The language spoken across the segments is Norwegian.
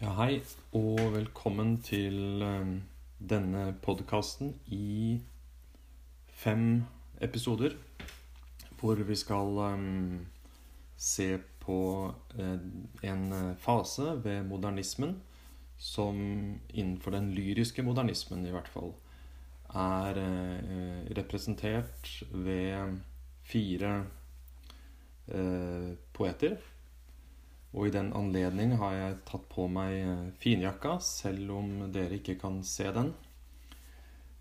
Ja, hei, og velkommen til eh, denne podkasten i fem episoder. Hvor vi skal eh, se på eh, en fase ved modernismen som innenfor den lyriske modernismen i hvert fall er representert ved fire poeter og i den anledning har jeg tatt på meg eh, finjakka, selv om dere ikke kan se den.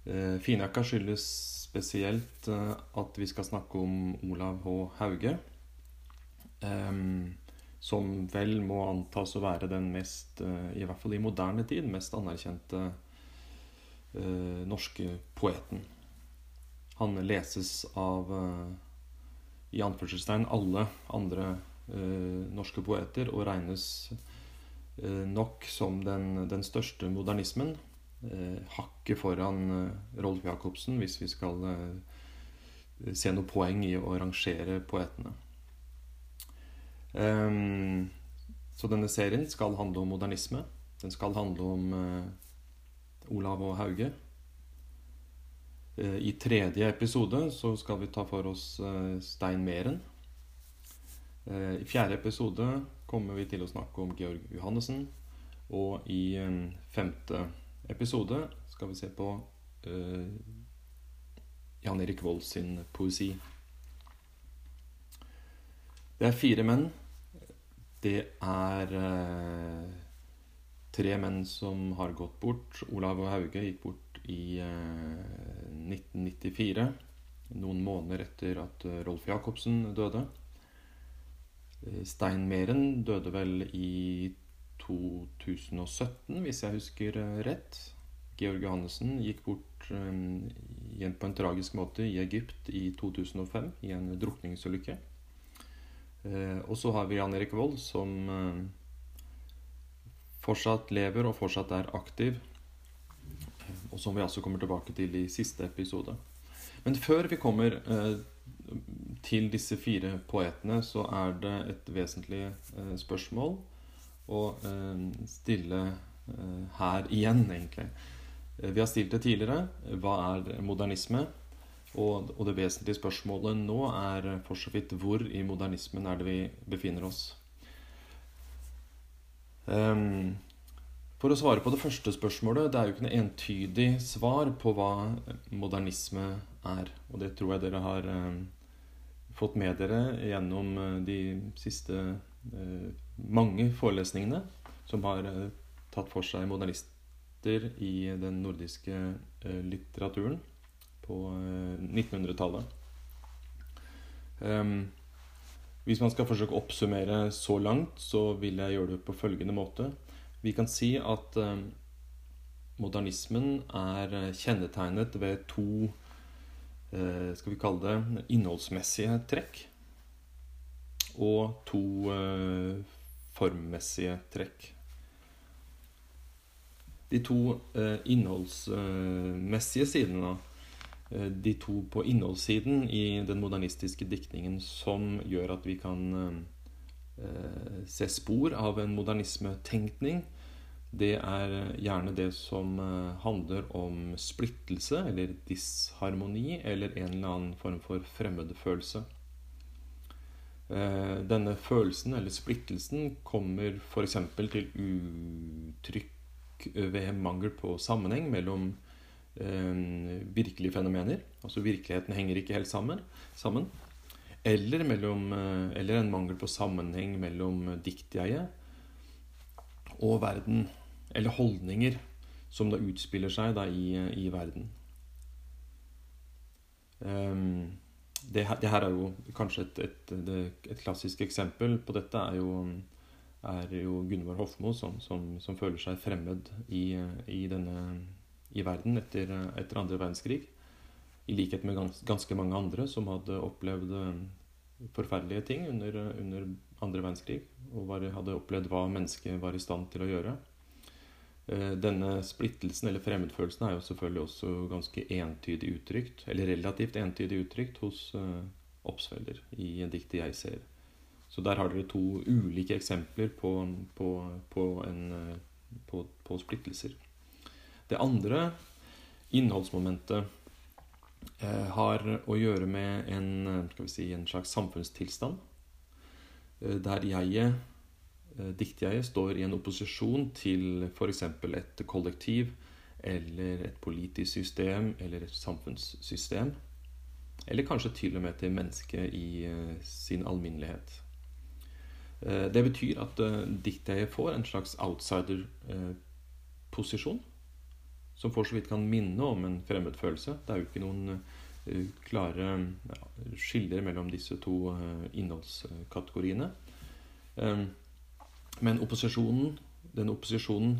Eh, finjakka skyldes spesielt eh, at vi skal snakke om Olav H. Hauge. Som vel må antas å være den mest, i hvert fall i moderne tid, mest anerkjente norske poeten. Han leses av i anførselstegn alle andre Eh, norske poeter og regnes eh, nok som den, den største modernismen. Eh, hakket foran Rolf Jacobsen, hvis vi skal se noe poeng i å rangere poetene. Så denne serien skal handle om modernisme. Den skal handle om Olav og Hauge. I tredje episode så skal vi ta for oss Stein Meren. Eh, I fjerde episode kommer vi til å snakke om Georg Johannessen. Og i femte episode skal vi se på uh, Jan Erik Vold sin poesi. Det er fire menn. Det er uh, tre menn som har gått bort. Olav og Hauge gikk bort i uh, 1994. Noen måneder etter at Rolf Jacobsen døde. Eh, Stein Meren døde vel i 2017, hvis jeg husker eh, rett. Georg Johannessen gikk bort igjen eh, på en tragisk måte i Egypt i 2005 i en drukningsulykke. Og så har vi Jan Erik Vold, som fortsatt lever og fortsatt er aktiv. Og som vi altså kommer tilbake til i siste episode. Men før vi kommer til disse fire poetene så er det et vesentlig eh, spørsmål å eh, stille eh, her igjen, egentlig. Eh, vi har stilt det tidligere. Hva er modernisme? Og, og, det vesentlige spørsmålet nå er for så vidt hvor i modernismen er det vi befinner oss. Um, for å svare på det første spørsmålet Det er jo ikke noe entydig svar på hva modernisme er. Og det tror jeg dere har um, fått med dere gjennom eh, de siste eh, mange forelesningene som har eh, tatt for seg modernister i den nordiske litteraturen på 1900-tallet. Ehm, hvis man skal forsøke å oppsummere så langt, så vil jeg gjøre det på følgende måte. Vi kan si at modernismen er kjennetegnet ved to Eh, skal vi kalle det innholdsmessige trekk. Og to eh, formmessige trekk. De to eh, innholdsmessige sidene, de to på innholdssiden i den modernistiske diktningen som gjør at vi kan se spor av en modernismetenkning, det er gjerne det som eh, handler om splittelse eller disharmoni eller en eller annen form for fremmedfølelse. Eh, denne følelsen eller splittelsen kommer f.eks. til uttrykk ved mangel på sammenheng mellom eh, virkelige fenomener. Altså virkeligheten henger ikke helt sammen. Eller, mellom, eller en mangel på sammenheng mellom diktjeget og verden eller holdninger som da utspiller seg da i, i verden. Um, det, det, her er jo kanskje et, et, et, klassisk eksempel på dette er jo, er jo Gunvor Hofmo, som, som, som, føler seg fremmed i, i, denne, i verden etter, etter andre verdenskrig. I likhet med gans, ganske mange andre som hadde opplevd eh, forferdelige ting under, under andre verdenskrig. Og var, hadde opplevd hva mennesket var i stand til å gjøre. Eh, denne splittelsen eller fremmedfølelsen er jo selvfølgelig også ganske entydig uttrykt, eller relativt entydig uttrykt hos uh, Obsfelder i diktet 'Jeg ser'. Så der har dere to ulike eksempler på, på, på en på, splittelser. Det andre innholdsmomentet eh, har å gjøre med en, si, en slags samfunnstilstand. Eh, der jeget, eh, diktjeget, står i en opposisjon til f.eks. et kollektiv eller et politisk system eller et samfunnssystem. Eller kanskje til og med til mennesket i sin alminnelighet. Det betyr at diktjeget får en slags outsider-posisjon som for så vidt kan minne om en fremmedfølelse. Det er jo ikke noen uh, klare ja, skiller mellom disse to uh, innholdskategoriene. Um, men opposisjonen, den opposisjonen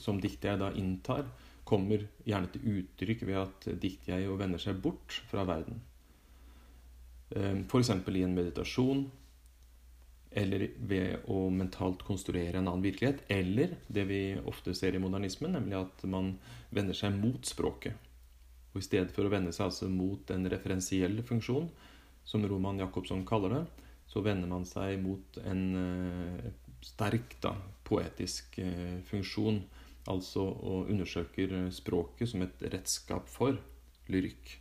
som som jeg da inntar, kommer gjerne til uttrykk ved at diktjeget vender seg bort fra verden. Um, F.eks. i en meditasjon eller ved å mentalt konstruere en annen virkelighet. Eller det vi ofte ser i modernismen, nemlig at man vender seg mot språket. Og i stedet for å vende seg altså mot en referensiell funksjon, som Roman Jacobsson kaller det, så vender man seg mot en uh, sterk da, poetisk uh, funksjon. Altså og undersøker språket som et redskap for lyrikk.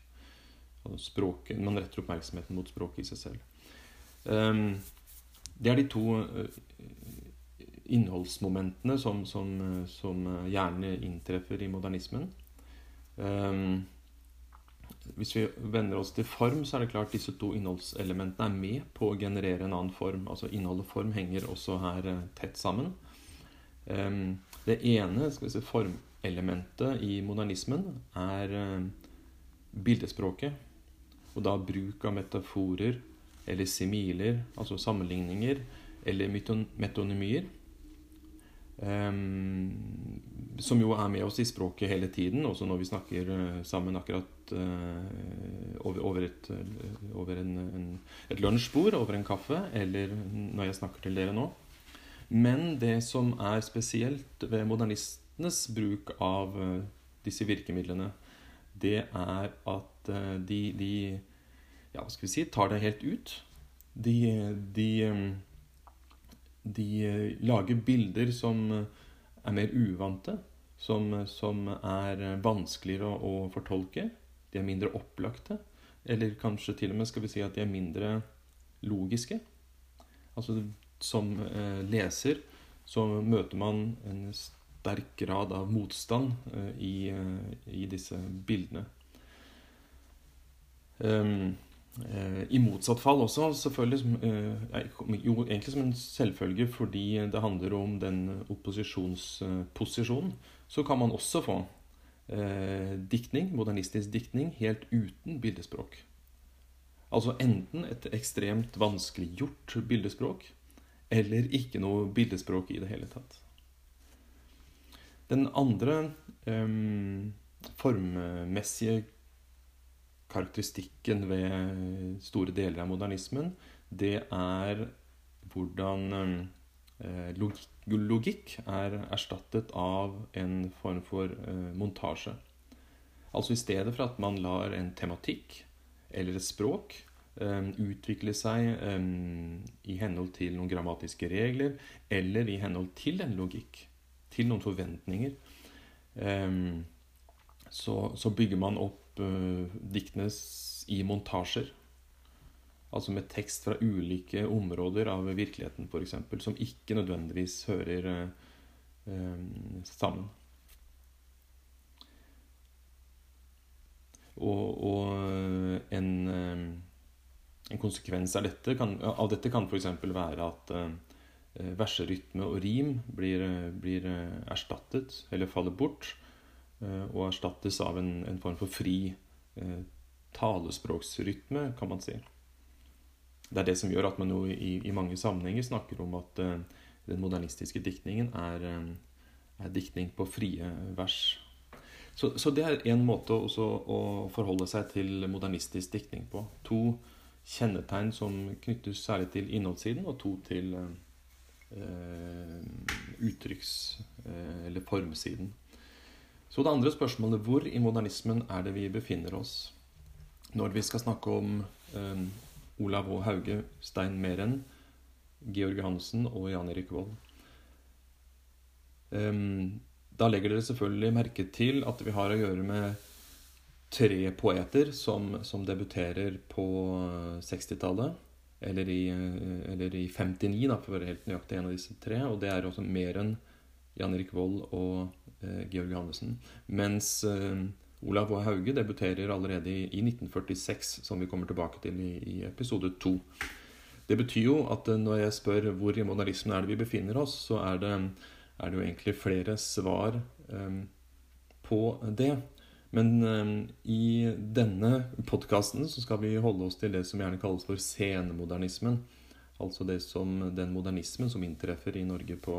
Altså språket, man retter oppmerksomheten mot språket i seg selv. Um, det er de to eh, innholdsmomentene som, som, som gjerne inntreffer i modernismen. Um, hvis vi vender oss til form, så er det klart disse to innholdselementene er med på å generere en annen form. Altså Innhold og form henger også her eh, tett sammen. Um, det ene skal vi si, formelementet i modernismen er uh, bildespråket. Og da bruk av metaforer eller similer, altså sammenligninger, eller metonymier. Um, som jo er med oss i språket hele tiden, også når vi snakker uh, sammen akkurat uh, over, over, et, uh, over en, en, et lunsjbord, over en kaffe, eller når jeg snakker til dere nå. Men det som er spesielt ved modernistenes bruk av disse virkemidlene, det er at de, de ja, hva skal vi si, tar det helt ut. De, de, de lager bilder som er mer uvante, som, som er vanskeligere å, å, fortolke. De er mindre opplagte. Eller kanskje til og med skal vi si at de er mindre logiske. Altså som eh, leser så møter man en sterk grad av motstand eh, i, eh, i, disse bildene. Um, Eh, I motsatt fall også, selvfølgelig eh, Jo, egentlig som en selvfølge fordi det handler om den opposisjonsposisjonen, så kan man også få eh, diktning, modernistisk diktning, helt uten bildespråk. Altså enten et ekstremt vanskeliggjort bildespråk, eller ikke noe bildespråk i det hele tatt. Den andre um, formmessige karakteristikken ved store deler av modernismen, det er hvordan eh, logikk, er erstattet av en form for eh, montasje. Altså i stedet for at man lar en tematikk eller et språk eh, utvikle seg i henhold til noen grammatiske regler eller i henhold til en logikk, til noen forventninger, så bygger man opp uh, diktene i montasjer. Altså med tekst fra ulike områder av virkeligheten, f.eks., som ikke nødvendigvis hører uh, sammen. Og, og en, en, konsekvens av dette kan, av dette kan f.eks. være at verserytme og rim blir, blir erstattet eller faller bort Eh, og erstattes av en, en form for fri eh, talespråksrytme, kan man si. Det er det som gjør at man jo i, i mange sammenhenger snakker om at eh, den modernistiske diktningen er, eh, er diktning på frie vers. Så, så det er én måte å forholde seg til modernistisk diktning på. To kjennetegn som knyttes særlig til innholdssiden, og to til eh, uttrykks- eh, eller formsiden. Så det andre spørsmålet hvor i modernismen er det vi befinner oss når vi skal snakke om um, Olav H. Hauge, Stein Meren, Georg Hansen og Jan Erik Vold? Um, da legger dere selvfølgelig merke til at vi har å gjøre med tre poeter som, som debuterer på 60-tallet. Eller i, eller i 59, da, for å være helt nøyaktig en av disse tre. Og det er også mer enn Jan Erik Vold og eh, Georg Johannessen. Mens eh, Olav H. Hauge debuterer allerede i, i, 1946, som vi kommer tilbake til i, episode to. Det betyr jo at eh, når jeg spør hvor i modernismen er det vi befinner oss, så er det er det jo egentlig flere svar um, på det. Men um, i denne podkasten så skal vi holde oss til det som gjerne kalles for senemodernismen. Altså det som, den modernismen som inntreffer i Norge på,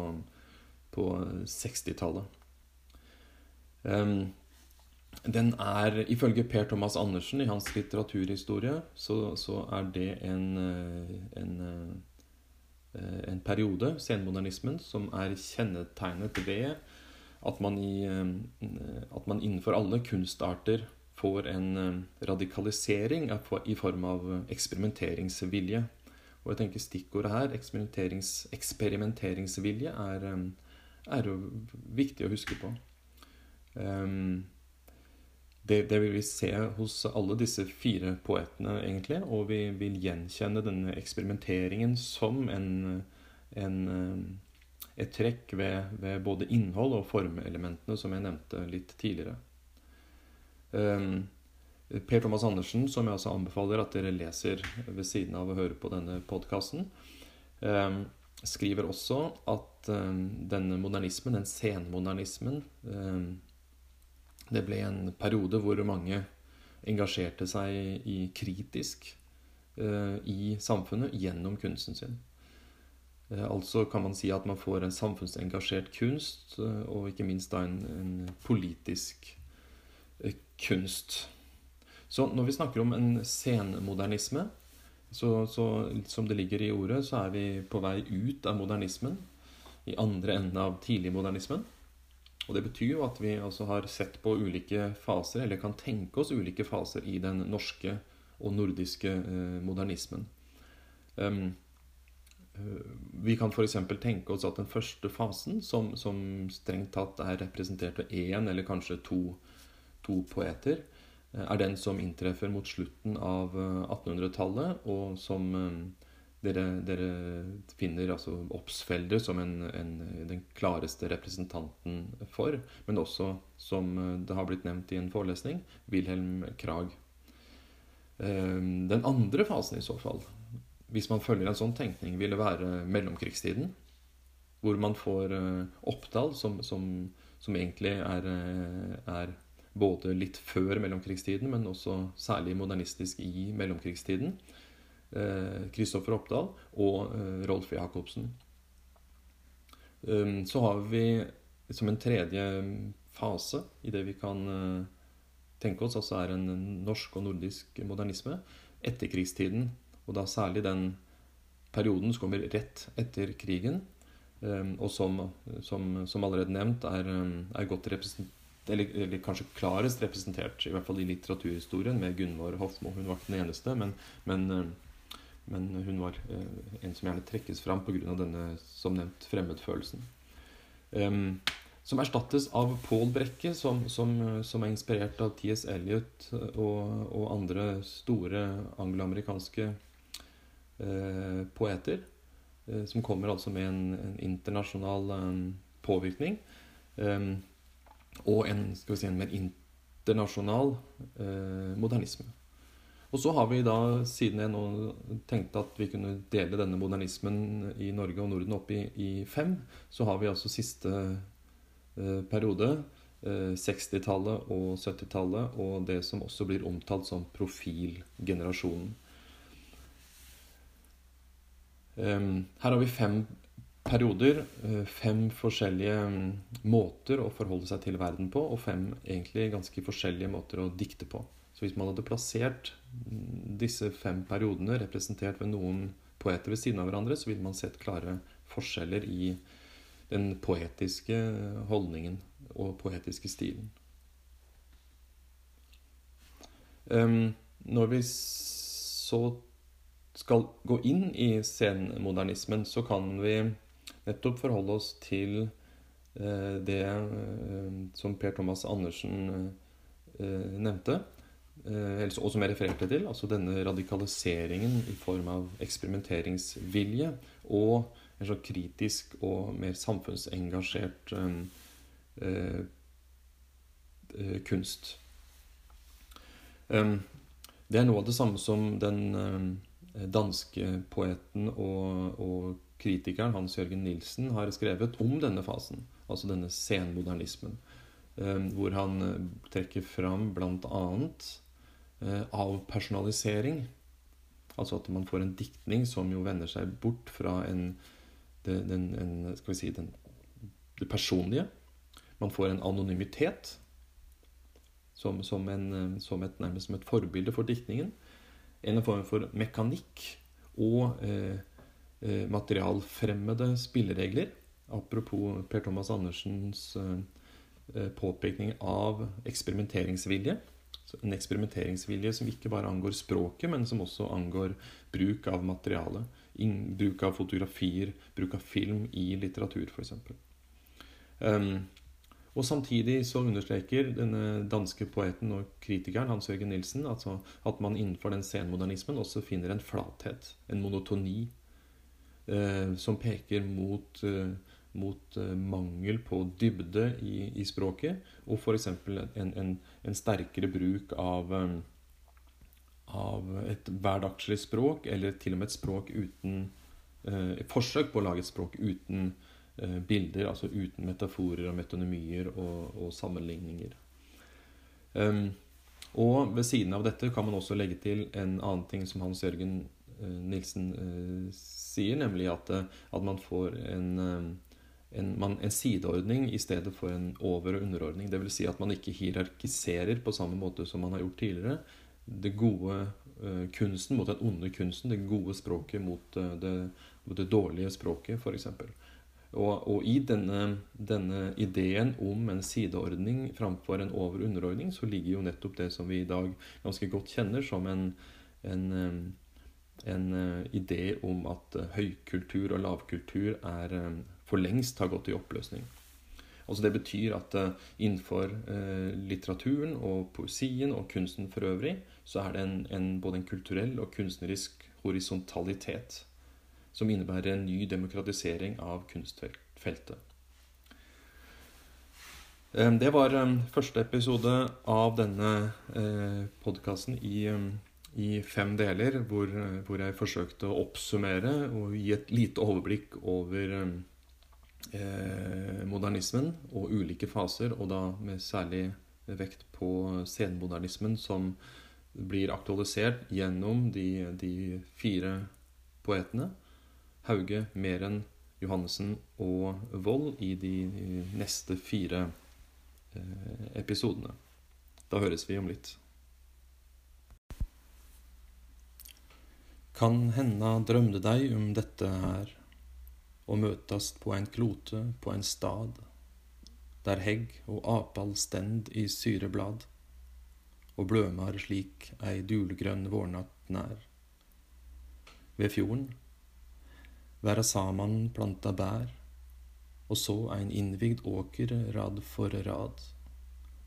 på 60-tallet. Um, den er, Ifølge Per Thomas Andersen i hans litteraturhistorie, så, så er det en, en Eh, en periode, senmodernismen, som er kjennetegnet ved at man, i, eh, at man innenfor alle kunstarter får en eh, radikalisering i form av eksperimenteringsvilje. Og jeg tenker stikkordet her, eksperimenteringsvilje, er, er viktig å huske på. Um, det, det, vil vi se hos alle disse fire poetene, egentlig. Og vi vil gjenkjenne denne eksperimenteringen som en, en, eh, et trekk ved, ved, både innhold og formelementene, som jeg nevnte litt tidligere. Um, per Thomas Andersen, som jeg også anbefaler at dere leser ved siden av å høre på denne podkasten, um, skriver også at um, denne modernismen, den senmodernismen, det ble en periode hvor mange engasjerte seg i kritisk uh, i samfunnet gjennom kunsten sin. Uh, altså kan man si at man får en samfunnsengasjert kunst, uh, og ikke minst da en, en politisk kunst. Så når vi snakker om en senmodernisme, så, så, som det ligger i ordet, så er vi på vei ut av modernismen. I andre enden av tidligmodernismen. Og Det betyr jo at vi altså har sett på ulike faser, eller kan tenke oss ulike faser i den norske og nordiske eh, modernismen. Um, vi kan f.eks. tenke oss at den første fasen, som, som, strengt tatt er representert ved én eller kanskje to, to poeter, eh, er den som inntreffer mot slutten av 1800-tallet, og som dere, dere, finner altså Obsfelder som en, en, den klareste representanten for, men også, som det har blitt nevnt i en forelesning, Wilhelm Krag. Ehm, den andre fasen i så fall, hvis man følger en sånn tenkning, ville være mellomkrigstiden. Hvor man får eh, Oppdal, som, som, som egentlig er, eh, er, både litt før mellomkrigstiden, men også særlig modernistisk i mellomkrigstiden. Kristoffer eh, Oppdal og eh, Rolf Jacobsen. Um, så har vi som en tredje fase i det vi kan eh, tenke oss, altså er en norsk og nordisk modernisme, etterkrigstiden. Og da særlig den perioden som kommer rett etter krigen, um, og som, som, som allerede nevnt er, er godt representert eller, eller, kanskje klarest representert, i hvert fall i litteraturhistorien, med Gunvor Hofmo. Hun var ikke den eneste, men, men men hun var eh, en som gjerne trekkes fram pga. denne som nevnt fremmedfølelsen. Um, som erstattes av Paul Brekke, som, som, som, er inspirert av T.S. Eliot og, og andre store angloamerikanske eh, poeter. Eh, som kommer altså med en, en internasjonal påvirkning. Um, og en, skal vi si, en mer internasjonal modernisme. Og så har vi da, siden jeg nå tenkte at vi kunne dele denne modernismen i Norge og Norden opp i, i fem, så har vi altså siste eh, periode, eh, 60-tallet og 70-tallet, og det som også blir omtalt som profilgenerasjonen. Eh, her har vi fem perioder, eh, fem forskjellige mm, måter å forholde seg til verden på, og fem egentlig ganske forskjellige måter å dikte på. Så hvis man hadde plassert disse fem periodene representert ved noen poeter ved siden av hverandre, så ville man sett klare forskjeller i den poetiske holdningen og poetiske stilen. Når vi så skal gå inn i senmodernismen, så kan vi nettopp forholde oss til det som Per Thomas Andersen nevnte, og som jeg refererte til, altså denne radikaliseringen i form av eksperimenteringsvilje og en så kritisk og mer samfunnsengasjert eh, kunst. Um, det er noe av det samme som den uh, danske poeten og, og, kritikeren Hans Jørgen Nilsen har skrevet om denne fasen, altså denne senmodernismen, um, hvor han uh, trekker fram blant Uh, avpersonalisering. Altså at man får en diktning som jo vender seg bort fra en, den, en, skal vi si, den, det personlige. Man får en anonymitet som, som, en, eh, som et, nærmest som et forbilde for diktningen. En form for mekanikk og eh, eh, materialfremmede spilleregler. Apropos Per Thomas Andersens eh, eh påpekning av eksperimenteringsvilje. En eksperimenteringsvilje som ikke bare angår språket, men som også angår bruk av materiale. Bruk av fotografier, bruk av film i litteratur, f.eks. Um, og samtidig så understreker denne danske poeten og kritikeren Hans Jørgen Nilsen altså at man innenfor den senmodernismen også finner en flathet, en monotoni, eh, som peker mot, eh, mot eh, mangel på dybde i, i språket, og f.eks. En, en, en sterkere bruk av, eh, av et hverdagslig språk, eller til og med et språk uten eh, forsøk på å lage et språk uten Eh, bilder, altså uten metaforer og metonymier og, og sammenligninger. Um, og ved siden av dette kan man også legge til en annen ting som Hans Jørgen uh, Nilsen sier, nemlig at, at, man får en, en, en, sideordning i stedet for en over- og underordning. Dvs. Si at man ikke hierarkiserer på samme måte som man har gjort tidligere. Det gode uh, kunsten mot den onde kunsten, det gode språket mot det, mot det dårlige språket, f.eks. Og, og i denne, denne, ideen om en sideordning framfor en over- og underordning, så ligger jo nettopp det som vi i dag ganske godt kjenner som en, en, en uh, idé om at høykultur og lavkultur er eh, for lengst har gått i oppløsning. Altså Det betyr at uh, innenfor uh, litteraturen og poesien og kunsten for øvrig, så er det en, en, både en kulturell og kunstnerisk horisontalitet som innebærer en ny demokratisering av kunstfeltet. Det var første episode av denne eh, podkasten i, i, fem deler, hvor, hvor, jeg forsøkte å oppsummere og gi et lite overblikk over eh, modernismen og ulike faser, og da med særlig vekt på senmodernismen, som blir aktualisert gjennom de, de fire poetene. Hauge, Meren, Johannessen og Vold i de neste fire eh, episodene. Da høres vi om litt. Kan henda drømde deg om dette her, og møtast på ein klote på ein stad, der hegg og apal stend i syreblad, og blømar slik ei dulgrønn vårnatt nær. Ved fjorden Vera saman planta bær, og så ein innvigd åker rad for rad,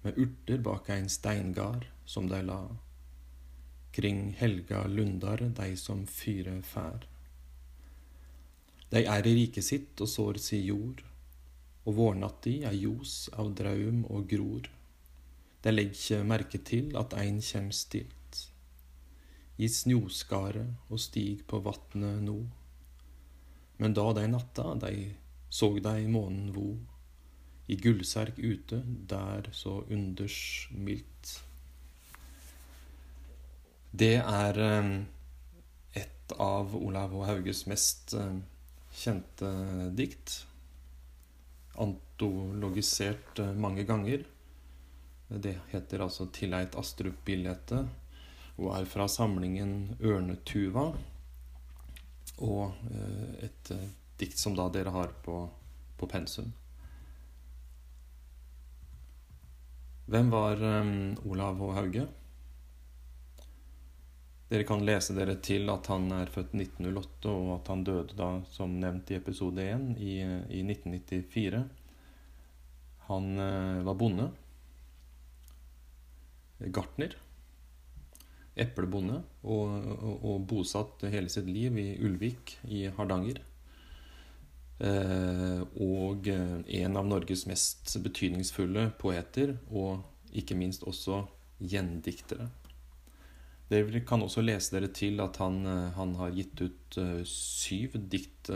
med urter bak ein steingard som dei la, kring helga lundar dei som fyre fær. Dei er i riket sitt og sår si jord, og vårnatti er ljos av draum og gror. Dei legg ikkje merke til at ein kjem stilt, i snjoskaret og stig på vatnet no. Men da dei natta, dei såg dei månen vo, i gullserk ute, der så unders mildt. Det er eh, et av Olav og Hauges mest eh, kjente dikt. Antologisert eh, mange ganger. Det heter altså 'Tilleit Astrup-bildet' og er fra samlingen 'Ørnetuva' og eh, et eh, dikt som da dere har på, på pensum. Hvem var Olav H. Hauge? Dere kan lese dere til at han er født 1908, og at han døde da, som nevnt i episode 1, i, i 1994. Han var bonde. Gartner. Eplebonde. Og, og, og, bosatt hele sitt liv i Ulvik i Hardanger. og en av Norges mest betydningsfulle poeter, og ikke minst også gjendiktere. Dere kan også lese dere til at han, eh, han har gitt ut uh, syv diktbøker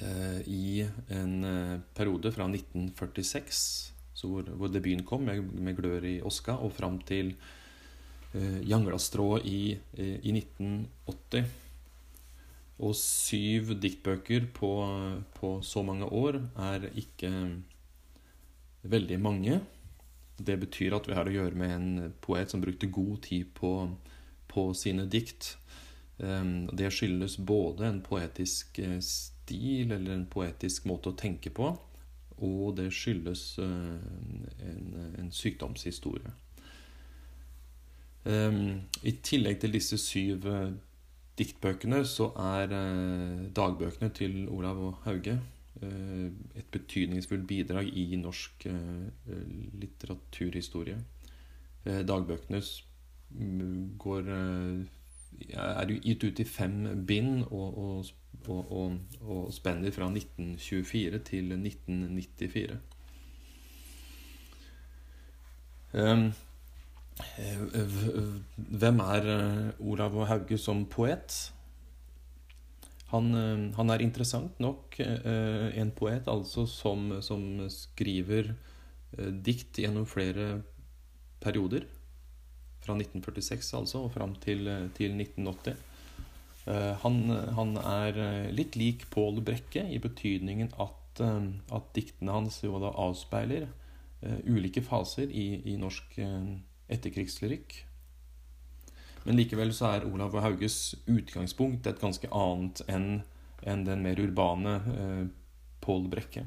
uh, i en periode fra 1946, hvor, hvor, debuten kom, med, med 'Glør i Oska', og fram til 'Janglastrå' i, i 1980. Og syv diktbøker på, på så mange år er ikke veldig mange. Det betyr at vi har å gjøre med en poet som brukte god tid på, på sine dikt. Ehm, det skyldes både en poetisk eh, stil eller en poetisk måte å tenke på, og det skyldes eh, en, en sykdomshistorie. Ehm, I tillegg til disse syv eh, diktbøkene så er dagbøkene til Olav og Hauge et betydningsfullt bidrag i norsk eh, litteraturhistorie. Eh, dagbøkene går, er gitt ut i fem bind og, og, og, og spenner fra 1924 til 1994. Hvem er Olav Hauge som poet? Han, eh, han, er interessant nok eh, en poet altså som, som skriver eh, dikt gjennom flere perioder. Fra 1946 altså og fram til, til 1980. Han, han, er litt lik Pål Brekke i betydningen at, at diktene hans jo da avspeiler ulike faser i, i norsk etterkrigslyrikk. Men likevel så er Olav og Hauges utgangspunkt et ganske annet enn en den mer urbane eh, Pål Brekke.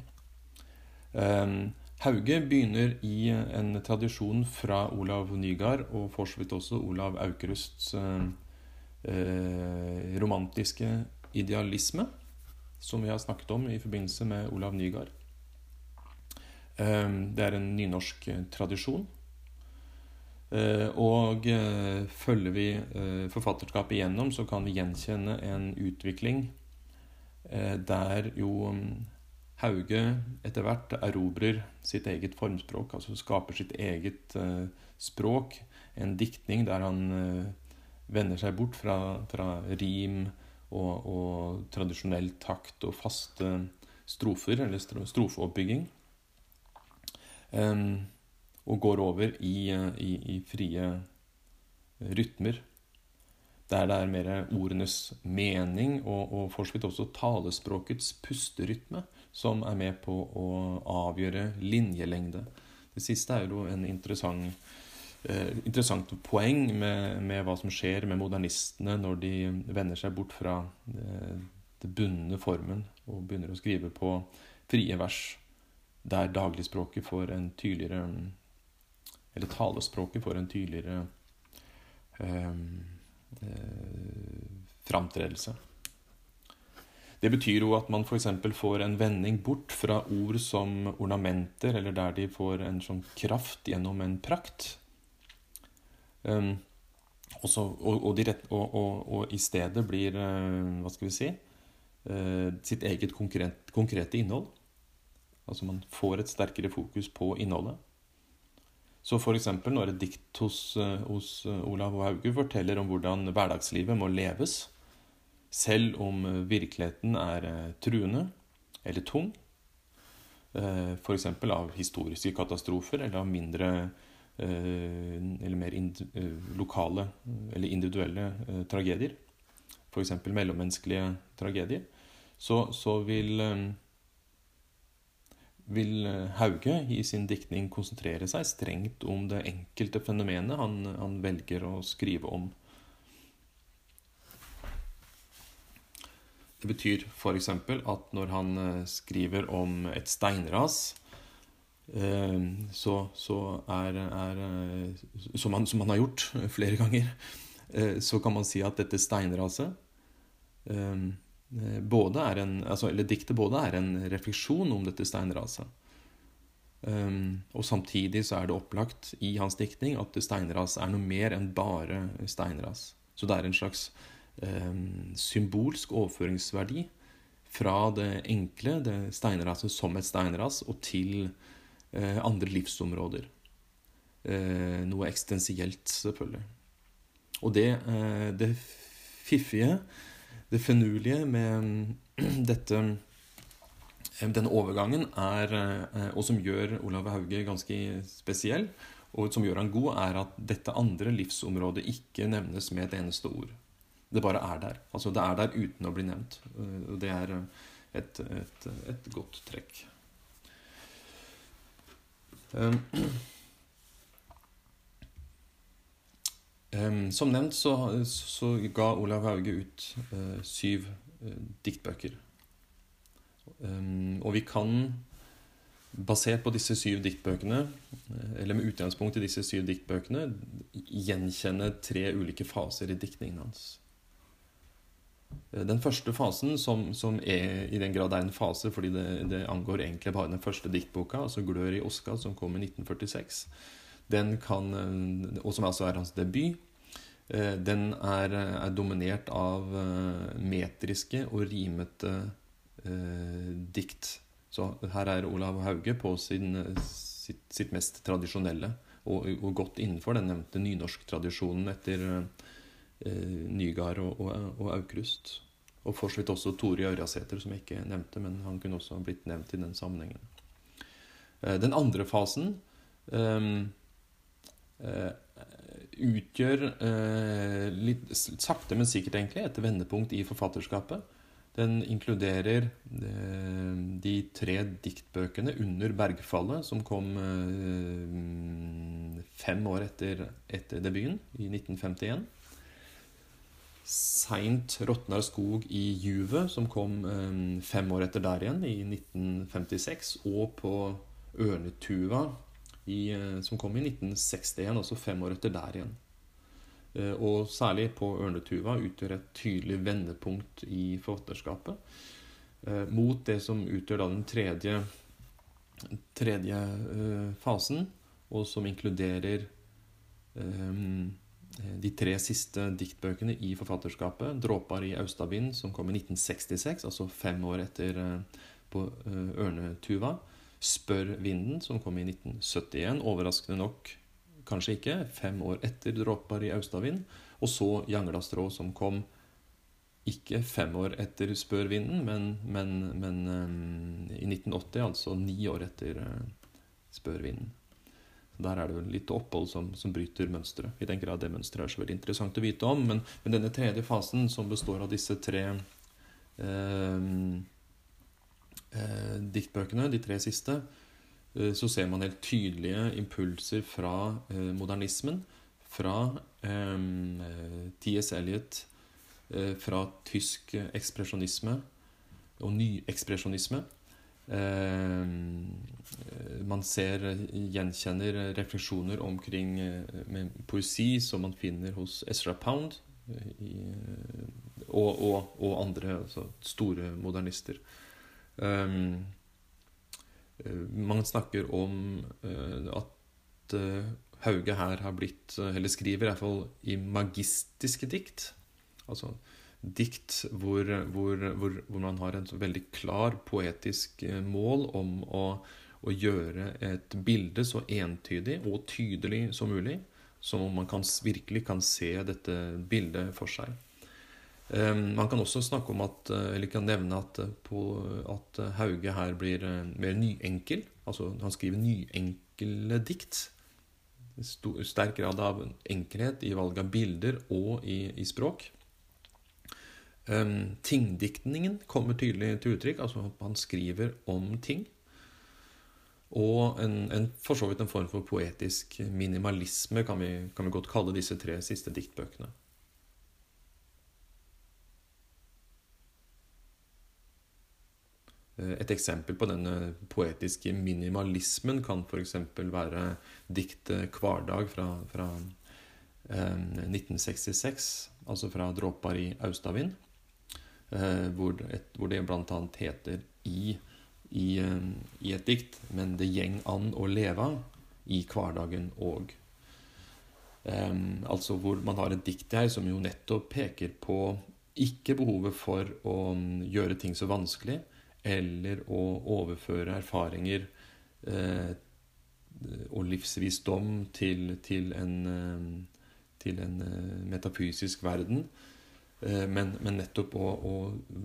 Um, Hauge begynner i en tradisjon fra Olav Nygaard og for så vidt også Olav Aukrusts eh, eh, romantiske idealisme, som vi har snakket om i forbindelse med Olav Nygaard. Eh, det er en nynorsk tradisjon. Eh, og eh, følger vi eh, forfatterskapet igjennom, så kan vi gjenkjenne en utvikling der jo mm, Hauge etter hvert erobrer sitt eget formspråk, altså skaper sitt eget språk. En diktning der han vender seg bort fra, fra rim og, og, tradisjonell takt og faste strofer, eller strofeoppbygging. Um, og går over i, eh, i, i frie rytmer. Der det er mer ordenes mening og, og for så vidt også talespråkets pusterytme som er med på å avgjøre linjelengde. Det siste er jo en interessant, eh, interessant poeng med, med, hva som skjer med modernistene når de vender seg bort fra eh, det bundne formen og begynner å skrive på frie vers, der dagligspråket får en tydeligere eller talespråket får en tydeligere eh, eh, framtredelse. Det betyr jo at man f.eks. får en vending bort fra ord som ornamenter, eller der de får en sånn kraft gjennom en prakt. Um, også, og, og, rett, og, og, i stedet blir, uh, hva skal vi si, uh, sitt eget konkret, konkrete innhold. Altså man får et sterkere fokus på innholdet. Så f.eks. når et dikt hos, eh, hos eh, Olav og Hauge forteller om hvordan hverdagslivet må leves, selv om eh, virkeligheten er truende eller tung, f.eks. av historiske katastrofer eller av mindre eller mer lokale eller individuelle tragedier, f.eks. mellommenneskelige tragedier, så, så vil vil eh, Hauge i sin diktning konsentrere seg strengt om det enkelte fenomenet han, han velger å skrive om. Det betyr f.eks. at når han eh, skriver om et steinras, eh, så, så er, er som, han, som, han, har gjort flere ganger, så kan man si at dette steinraset både er en, altså, eller diktet både er en refleksjon om dette steinraset. Um, og samtidig så er det opplagt i hans diktning at steinras er noe mer enn bare steinras. Så det er en slags um, symbolsk overføringsverdi fra det enkle, det steinraset som et steinras, og til uh, andre livsområder. Uh, noe eksistensielt, selvfølgelig. Og det, uh, det fiffige, det finurlige med dette denne overgangen er, eh, og som gjør Olav Hauge ganske spesiell, og som gjør han god, er at dette andre livsområdet ikke nevnes med et eneste ord. Det bare er der. Altså det er der uten å bli nevnt. Eh, og det er eh, et, et, et godt trekk. Um, som nevnt så, så, ga Olav Hauge ut uh, syv uh, diktbøker. Um, og vi kan, basert på disse syv diktbøkene, eh, eller med utgangspunkt i disse syv diktbøkene, gjenkjenne tre ulike faser i diktningen hans. Eh, den første fasen, som, som er, i den grad er en fase fordi det, det, angår egentlig bare den første diktboka, altså 'Glør i Oska', som kom i 1946, den kan, eh, og som altså er hans debut, den er, er dominert av metriske og rimete eh, dikt. Så her er Olav Hauge på sin, sitt, sitt, mest tradisjonelle, og, og, godt innenfor den nevnte nynorsktradisjonen etter eh, Nygard og, og, og, Aukrust. Og for så vidt også Tore Ørjasæter, som jeg ikke nevnte, men han kunne også blitt nevnt i den sammenhengen. Eh, den andre fasen eh, eh utgjør eh, litt sakte, men sikkert egentlig et vendepunkt i forfatterskapet. Den inkluderer eh, de tre diktbøkene under bergfallet, som kom eh, fem år etter, etter debuten, i 1951. Seint råtnar skog i juvet, som kom eh, fem år etter der igjen, i 1956. Og på Ørnetuva, i, som kom i 1961, altså fem år etter der igjen. Eh, og særlig på Ørnetuva utgjør et tydelig vendepunkt i forfatterskapet. Eh, mot det som utgjør den tredje, tredje eh, fasen, og som inkluderer de tre siste diktbøkene i forfatterskapet. 'Dråpar i Austavind', som kom i 1966, altså fem år etter på Ørnetuva. 'Spør vinden', som kom i 1971. Overraskende nok kanskje ikke, fem år etter 'Dråper i Austavind'. Og så Jangla strå, som kom ikke fem år etter 'Spørvinden', men, men, men um, i 1980, altså ni år etter uh, 'Spørvinden'. Der er det jo litt opphold som, som bryter mønsteret. I den grad det mønsteret er så veldig interessant å vite om. Men, men denne tredje fasen, som består av disse tre eh, diktbøkene, de tre siste, Eh, så ser man helt tydelige impulser fra eh, modernismen. Fra eh, T.S. Eliot, fra tysk ekspresjonisme og nyekspresjonisme. Man ser, gjenkjenner refleksjoner omkring poesi som man finner hos Ezra Pound og, og, og andre altså store modernister. Um, man snakker om eh, at eh, Hauge her har blitt, eller skriver i hvert fall i magistiske dikt. Altså dikt hvor, hvor, hvor, hvor man har et veldig klar poetisk mål om å, å, gjøre et bilde så entydig og tydelig som mulig, som om man kan, virkelig kan se dette bildet for seg. Ehm, man kan også snakke om at, eh, eller kan nevne at, eh, på, at Hauge her blir eh, mer nyenkel. Altså han skriver nyenkle dikt. Sterk grad av enkelhet i valg av bilder og i, i språk. Um, tingdiktningen kommer tydelig til uttrykk. altså Han skriver om ting. Og en, en, for så vidt en form for poetisk minimalisme kan vi, kan vi godt kalle disse tre siste diktbøkene. Et eksempel på denne poetiske minimalismen kan f.eks. være diktet 'Kvardag' fra, fra eh, 1966, altså fra 'Dråpar i Austavind'. eh, hvor, et, hvor, det annet heter i, i, eh, i, et dikt Men det gjeng an å leva i hverdagen òg. Eh, altså hvor man har et dikt her som jo nettopp peker på ikke behovet for å gjøre ting så vanskelig, eller å overføre erfaringer eh, og livsvisdom til, til en, eh, til en eh, metafysisk verden. Eh, men, men, nettopp å, å,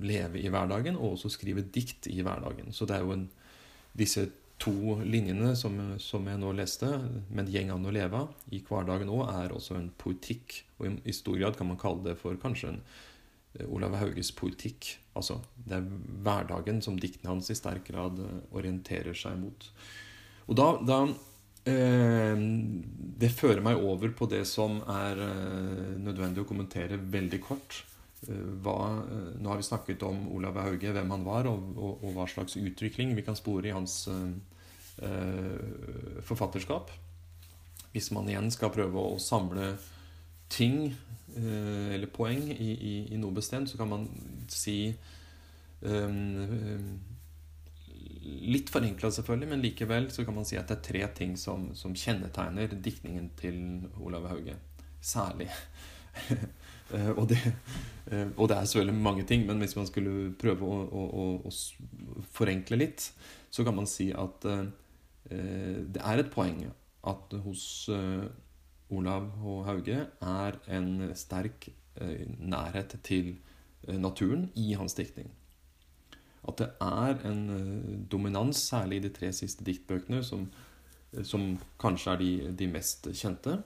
leve i hverdagen, og også skrive dikt i hverdagen. Så det er jo en, disse to linjene som, som jeg nå leste, 'Men gjeng an å leve' i hverdagen òg, er også en poetikk. Og i, i, stor grad kan man kalle det for kanskje en Olav Hauges poetikk. Altså, det er hverdagen som diktene hans i sterk grad orienterer seg mot. Og da, da eh, Det fører meg over på det som er eh, nødvendig å kommentere veldig kort. Eh, hva, eh, nå har vi snakket om Olav Hauge, hvem han var, og, og, og hva slags utvikling vi kan spore i hans eh, eh, forfatterskap. Hvis man igjen skal prøve å samle ting eller poeng i, i, i, noe bestemt, så kan man si um, litt forenkla, selvfølgelig, men likevel så kan man si at det er tre ting som, som kjennetegner diktningen til Olav Hauge. Særlig. Eh, og, det, eh, og, det, er selvfølgelig mange ting, men hvis man skulle prøve å, å, å forenkle litt, så kan man si at uh, det er et poeng at hos uh, Olav H. Hauge er en sterk uh, nærhet til naturen i hans diktning at det er en eh, dominans, særlig i de tre siste diktbøkene, som, eh, som kanskje er de, de, mest kjente.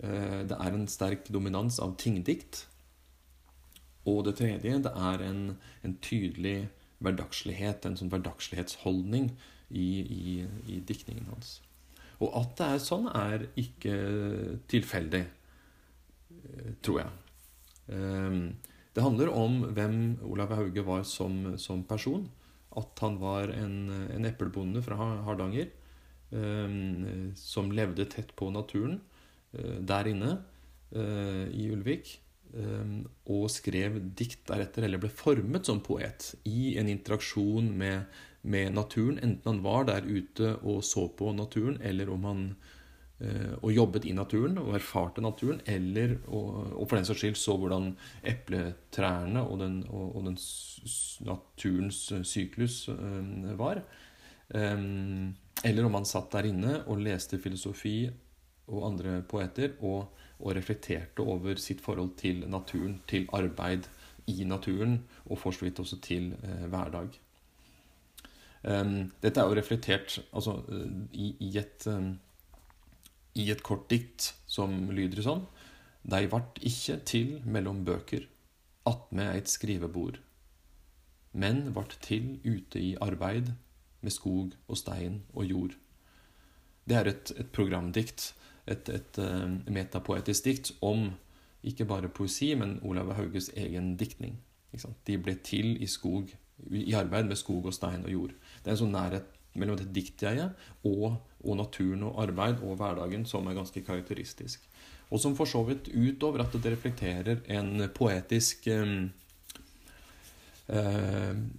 Eh, det er en sterk dominans av tingdikt. Og det tredje, det er en, en tydelig hverdagslighet, en sånn hverdagslighetsholdning i, i, i, diktningen hans. Og at det er sånn, er ikke tilfeldig, tror jeg. Det handler om hvem Olav Hauge var som, som person. At han var en, en eplebonde fra Hardanger eh, som levde tett på naturen eh, der inne eh, i Ulvik. Eh, og skrev dikt deretter, eller ble formet som poet i en interaksjon med, med naturen. Enten han var der ute og så på naturen, eller om han Eh, og jobbet i naturen og erfarte naturen, eller og, og for den saks skyld så hvordan epletrærne og, den, og, og den naturens syklus um, var. Um, eller om han satt der inne og leste filosofi og andre poeter og, reflekterte over sitt forhold til naturen, til arbeid i naturen, og for så vidt også til uh, hverdag. Um, dette er jo reflektert altså, uh, i, i, et um, i et kort dikt som lyder sånn Dei vart ikkje til mellom bøker, attmed eit skrivebord, men vart til ute i arbeid med skog og stein og jord. Det er et, et programdikt, et, et uh, metapoetisk dikt om ikke bare poesi, men Olav Hauges egen diktning. De ble til i skog, i arbeid med skog og stein og jord. Det er en sånn nærhet mellom det diktjeget og og naturen og arbeid og hverdagen som er ganske karakteristisk. Og som for så vidt utover at det reflekterer en poetisk eh,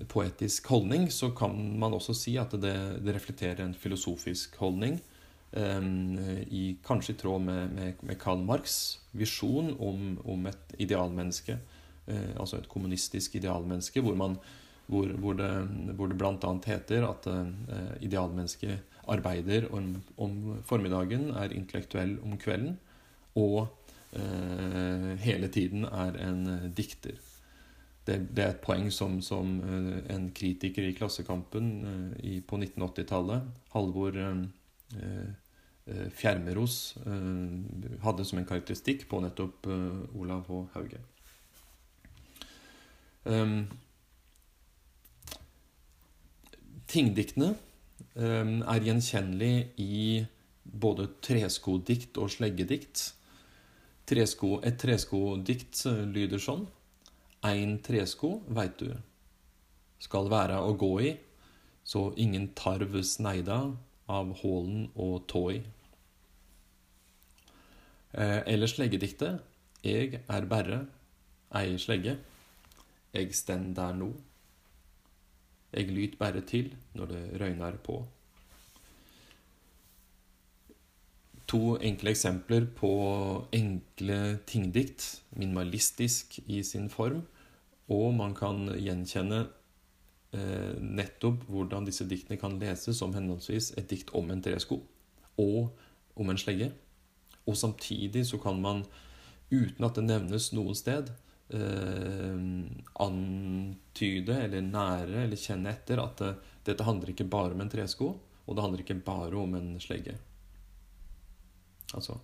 poetisk holdning, så kan man også si at det, det reflekterer en filosofisk holdning. I, kanskje i tråd med, med, med Karl Marx' visjon om, om et idealmenneske. Eh, altså et kommunistisk idealmenneske, hvor, man, hvor, hvor det, hvor det bl.a. heter at eh, idealmennesket arbeider om, om formiddagen, er intellektuell om kvelden, og eh, hele tiden er en dikter. Det, det, er et poeng som, som eh, en kritiker i Klassekampen eh, i, på 1980-tallet, Halvor eh, eh, Fjermeros, eh, hadde som en karakteristikk på nettopp Olav H. Hauge. Um, tingdiktene Ehm, er gjenkjennelig i både treskodikt og sleggedikt. Tresko, et treskoddikt eh, lyder sånn Ein tresko, veit du, skal være å gå i, så ingen tarv sneida av hålen og tåi. Eh, eller sleggediktet Eg er berre ei slegge. eg stend der no. Eg lyt berre til når det røynar på. To enkle eksempler på enkle tingdikt, minimalistisk i sin form, og man kan gjenkjenne eh, nettopp hvordan disse diktene kan leses som henholdsvis et dikt om en tresko og om en slegge. Og samtidig så kan man, uten at det nevnes noen sted, eh, antyde eller nære eller kjenne etter at det, dette handler ikke bare om en tresko, og det handler ikke bare om en slegge. Altså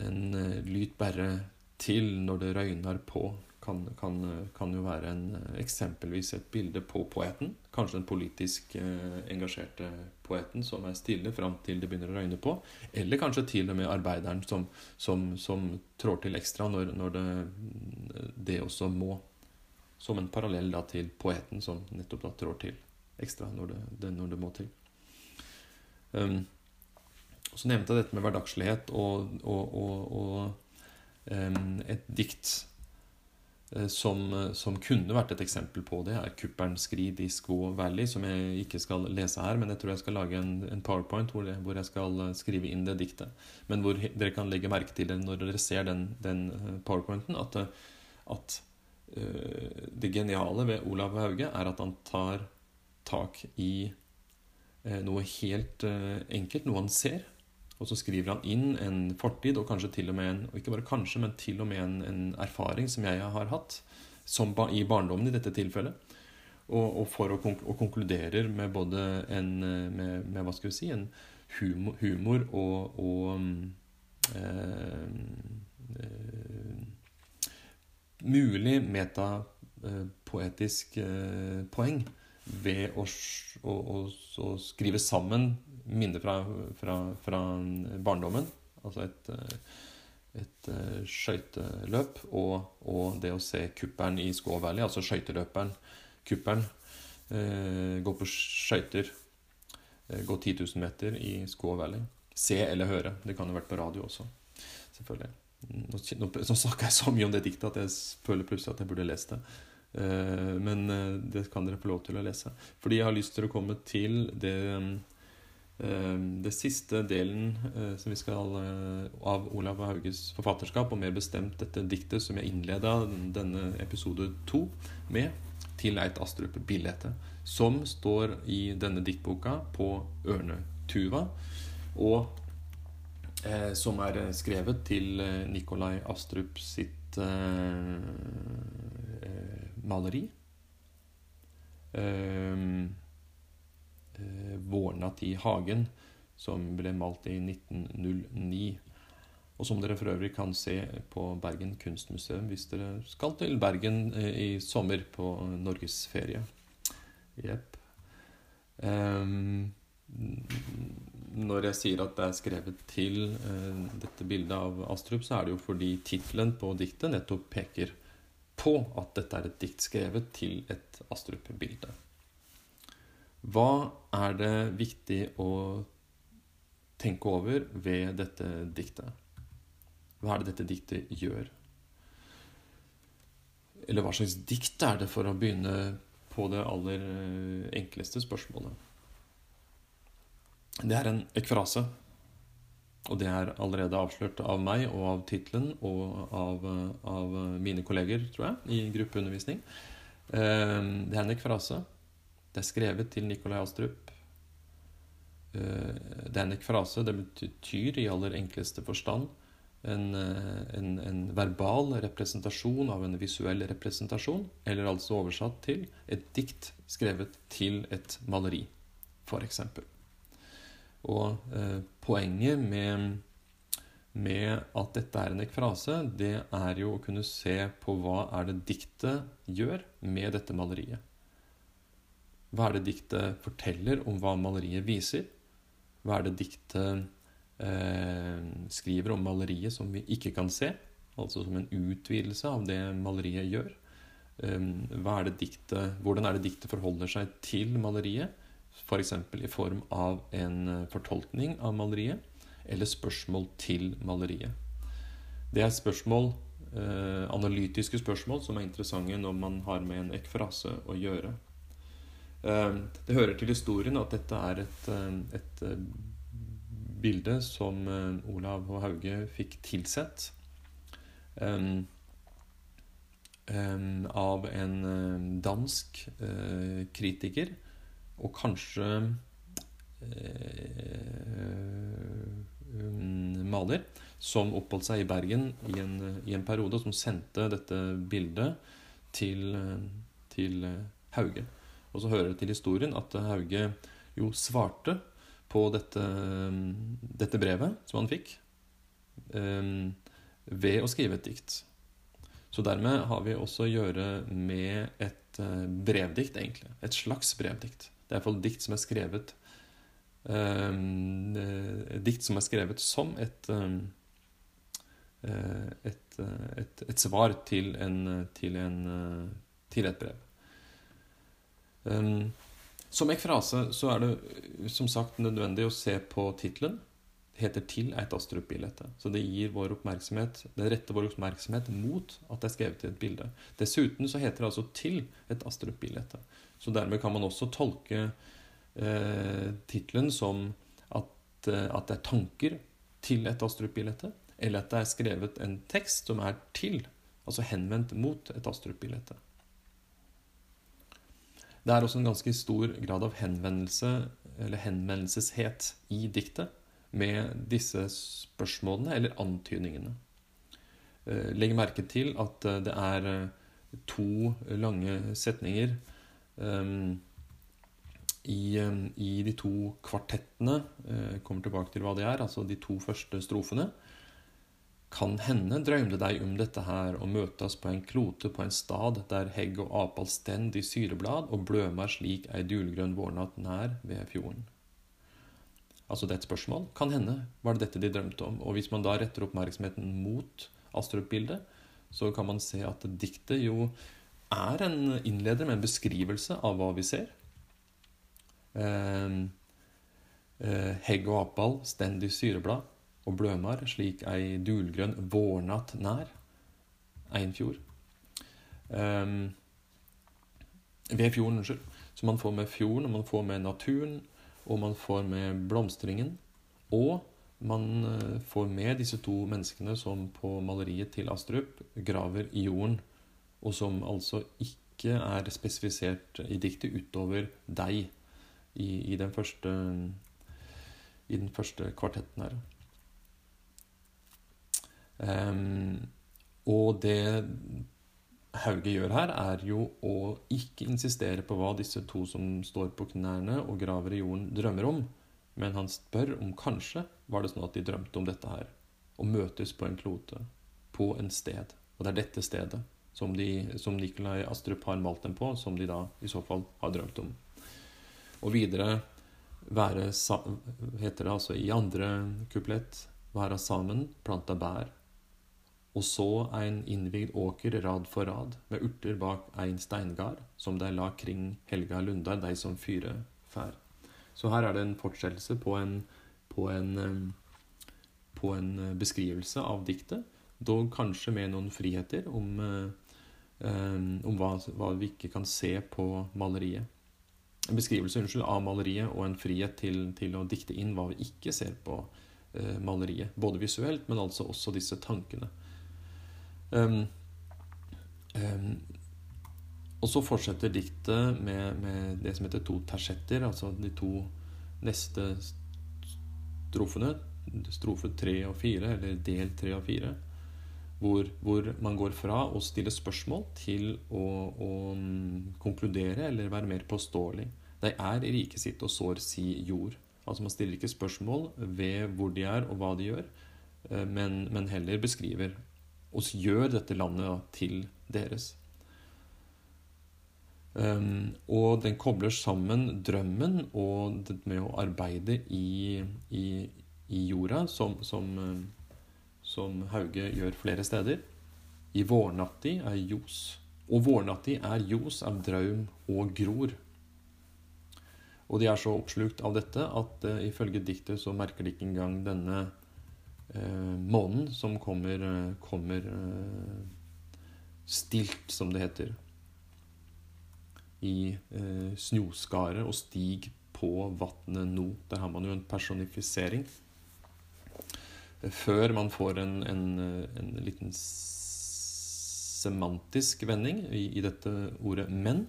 En uh, lyt bare til når det røyner på kan, kan, kan, jo være en, eksempelvis et bilde på poeten. Kanskje den politisk eh, engasjerte poeten som er stille fram til det begynner å røyne på. Eller kanskje til og med arbeideren som, som, som trår til ekstra når, når det, det, også må. Som en parallell da, til poeten som nettopp da trår til ekstra når det, det, når det må til. Um, så nevnte jeg dette med hverdagslighet og, og, og, og um, et dikt som, eh, som, kunne vært et eksempel på det, er Kuppern Skrid i Squaw Valley, som jeg ikke skal lese her, men jeg tror jeg skal lage en, en powerpoint hvor, det, hvor, jeg skal eh, skrive inn det diktet. Men hvor dere kan legge merke til det når dere ser den, den powerpointen, at, at uh, det geniale ved Olav Hauge er at han tar tak i noe helt enkelt, noe han ser, og så skriver han inn en fortid, og kanskje til og med en, og ikke bare kanskje, men til og med en, en erfaring som jeg har hatt som, i barndommen i dette tilfellet. Og, og for å og konkluderer med både en med, med, hva skal vi si, en humor, humor og, og eh, eh, mulig metapoetisk eh, poeng ved å, å, å, skrive sammen minner fra, fra, fra, barndommen. Altså et, eh, et eh, skøyteløp og, og, det å se kuppelen i Skå Valley, altså skøyteløperen, kuppelen, eh, gå på skøyter, gå 10 000 meter i Skå Valley. Se eller høre. Det kan jo vært på radio også, selvfølgelig. Nå, nå, nå snakker jeg så mye om det diktet at jeg føler plutselig at jeg burde lest det. Eh, men det kan dere få lov til å lese. Fordi jeg har lyst til å komme til det Ehm, det siste delen eh, som vi skal eh, av Olav Hauges forfatterskap, og mer bestemt dette diktet som jeg innleda denne episode to med, til Eit Astrup Billete, som står i denne diktboka på Ørnetuva, og eh, som er skrevet til eh, Nikolai Astrup sitt eh, maleri. Eh, eh, 'Vårnatt i hagen', som ble malt i 1909. Og som dere for øvrig kan se på Bergen kunstmuseum hvis dere skal til Bergen eh, i sommer på norgesferie. Jepp. Um, når jeg sier at det er skrevet til uh, dette bildet av Astrup, så er det jo fordi tittelen på diktet nettopp peker på at dette er et dikt skrevet til et Astrup-bilde. Hva er det viktig å tenke over ved dette diktet? Hva er det dette diktet gjør? Eller hva slags dikt er det, for å begynne på det aller eh, enkleste spørsmålet? Det er en ekfrase. Og det er allerede avslørt av meg og av tittelen og av, av, mine kolleger, tror jeg, i gruppeundervisning. Eh, det er en ekfrase. Det er skrevet til Nikolai Astrup. Eh, det er en ekfrase. Det betyr i aller enkleste forstand en, eh, en, en, verbal representasjon av en visuell representasjon, eller altså oversatt til et dikt skrevet til et maleri, f.eks. Og eh, poenget med, med, at dette er en ekfrase, det er jo å kunne se på hva er det diktet gjør med dette maleriet. Hva er det diktet forteller om hva maleriet viser? Hva er det diktet eh, skriver om maleriet som vi ikke kan se? Altså som en utvidelse av det maleriet gjør. Um, er diktet, hvordan er det diktet forholder seg til maleriet? F.eks. For i form av en fortolkning av maleriet, eller spørsmål til maleriet. Det er spørsmål eh, analytiske spørsmål som er interessante når man har med en ekfrase å gjøre. Eh, det hører til historien at dette er et, eh, et eh, bilde som eh, Olav og Hauge fikk tilsett av en dansk kritiker, og kanskje maler som oppholdt seg i Bergen i en, i en periode, som sendte dette bildet til, til, Hauge. Og så hører det til historien at Hauge jo svarte på dette, dette brevet som han fikk, um, ved å skrive et dikt. Så dermed har vi også å gjøre med et uh, brevdikt, egentlig. Et slags brevdikt. Det er iallfall dikt som er skrevet um, Et dikt som er skrevet som et um, Eh, et, et, et, svar til, en, til, en, til et brev. Um, som ekfrase så er det som sagt nødvendig å se på tittelen. Heter 'Til eit Astrup-bilde'. Så det gir vår oppmerksomhet, det retter vår oppmerksomhet mot at det er skrevet i et bilde. Dessuten så heter det altså 'Til et Astrup-bilde'. Så dermed kan man også tolke eh, tittelen som at, at, det er tanker til et Astrup-bilde eller at det er skrevet en tekst som er til, altså henvendt mot et Astrup-bilde. Det er også en ganske stor grad av henvendelse, eller henvendelseshet, i diktet med disse spørsmålene eller antydningene. Eh, legg merke til at eh, det er eh, to lange setninger um, i, i, de to kvartettene. Jeg kommer tilbake til hva det er, altså de to første strofene. Kan hende drømte deg om dette her og møtes på en klote på en stad der hegg og apal stend i syreblad og blømer slik ei dulgrønn vårnatt nær ved fjorden. Altså det er et spørsmål. Kan hende var det dette de drømte om. Og hvis man da retter oppmerksomheten mot Astrup-bildet, så kan man se at diktet jo er en innleder med en beskrivelse av hva vi ser. Eh, eh, hegg og apal stend i syreblad og blømar slik ei dulgrønn vårnatt nær Einfjord. Um, ved fjorden, unnskyld. Så man får med fjorden, og man får med naturen, og man får med blomstringen. Og man eh, får med disse to menneskene som på maleriet til Astrup graver i jorden, og som altså ikke er spesifisert i diktet utover deg i, i, den, første, i den første kvartetten her. Um, og det Hauge gjør her, er jo å ikke insistere på hva disse to som står på knærne og graver i jorden, drømmer om. Men han spør om kanskje var det sånn at de drømte om dette her. Å møtes på en klote, på en sted. Og det er dette stedet som, de, som Nikolai Astrup har malt dem på, som de da i så fall har drømt om. Og videre være, heter det altså i andre kuplett, være sammen, planta bær, og så ein innvigd åker rad for rad, med urter bak ein steingard, som dei la kring helga lundar, dei som fyre fær. Så her er det en fortsettelse på en, på en, på en beskrivelse av diktet, dog kanskje med noen friheter om, om hva, hva, vi ikke kan se på maleriet. En beskrivelse unnskyld, av maleriet og en frihet til, til å dikte inn hva vi ikke ser på uh, maleriet. Både visuelt, men altså også disse tankene. Um, um, og så fortsetter diktet med, med, det som heter to tersetter, altså de to neste strofene, strofe tre og fire, eller del tre og fire, hvor, hvor, man går fra å stille spørsmål til å, å um, konkludere eller være mer påståelig. De er i riket sitt og sår si jord. Altså Man stiller ikke spørsmål ved hvor de er og hva de gjør, eh, men, men heller beskriver og gjør dette landet til deres. Um, og den kobler sammen drømmen og det med å arbeide i, i, i jorda, som, som, som, Hauge gjør flere steder. I vårnatti er ljos. Og vårnatti er ljos av draum og gror. Og de er så oppslukt av dette at uh, ifølge diktet så merker de ikke engang denne eh, månen som kommer, eh, kommer eh, stilt, som det heter, i eh, snjoskaret og stig på vatnet nå. Der har man jo en personifisering. Før man får en, en, en liten semantisk vending i, i, dette ordet 'men'.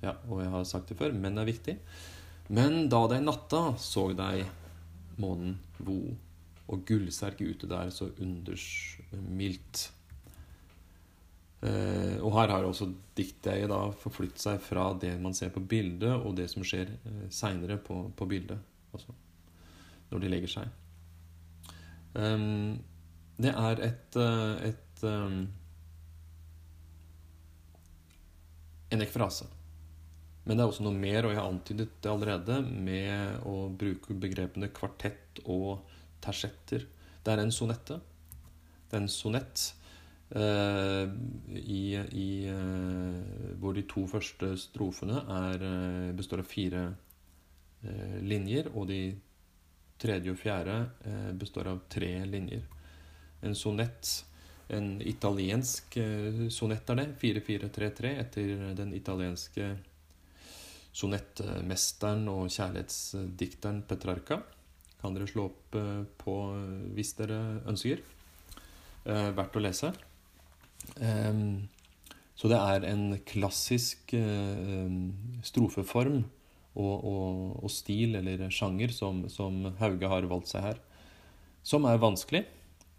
Ja, og jeg har sagt det før, men er viktig. Men da dei natta såg dei månen vo, og gullserk ute der så unders mildt. Eh, og her har også dikteiet da forflyttet seg fra det man ser på bildet, og det som skjer eh, seinere på, på, bildet. Altså når de legger seg. Um, det er et, eh, et um, en ekfrase. Men det er også noe mer, og jeg har antydet det allerede, med å bruke begrepene kvartett og tersetter. Det er en sonette. Det er en sonett Eh, i, i, eh, hvor de to første strofene er, eh, består av fire linjer, og de tredje og fjerde består av tre linjer. En sonett, en italiensk sonett er det, 4433, etter den italienske sonettmesteren og kjærlighetsdikteren Petrarca. Kan dere slå opp på hvis dere ønsker. Verdt å lese. Ehm, så det er en klassisk eh, strofeform og, og, og, stil, eller sjanger, som, som, Hauge har valgt seg her. Som er vanskelig,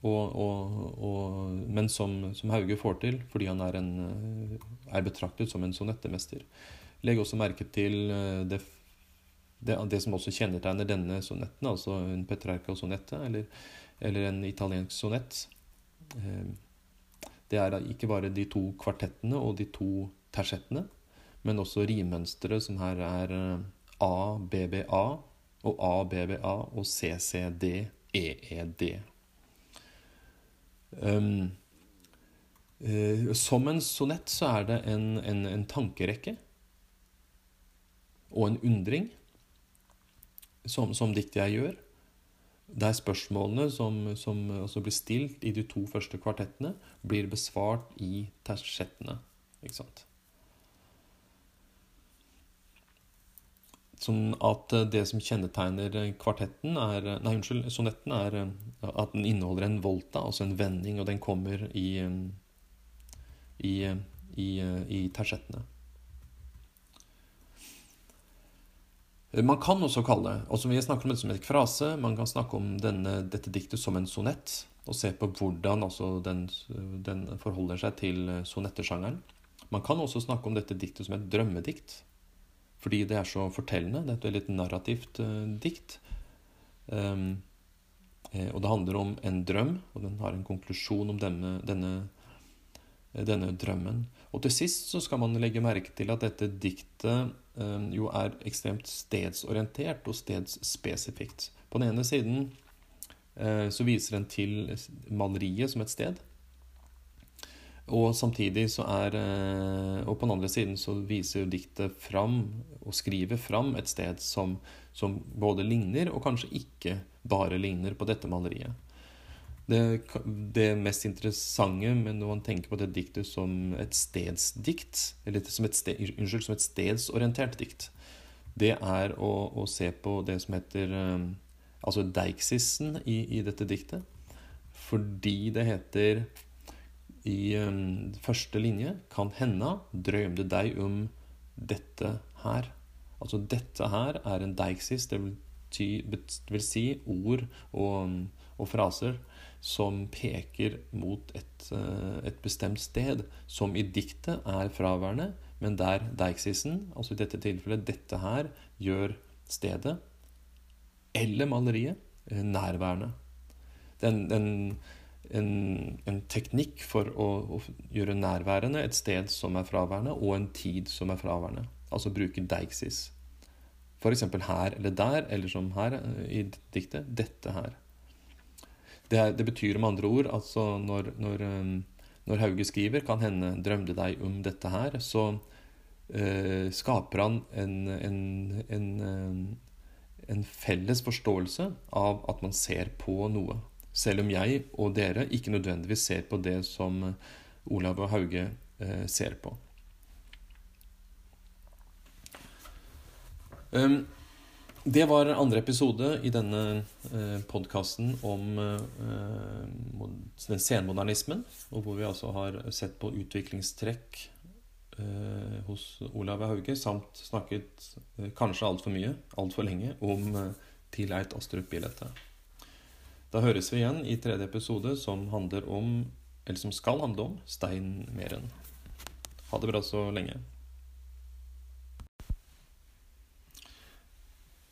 og, men som, som, Hauge får til fordi han er, en, eh, er betraktet som en sonettemester. Legg også merke til eh, det, det, det, som også kjennetegner denne sonetten, altså en Petrarca-sonette, eller, eller, en italiensk sonett. Ehm, det er ikke bare de to kvartettene og de to tersettene, men også rimmønsteret, som her er A, B, B, A, og A, B, B, A og C, C, D, E, E, D. Um, uh, som en sonett så er det en, en, en tankerekke og en undring som, som diktet jeg gjør der spørsmålene som, som blir stilt i de to første kvartettene, blir besvart i tersettene. Ikke sant? Sånn at det som kjennetegner kvartetten, er Nei, unnskyld, sonetten, er at den inneholder en volta, altså en vending, og den kommer i, i, i, i tersettene. Man kan også kalle altså Vi snakker om det som en frase. Man kan snakke om denne, dette diktet som en sonett. Og se på hvordan altså, den, den, forholder seg til sonettesjangeren. Man kan også snakke om dette diktet som et drømmedikt. Fordi det er så fortellende. Det er et veldig narrativt uh, dikt. Um, og det handler om en drøm, og den har en konklusjon om denne, denne, denne drømmen. Og til sist så skal man legge merke til at dette diktet um, jo er ekstremt stedsorientert og stedsspesifikt. På den ene siden uh, så viser den til maleriet som et sted. Og samtidig så er uh, Og på den andre siden så viser diktet fram, og skriver fram, et sted som, som både ligner, og kanskje ikke bare ligner på dette maleriet. Det, det, mest interessante men når man tenker på det diktet som et stedsdikt, eller som et, sted, unnskyld, som et stedsorientert dikt, det er å, å, se på det som heter um, altså deiksisen i, i, dette diktet. Fordi det heter i um, første linje Kan henda drømte deg om dette her. Altså dette her er en deiksis, det vil, ty, vil si ord og, og fraser som peker mot et, eh, et, bestemt sted, som i diktet er fraværende, men der deiksisen, altså i dette tilfellet dette her, gjør stedet eller maleriet eh, nærværende. Det er en, en, teknikk for å, å, gjøre nærværende et sted som er fraværende, og en tid som er fraværende. Altså bruke deiksis. F.eks. her eller der, eller som her eh, i diktet dette her. Det, det, betyr med andre ord altså når, når, um, når, Hauge skriver 'Kan hende drømte deg om dette her', så uh, skaper han en, en, en, um, en, felles forståelse av at man ser på noe. Selv om jeg og dere ikke nødvendigvis ser på det som Olav og Hauge eh, ser på. Um, det var andre episode i denne eh, podkasten om eh, den senmodernismen, og hvor vi altså har sett på utviklingstrekk eh, hos Olav Hauge, samt snakket kanskje altfor mye, altfor lenge, om Tileit Astrup-bildet. Da høres vi igjen i tredje episode, som handler om, eller som skal handle om, Stein Meren. Ha det bra så lenge.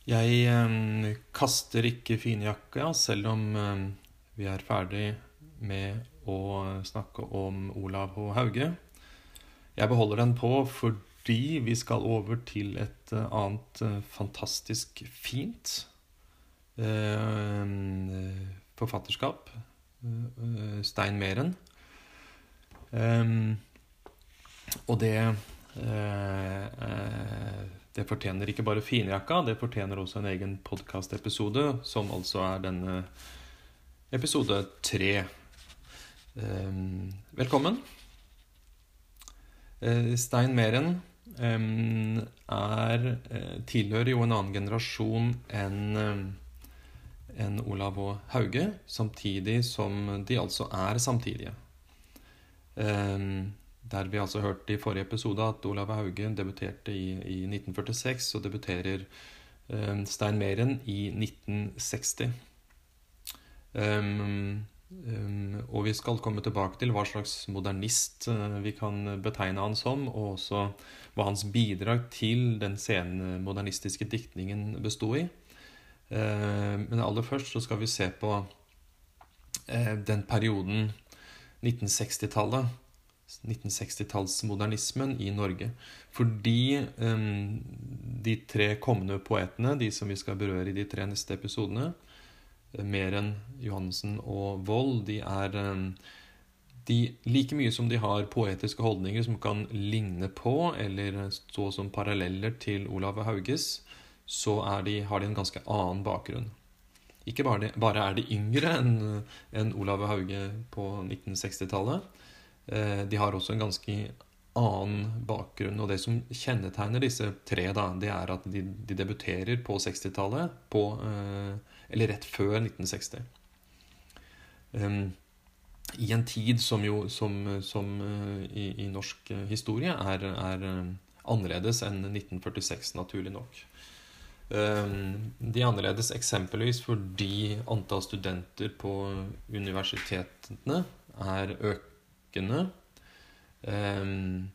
Jeg eh, kaster ikke finjakka, selv om eh, vi er ferdig med å snakke om Olav H. Hauge. Jeg beholder den på fordi vi skal over til et eh, annet eh, fantastisk fint eh, forfatterskap. Stein Meren. og det det fortjener ikke bare finjakka, det fortjener også en egen podkastepisode, som altså er denne episode tre. Ehm, velkommen. Eh, Stein Meren ehm, er, eh, tilhører jo en annen generasjon enn eh, enn Olav og Hauge, samtidig som de altså er samtidige. Um, der vi altså hørte i forrige episode at Olav Haugen debuterte i, i 1946, og debuterer eh, Stein Meren i 1960. Um, um, og vi skal komme tilbake til hva slags modernist uh, vi kan betegne han som, og også hva hans bidrag til den senmodernistiske diktningen bestod i. Uh, men aller først så skal vi se på uh, den perioden 1960-tallet 1960-tallsmodernismen i Norge. Fordi um, de tre kommende poetene, de som vi skal berøre i de tre neste episodene, mer enn Johannessen og Wold, de er um, de, Like mye som de har poetiske holdninger som kan ligne på eller stå som paralleller til Olav Hauges, så de, har de en ganske annen bakgrunn. Ikke bare, bare er de yngre enn en Olav Hauge på 1960-tallet, Eh, de har også en ganske annen bakgrunn. Og det som kjennetegner disse tre, da, det er at de, de debuterer på 60-tallet, eh, eller rett før 1960. I en tid som jo som, som eh, i, i, norsk historie er, er, annerledes enn 1946, naturlig nok. De er annerledes eksempelvis fordi antall studenter på universitetene er økende. Ehm,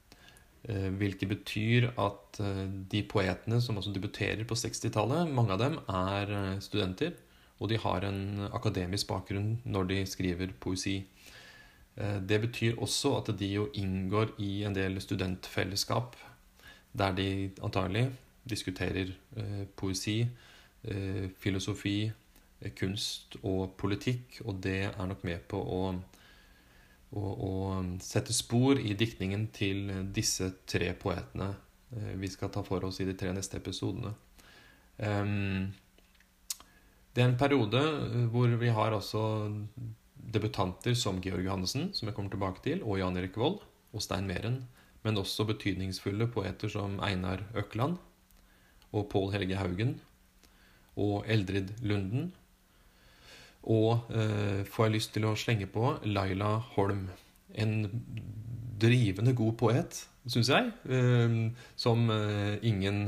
eh, hvilket betyr at eh, de poetene som altså debuterer på 60-tallet, mange av dem er eh, studenter. Og de har en akademisk bakgrunn når de skriver poesi. Det betyr også at de jo inngår i en del studentfellesskap der de antagelig diskuterer poesi, filosofi, kunst og politikk. Og det er nok med på å og, og sette spor i diktningen til disse tre poetene eh, vi skal ta for oss i de tre neste episodene. Det er en periode eh, hvor vi har også debutanter som Georg Johannessen, som jeg kommer tilbake til, og Jan Erik Vold og Stein Meren, men også betydningsfulle poeter som Einar Økland og Pål Helge Haugen og Eldrid Lunden og eh, får jeg lyst til å slenge på Laila Holm. En drivende god poet, syns jeg, eh, som eh, ingen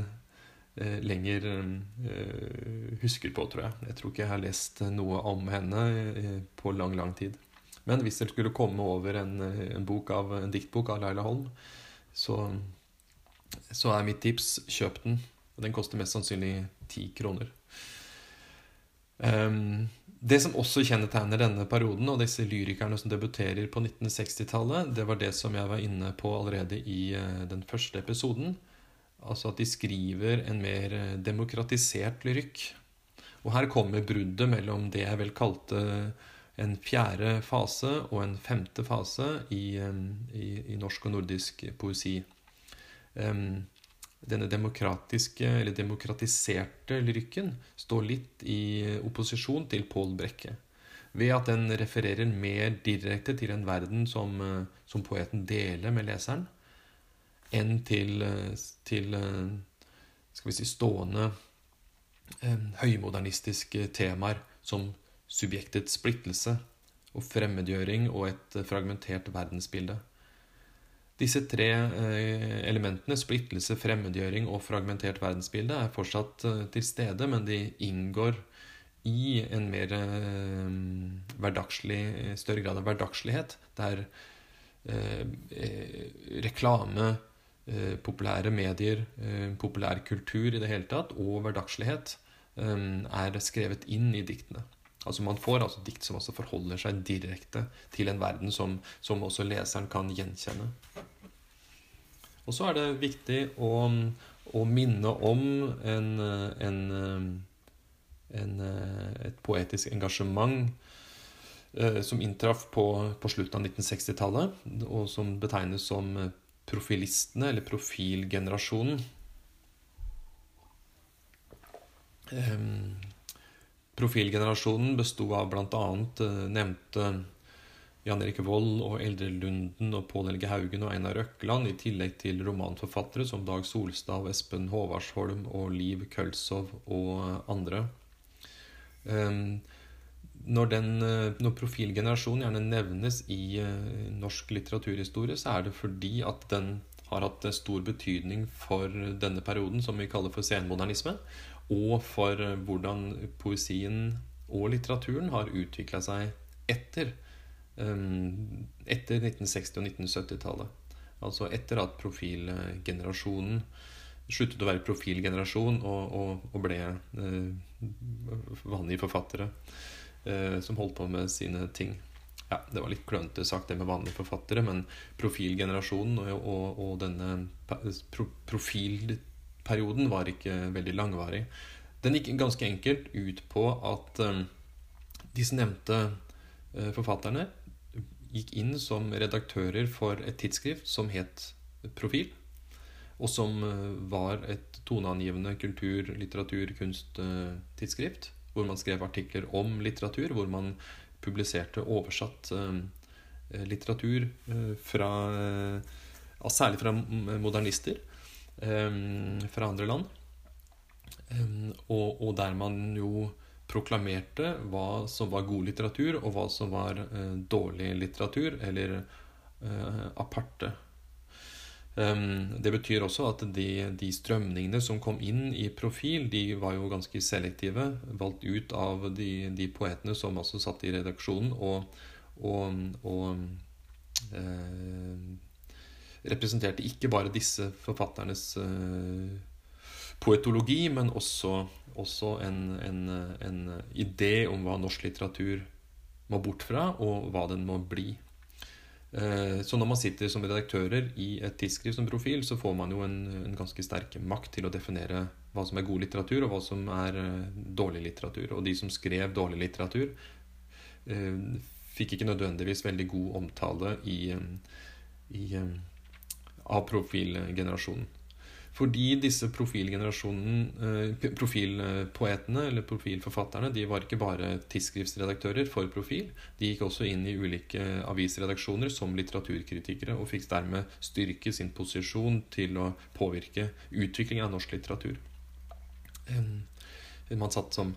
eh, lenger eh, husker på, tror jeg. Jeg tror ikke jeg har lest noe om henne eh, på lang, lang tid. Men hvis dere skulle komme over en, en, av, en diktbok av Laila Holm, så, så er mitt tips kjøp den. Den koster mest sannsynlig ti kroner. Um, det som også kjennetegner denne perioden, og disse lyrikerne som debuterer på 1960-tallet, det var det som jeg var inne på allerede i eh, den første episoden. Altså at de skriver en mer eh, demokratisert lyrikk. Og her kommer bruddet mellom det jeg vel kalte en fjerde fase og en femte fase i, eh, i, i norsk og nordisk poesi. Um, denne demokratiske, eller demokratiserte lyrikken står litt i opposisjon til Pål Brekke. ved at den refererer mer direkte til en verden som, som poeten deler med leseren, enn til, til skal vi si, stående høymodernistiske temaer som subjektets splittelse og fremmedgjøring og et fragmentert verdensbilde. Disse tre eh, elementene, splittelse, fremmedgjøring og fragmentert verdensbilde, er fortsatt eh, til stede, men de inngår i en mer eh, hverdagslig, større grad av hverdagslighet, der reklame, populære medier, populær kultur i det hele tatt, og hverdagslighet er skrevet inn i diktene. Altså Man får altså dikt som også forholder seg direkte til en verden som, som også leseren kan gjenkjenne. Og så er det viktig å, å minne om en, en, en, et poetisk engasjement eh, som inntraff på, på slutten av 1960-tallet, og som betegnes som profilistene, eller profilgenerasjonen. Um, Profilgenerasjonen besto av bl.a. Eh, nevnte Jan Erik Vold og Eldre Lunden og Pål Helge Haugen og Einar Røkkeland, i tillegg til romanforfattere som Dag Solstad, Espen Håvardsholm og Liv Kølsov og andre. Ehm, når, den, eh, når profilgenerasjonen gjerne nevnes i eh, norsk litteraturhistorie, så er det fordi at den har hatt stor betydning for denne perioden som vi kaller for senmodernisme, og for hvordan poesien og litteraturen har utvikla seg etter, um, etter 1960- og 1970-tallet. Altså etter at profilgenerasjonen sluttet å være profilgenerasjon og, og, og ble eh, vanlige forfattere eh, som holdt på med sine ting. Ja, Det var litt klønete sagt, det med vanlige forfattere, men profilgenerasjonen og, og denne pro profil perioden var ikke veldig langvarig. Den gikk ganske enkelt ut på at um, disse nevnte uh, forfatterne gikk inn som redaktører for et tidsskrift som het Profil, og som uh, var et toneangivende kultur-, litteratur-, kunsttidsskrift, hvor man skrev artikler om litteratur, hvor man publiserte oversatt litteratur fra Særlig fra modernister um, fra andre land. Um, og, og, der man jo proklamerte hva som var god litteratur, og hva som var uh, dårlig litteratur, eller uh, aparte. Um, det betyr også at de, de, strømningene som kom inn i profil, de var jo ganske selektive. Valgt ut av de, de poetene som altså satt i redaksjonen, og, og, og uh, representerte ikke bare disse forfatternes uh, poetologi, men også, også en, en, en, idé om hva norsk litteratur må bort fra, og hva den må bli. Uh, så når man sitter som redaktører i et tidsskrift som profil, så får man jo en, en, ganske sterk makt til å definere hva som er god litteratur, og hva som er uh, dårlig litteratur. Og de som skrev dårlig litteratur, fikk ikke nødvendigvis veldig god omtale i, i av profilgenerasjonen. Fordi disse eh, profilpoetene eller profilforfatterne de var ikke bare tidsskriftsredaktører for profil. De gikk også inn i ulike avisredaksjoner som litteraturkritikere og fikk dermed styrke sin posisjon til å påvirke utviklingen av norsk litteratur. Man satt som,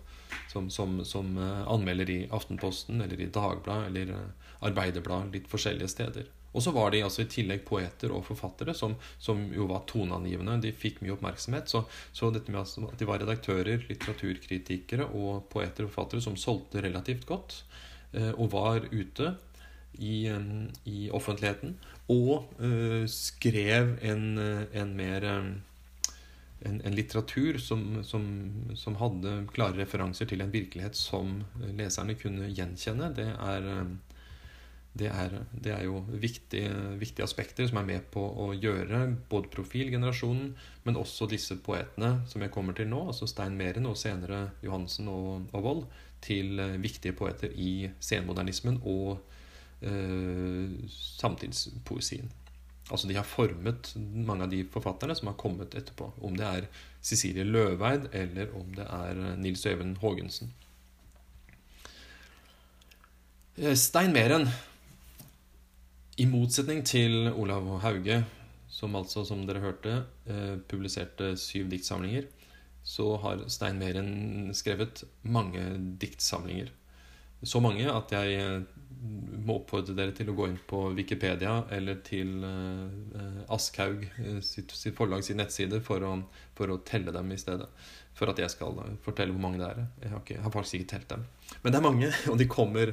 som, som, som eh, anmelder i Aftenposten eller i Dagbladet eller Arbeiderbladet, Arbeiderblad litt forskjellige steder. Og så var de altså i tillegg poeter og forfattere som, som jo var toneangivende. De fikk mye oppmerksomhet. Så, så dette med at de var redaktører, litteraturkritikere og poeter og forfattere som solgte relativt godt, eh, og var ute i, i offentligheten og uh, skrev en, en mer en, en, litteratur som, som, som, hadde klare referanser til en virkelighet som leserne kunne gjenkjenne. Det er det er, det er jo viktige, viktige, aspekter som er med på å gjøre både profilgenerasjonen, men også disse poetene som jeg kommer til nå, altså Stein Meren og senere Johansen og, og Vold, til eh, viktige poeter i senmodernismen og eh, samtidspoesien. Altså De har formet mange av de forfatterne som har kommet etterpå. Om det er Cecilie Løveid eller om det er Nils Øyvind Haagensen. Eh, Stein Meren, i motsetning til Olav Hauge, som altså, som dere hørte, eh, publiserte syv diktsamlinger, så har Stein Meren skrevet mange diktsamlinger. Så mange at jeg eh, må oppfordre dere til å gå inn på Wikipedia eller til Aschhaug sitt, sitt forlag sin nettside for å, for å, telle dem i stedet. For at jeg skal fortelle hvor mange det er. Jeg har, ikke, har faktisk ikke telt dem. Men det er mange, og de kommer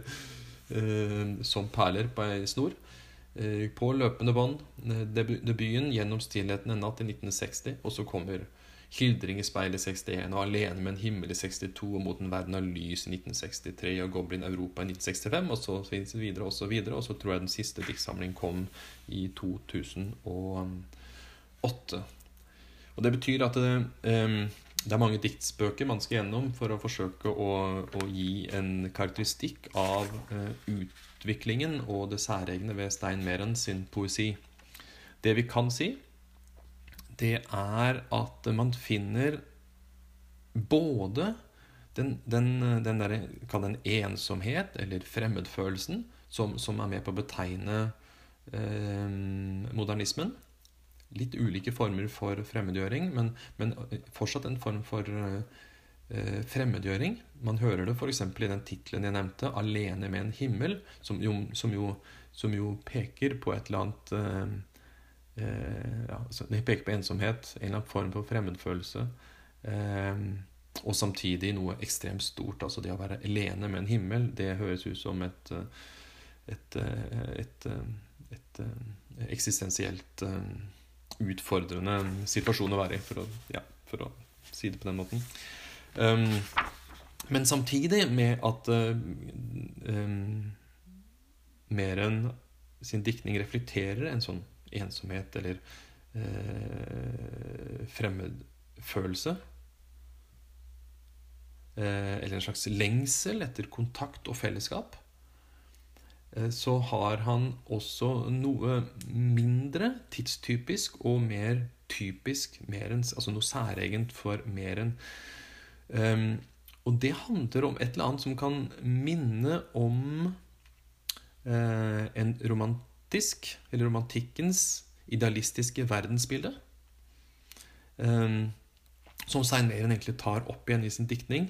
Eh, som perler på ei snor. Eh, på løpende bånd. Eh, debuten 'Gjennom stillheten en natt' i 1960. Og så kommer 'Hildring i speilet' 61 og 'Alene med en himmel' i 62 og 'Mot en verden av lys' i 1963 og 'Goblin Europa' i 1965 og så videre og så videre. Og så tror jeg den siste diktsamlingen kom i 2008. Og det betyr at det, um, det er mange diktspøker man skal gjennom for å forsøke å, å gi en karakteristikk av uh, utviklingen og det særegne ved Stein Meren sin poesi. Det vi kan si, det er at man finner både den, den, den der, Kall den ensomhet, eller fremmedfølelsen, som, som, er med på å betegne eh, modernismen litt ulike former for fremmedgjøring, men, men fortsatt en form for uh, fremmedgjøring. Man hører det f.eks. i den tittelen jeg nevnte, 'Alene med en himmel', som jo, som jo, som jo peker på et eller annet uh, uh, ja, Det peker på ensomhet, en eller annen form for fremmedfølelse. og samtidig noe ekstremt stort. altså Det å være alene med en himmel, det høres ut som et, et, et, et eksistensielt utfordrende situasjon å være i, for å, ja, for å si det på den måten. Um, men samtidig med at uh, um, mer enn sin diktning reflekterer en sånn ensomhet eller uh, fremmedfølelse. Uh, eller en slags lengsel etter kontakt og fellesskap. Eh, så har han også noe mindre tidstypisk og mer typisk, mer enn, altså noe særegent for mer enn um, Og det handler om et eller annet som kan minne om uh, en romantisk, eller romantikkens idealistiske verdensbilde. Um, som Seineren egentlig tar opp igjen i sin diktning,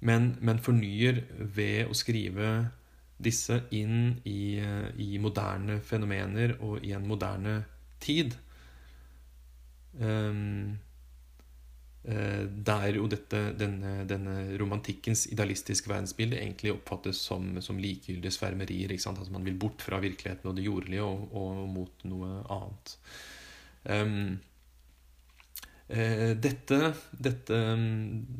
men, men fornyer ved å skrive disse inn i, i, moderne fenomener og i en moderne tid. Um, der jo dette, denne, denne, romantikkens idealistiske verdensbilde egentlig oppfattes som, som likegyldige svermerier. Altså man vil bort fra virkeligheten og det jordlige og, og mot noe annet. Um, Eh, dette, dette,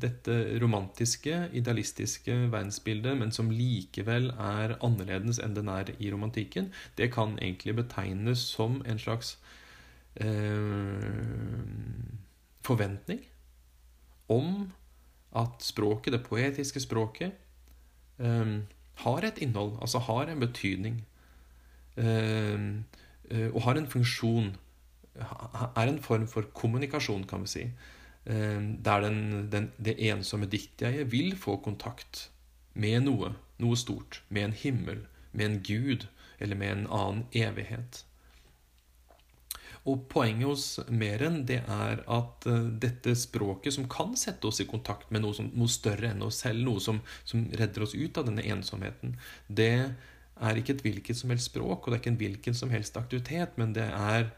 dette, romantiske, idealistiske verdensbildet, men som likevel er annerledes enn den er i romantikken, det kan egentlig betegnes som en slags eh, forventning om at språket, det poetiske språket, um, har et innhold, altså har en betydning, eh og har en funksjon er en form for kommunikasjon, kan vi si. Um, der den, den, det ensomme diktjeget vil få kontakt med noe, noe stort. Med en himmel, med en gud, eller med en annen evighet. Og Poenget hos Meren det er at uh, dette språket, som kan sette oss i kontakt med noe, som, noe større enn oss selv, noe som, som, redder oss ut av denne ensomheten, det er ikke et hvilket som helst språk, og det er ikke en hvilken som helst aktivitet, men det er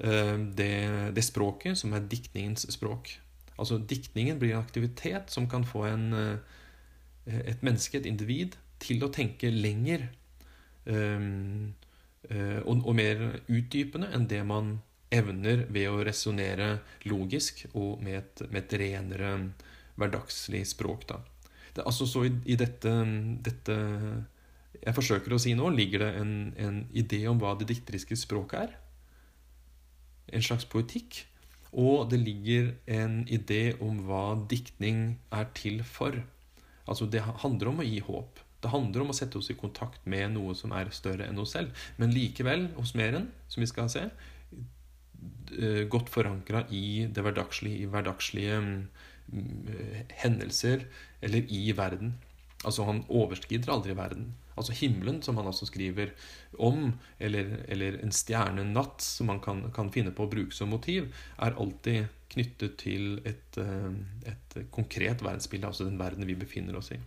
Eh, det, det, språket som er diktningens språk. Altså Diktningen blir en aktivitet som kan få en, eh, et menneske, et individ, til å tenke lenger um, og, og, mer utdypende enn det man evner ved å resonnere logisk og med et, med et renere hverdagslig språk. Da. Det, altså så i, i dette, dette, jeg forsøker å si nå, ligger det en, en idé om hva det dikteriske språket er en slags poetikk. Og det ligger en idé om hva diktning er til for. Altså Det handler om å gi håp. Det handler om å sette oss i kontakt med noe som er større enn oss selv. Men likevel, hos Meren, som vi skal se, godt forankra i det hverdagslige, i hverdagslige mm, hendelser eller i verden. Altså Han overskrider aldri verden. Altså himmelen, som han også skriver om, eller, eller en stjernenatt, som man kan, kan, finne på å bruke som motiv, er alltid knyttet til et, eh, et konkret verdensbilde, altså den verden vi befinner oss i.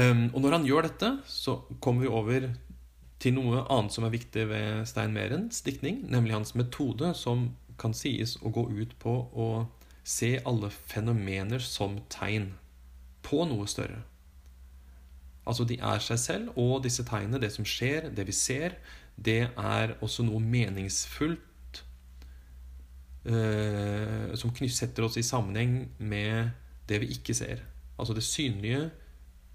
Og når han gjør dette, så kommer vi over til noe annet som er viktig ved Stein Merens diktning, nemlig hans metode, som kan sies å gå ut på å se alle fenomener som tegn på noe større. Altså de er seg selv, og disse tegnene, det som skjer, det vi ser, det er også noe meningsfullt eh, som setter oss i sammenheng med det vi ikke ser. Altså det synlige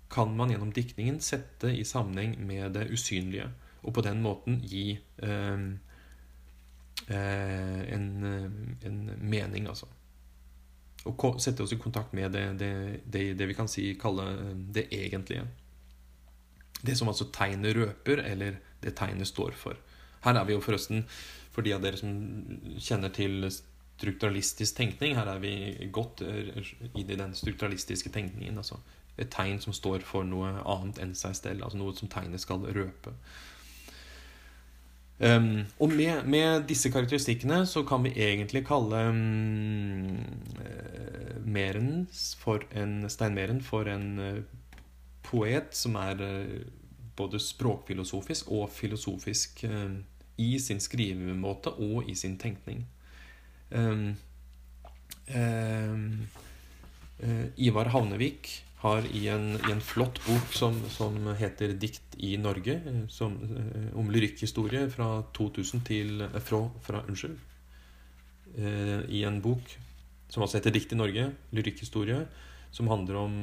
kan man gjennom diktningen sette i sammenheng med det usynlige, og på den måten gi eh, eh, en, en, mening, altså. Og sette oss i kontakt med det, det, det, det vi kan si kalle det egentlige. Det som altså tegnet røper, eller det tegnet står for. Her er vi jo forresten, for de av dere som kjenner til strukturalistisk tenkning, her er vi godt inn i den strukturalistiske tenkningen. altså Et tegn som står for noe annet enn seg selv. altså Noe som tegnet skal røpe. Um, og med, med, disse karakteristikkene så kan vi egentlig kalle um, Merens for en, Stein Meren for en uh, poet som er uh, både språkfilosofisk og filosofisk uh, i sin skrivemåte og i sin tenkning. Um, Ivar Havnevik har i en, i en flott bok som, som, heter 'Dikt i Norge', eh, som, eh, om lyrikkhistorie fra 2000 til eh, fra, fra, Unnskyld. I en bok som altså heter 'Dikt i Norge', lyrikkhistorie, som handler om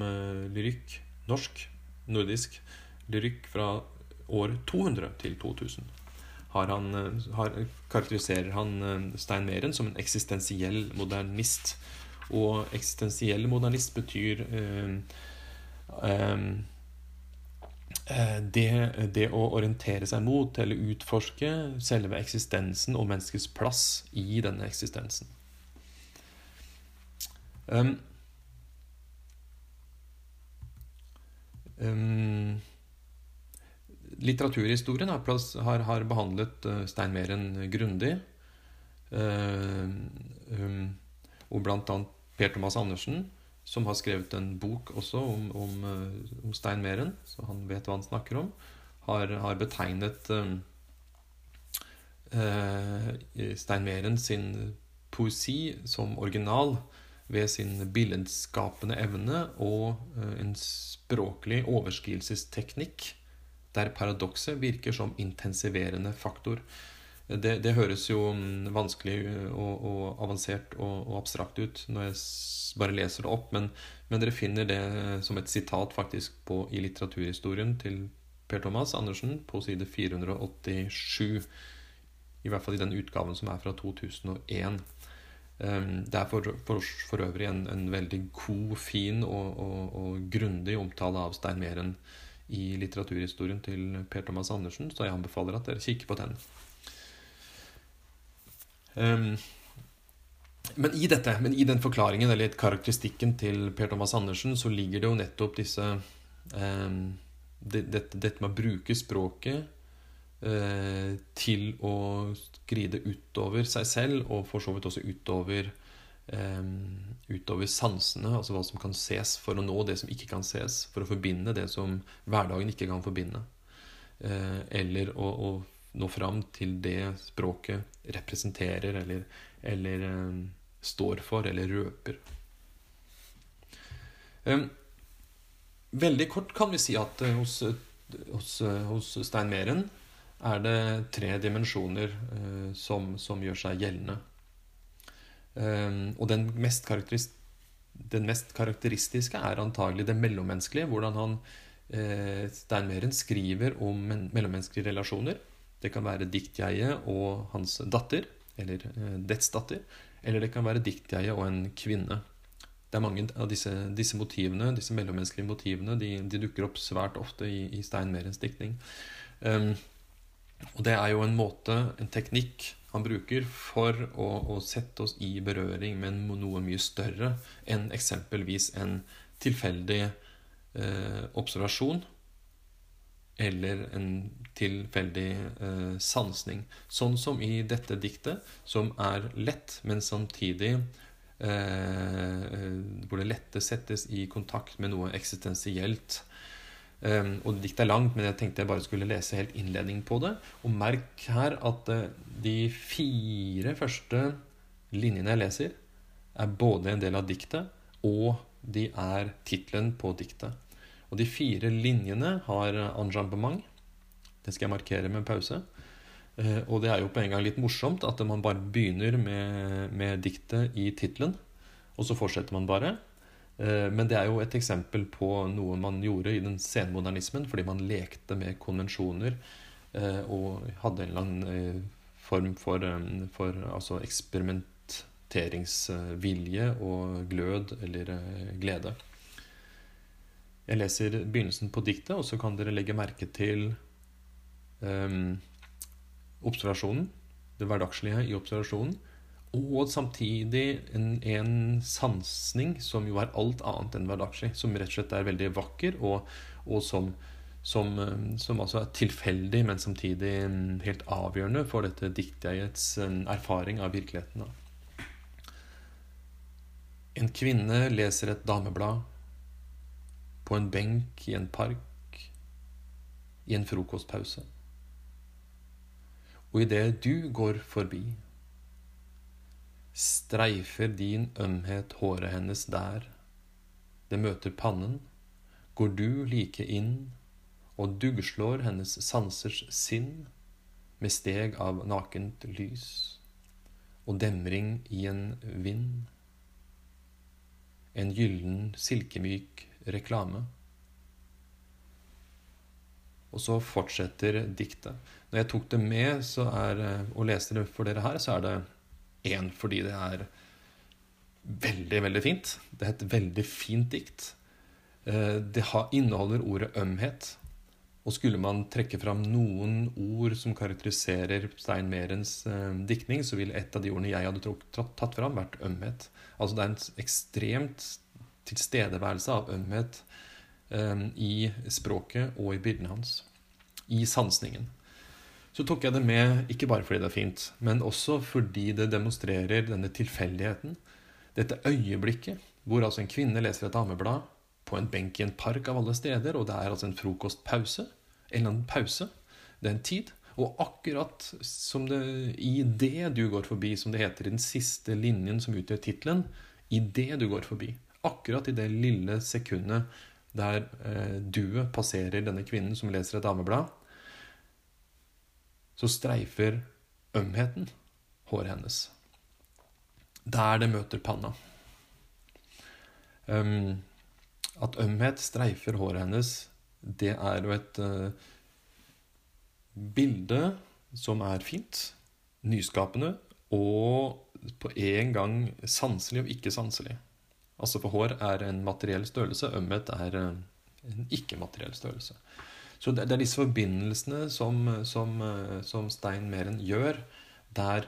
lyrikk, norsk, nordisk lyrikk fra år 200 til 2000. Har han, har, karakteriserer han Stein Meren som en eksistensiell modernist. Og eksistensiell modernist betyr eh, det, det, å orientere seg mot eller utforske selve eksistensen og menneskets plass i denne eksistensen. Um, um, litteraturhistorien har, plass, har, har behandlet uh, Stein Meren grundig. Um, og blant annet Per Thomas Andersen som har skrevet en bok også om, om, eh, om Stein Meren, så han vet hva han snakker om, har, har betegnet eh, Stein Meren sin poesi som original ved sin billedskapende evne og eh, en språklig overskridelsesteknikk der paradokset virker som intensiverende faktor. Det, det høres jo mm, vanskelig og, og avansert og, og, abstrakt ut når jeg bare leser det opp, men, men, dere finner det som et sitat faktisk på, i litteraturhistorien til Per Thomas Andersen på side 487. I hvert fall i den utgaven som er fra 2001. Ehm, det er for, for, for øvrig en, en, veldig god, fin og, og, og grundig omtale av Stein Meren i litteraturhistorien til Per Thomas Andersen, så jeg anbefaler at dere kikker på den. Um, men i dette, men i den forklaringen, eller karakteristikken til Per Thomas Andersen, så ligger det jo nettopp disse um, det, dette, dette, med å bruke språket uh, til å skride utover seg selv, og for så vidt også utover um, utover sansene, altså hva som kan ses, for å nå det som ikke kan ses. For å forbinde det som hverdagen ikke kan forbinde. Uh, eller å, å nå fram til det språket representerer eller, eller um, står for eller røper. Um, veldig kort kan vi si at uh, hos, hos, uh, hos Stein Meren er det tre dimensjoner uh, som, som, gjør seg gjeldende. Um, og den mest, den mest, karakteristiske er antagelig det mellommenneskelige. Hvordan han, Stein Meren skriver om mellommenneskelige relasjoner det kan være diktjeget og hans datter, eller eh, dets datter. Eller det kan være diktjeget og en kvinne. Det er mange av disse, disse motivene, disse mellommenneskelige motivene de, de, dukker opp svært ofte i, i Stein Merens diktning. Um, og det er jo en måte, en teknikk, han bruker for å, å sette oss i berøring med noe mye større enn eksempelvis en tilfeldig eh, observasjon eller en tilfeldig eh, sansning. Sånn som i dette diktet, som er lett, men samtidig eh, hvor det lette settes i kontakt med noe eksistensielt. Eh, og Diktet er langt, men jeg tenkte jeg bare skulle lese helt innledning på det. Og merk her at uh, de fire første linjene jeg leser, er både en del av diktet, og de er tittelen på diktet. Og de fire linjene har enjambement. Det skal jeg markere med pause. Uh, og det er jo på en gang litt morsomt at man bare begynner med, med diktet i tittelen, og så fortsetter man bare. Eh, men det er jo et eksempel på noe man gjorde i den senmodernismen, fordi man lekte med konvensjoner eh, og hadde en eller annen eh, form for, for altså eksperimenteringsvilje og glød eller glede. Jeg leser begynnelsen på diktet, og så kan dere legge merke til um, observasjonen. Det hverdagslige i observasjonen. Og samtidig en, en sansning som jo er alt annet enn hverdagslig. Som rett og slett er veldig vakker, og, og som, som, som, altså er tilfeldig, men samtidig helt avgjørende for dette diktjegets erfaring av virkeligheten. En kvinne leser et dameblad på en benk i en park i en frokostpause. Og idet du går forbi Streifer din ømhet håret hennes der, det møter pannen, går du like inn og duggslår hennes sansers sinn med steg av nakent lys og demring i en vind, en gyllen, silkemyk reklame. Og så fortsetter diktet. Når jeg tok det med er, og leste det for dere her, så er det Én fordi det er veldig, veldig fint. Det er et veldig fint dikt. Eh, det inneholder ordet ømhet. Og skulle man trekke fram noen ord som karakteriserer Stein Merens eh, diktning, så ville et av de ordene jeg hadde tatt fram, vært ømhet. Altså det er en ekstremt tilstedeværelse av ømhet eh, i språket og i bildene hans. I sansningen så tok jeg det med ikke bare fordi det er fint, men også fordi det demonstrerer denne tilfeldigheten. Dette øyeblikket hvor altså en kvinne leser et dameblad på en benk i en park av alle steder, og det er altså en frokostpause. Eller en pause. Det er en tid. Og akkurat som det i det du går forbi, som det heter i den siste linjen som utgjør tittelen, i det du går forbi, akkurat i det lille sekundet der eh, duet passerer denne kvinnen som leser et dameblad, så streifer ømheten håret hennes. Der det møter panna. Um, at ømhet streifer håret hennes, det er jo et uh, bilde som er fint, nyskapende og på en gang sanselig og ikke sanselig. Altså For hår er en materiell størrelse, ømhet er uh, en ikke-materiell størrelse. Så det, er disse forbindelsene som, som, som Stein Meren gjør, der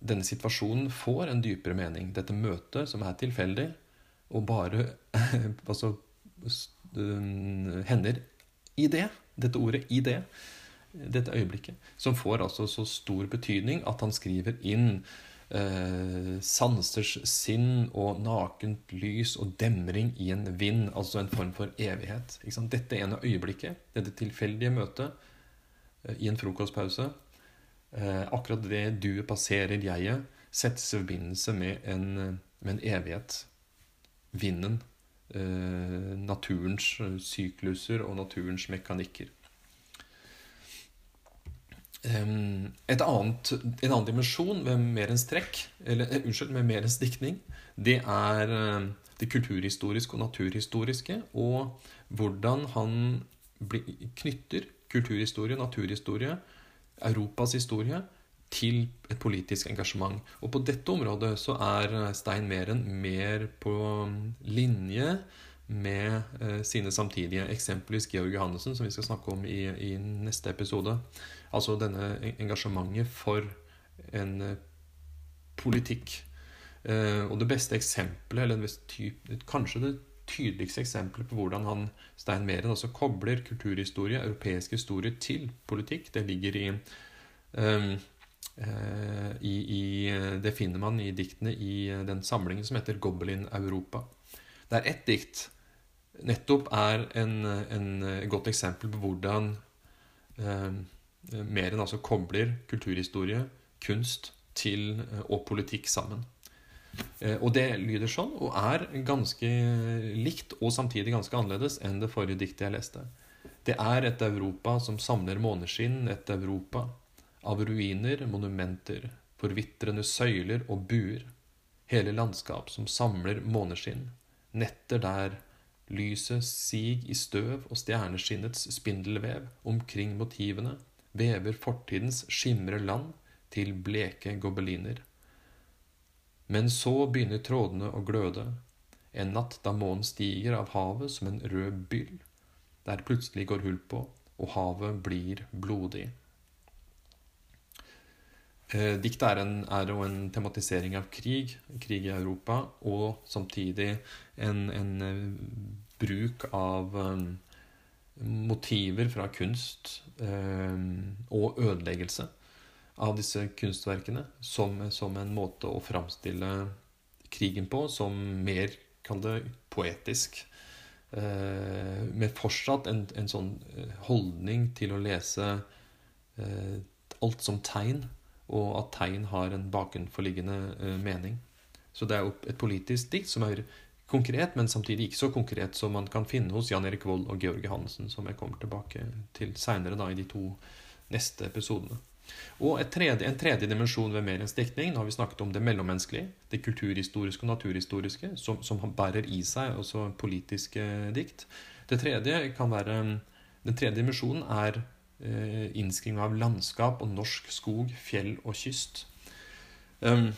denne situasjonen får en dypere mening. Dette møtet, som er tilfeldig, og bare altså, hender i det. Dette ordet 'i det'. Dette øyeblikket. Som får altså så stor betydning at han skriver inn eh, sansers sinn og nakent lys og demring i en vind, altså en form for evighet. Dette ene øyeblikket, dette tilfeldige møtet eh, i en frokostpause, eh, akkurat det du passerer jeget, settes i forbindelse med en, med en evighet. Vinden. Eh, naturens sykluser og naturens mekanikker. Et annet, en annen dimensjon ved Merens trekk, eller eh, unnskyld, med Merens diktning, det er det kulturhistoriske og naturhistoriske, og hvordan han knytter kulturhistorie, naturhistorie, Europas historie til et politisk engasjement. Og på dette området så er Stein Meren mer på linje med eh, sine samtidige, eksempelvis Georg Johannessen, som vi skal snakke om i, i neste episode. Altså denne engasjementet for en eh, politikk. Eh, og det beste eksempelet, eller kanskje det tydeligste eksempelet på hvordan han, Stein Meren også kobler kulturhistorie, europeisk historie, til politikk. Det ligger i, um, i, i Det finner man i diktene i den samlingen som heter Gobelin Europa. Der ett dikt nettopp er en, en godt eksempel på hvordan uh, Meren altså kobler kulturhistorie, kunst til, og politikk sammen. Eh, og det lyder sånn, og er ganske likt og samtidig ganske annerledes enn det forrige diktet jeg leste. Det er et Europa som samler måneskinn, et Europa av ruiner, monumenter, forvitrende søyler og buer. Hele landskap som samler måneskinn. Netter der lyset sig i støv og stjerneskinnets spindelvev omkring motivene, vever fortidens skimre land til bleke gobeliner. Men så begynner trådene å gløde. En natt da månen stiger av havet som en rød byll, der plutselig går hull på, og havet blir blodig. Eh, diktet er, en, er en tematisering av krig, krig i Europa, og samtidig en, en eh, bruk av um, motiver fra kunst og ødeleggelse av disse kunstverkene som, som en måte å framstille krigen på som mer, kall det, poetisk. Eh, med fortsatt en, en, sånn eh, holdning til å lese eh, alt som tegn, og at tegn har en bakenforliggende eh, mening. Så det er jo et politisk dikt som er konkret, men samtidig ikke så konkret som man kan finne hos Jan Erik Vold og Georg Hansen, som jeg kommer tilbake til seinere i de to neste episodene. Og tredje, en tredje dimensjon ved Merens diktning, nå har vi snakket om det mellommenneskelige, det kulturhistoriske og naturhistoriske, som, som bærer i seg også politiske dikt. Det tredje kan være, Den tredje dimensjonen er eh, innskriving av landskap og norsk skog, fjell og kyst. Um,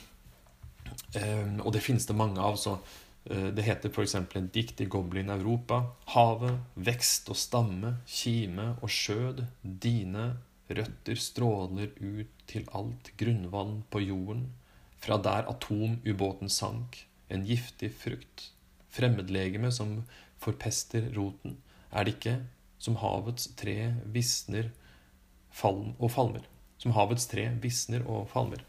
um, og det finnes det mange av. så det heter f.eks. en dikt i Goblin Europa. Havet, vekst og stamme, kime og skjød, dine Røtter stråler ut til alt grunnvann på jorden, fra der atomubåten sank, en giftig frukt, fremmedlegeme som forpester roten, er det ikke, som havets tre visner og falmer. Som havets tre visner og falmer.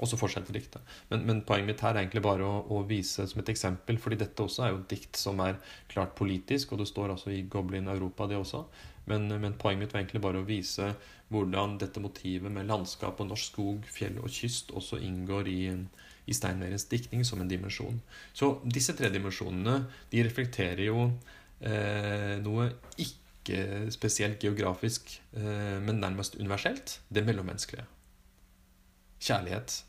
Og så fortsetter diktet. Men, men, poenget mitt her er egentlig bare å, å, vise som et eksempel, fordi dette også er jo dikt som er klart politisk, og det står altså i Goblin Europa, det også. Men, men, poenget mitt var egentlig bare å vise hvordan dette motivet med landskap og norsk skog, fjell og kyst også inngår i, i Steinmerens diktning som en dimensjon. Så disse tre dimensjonene de reflekterer jo eh, noe ikke spesielt geografisk, eh, men nærmest universelt. Det mellommenneskelige. Kjærlighet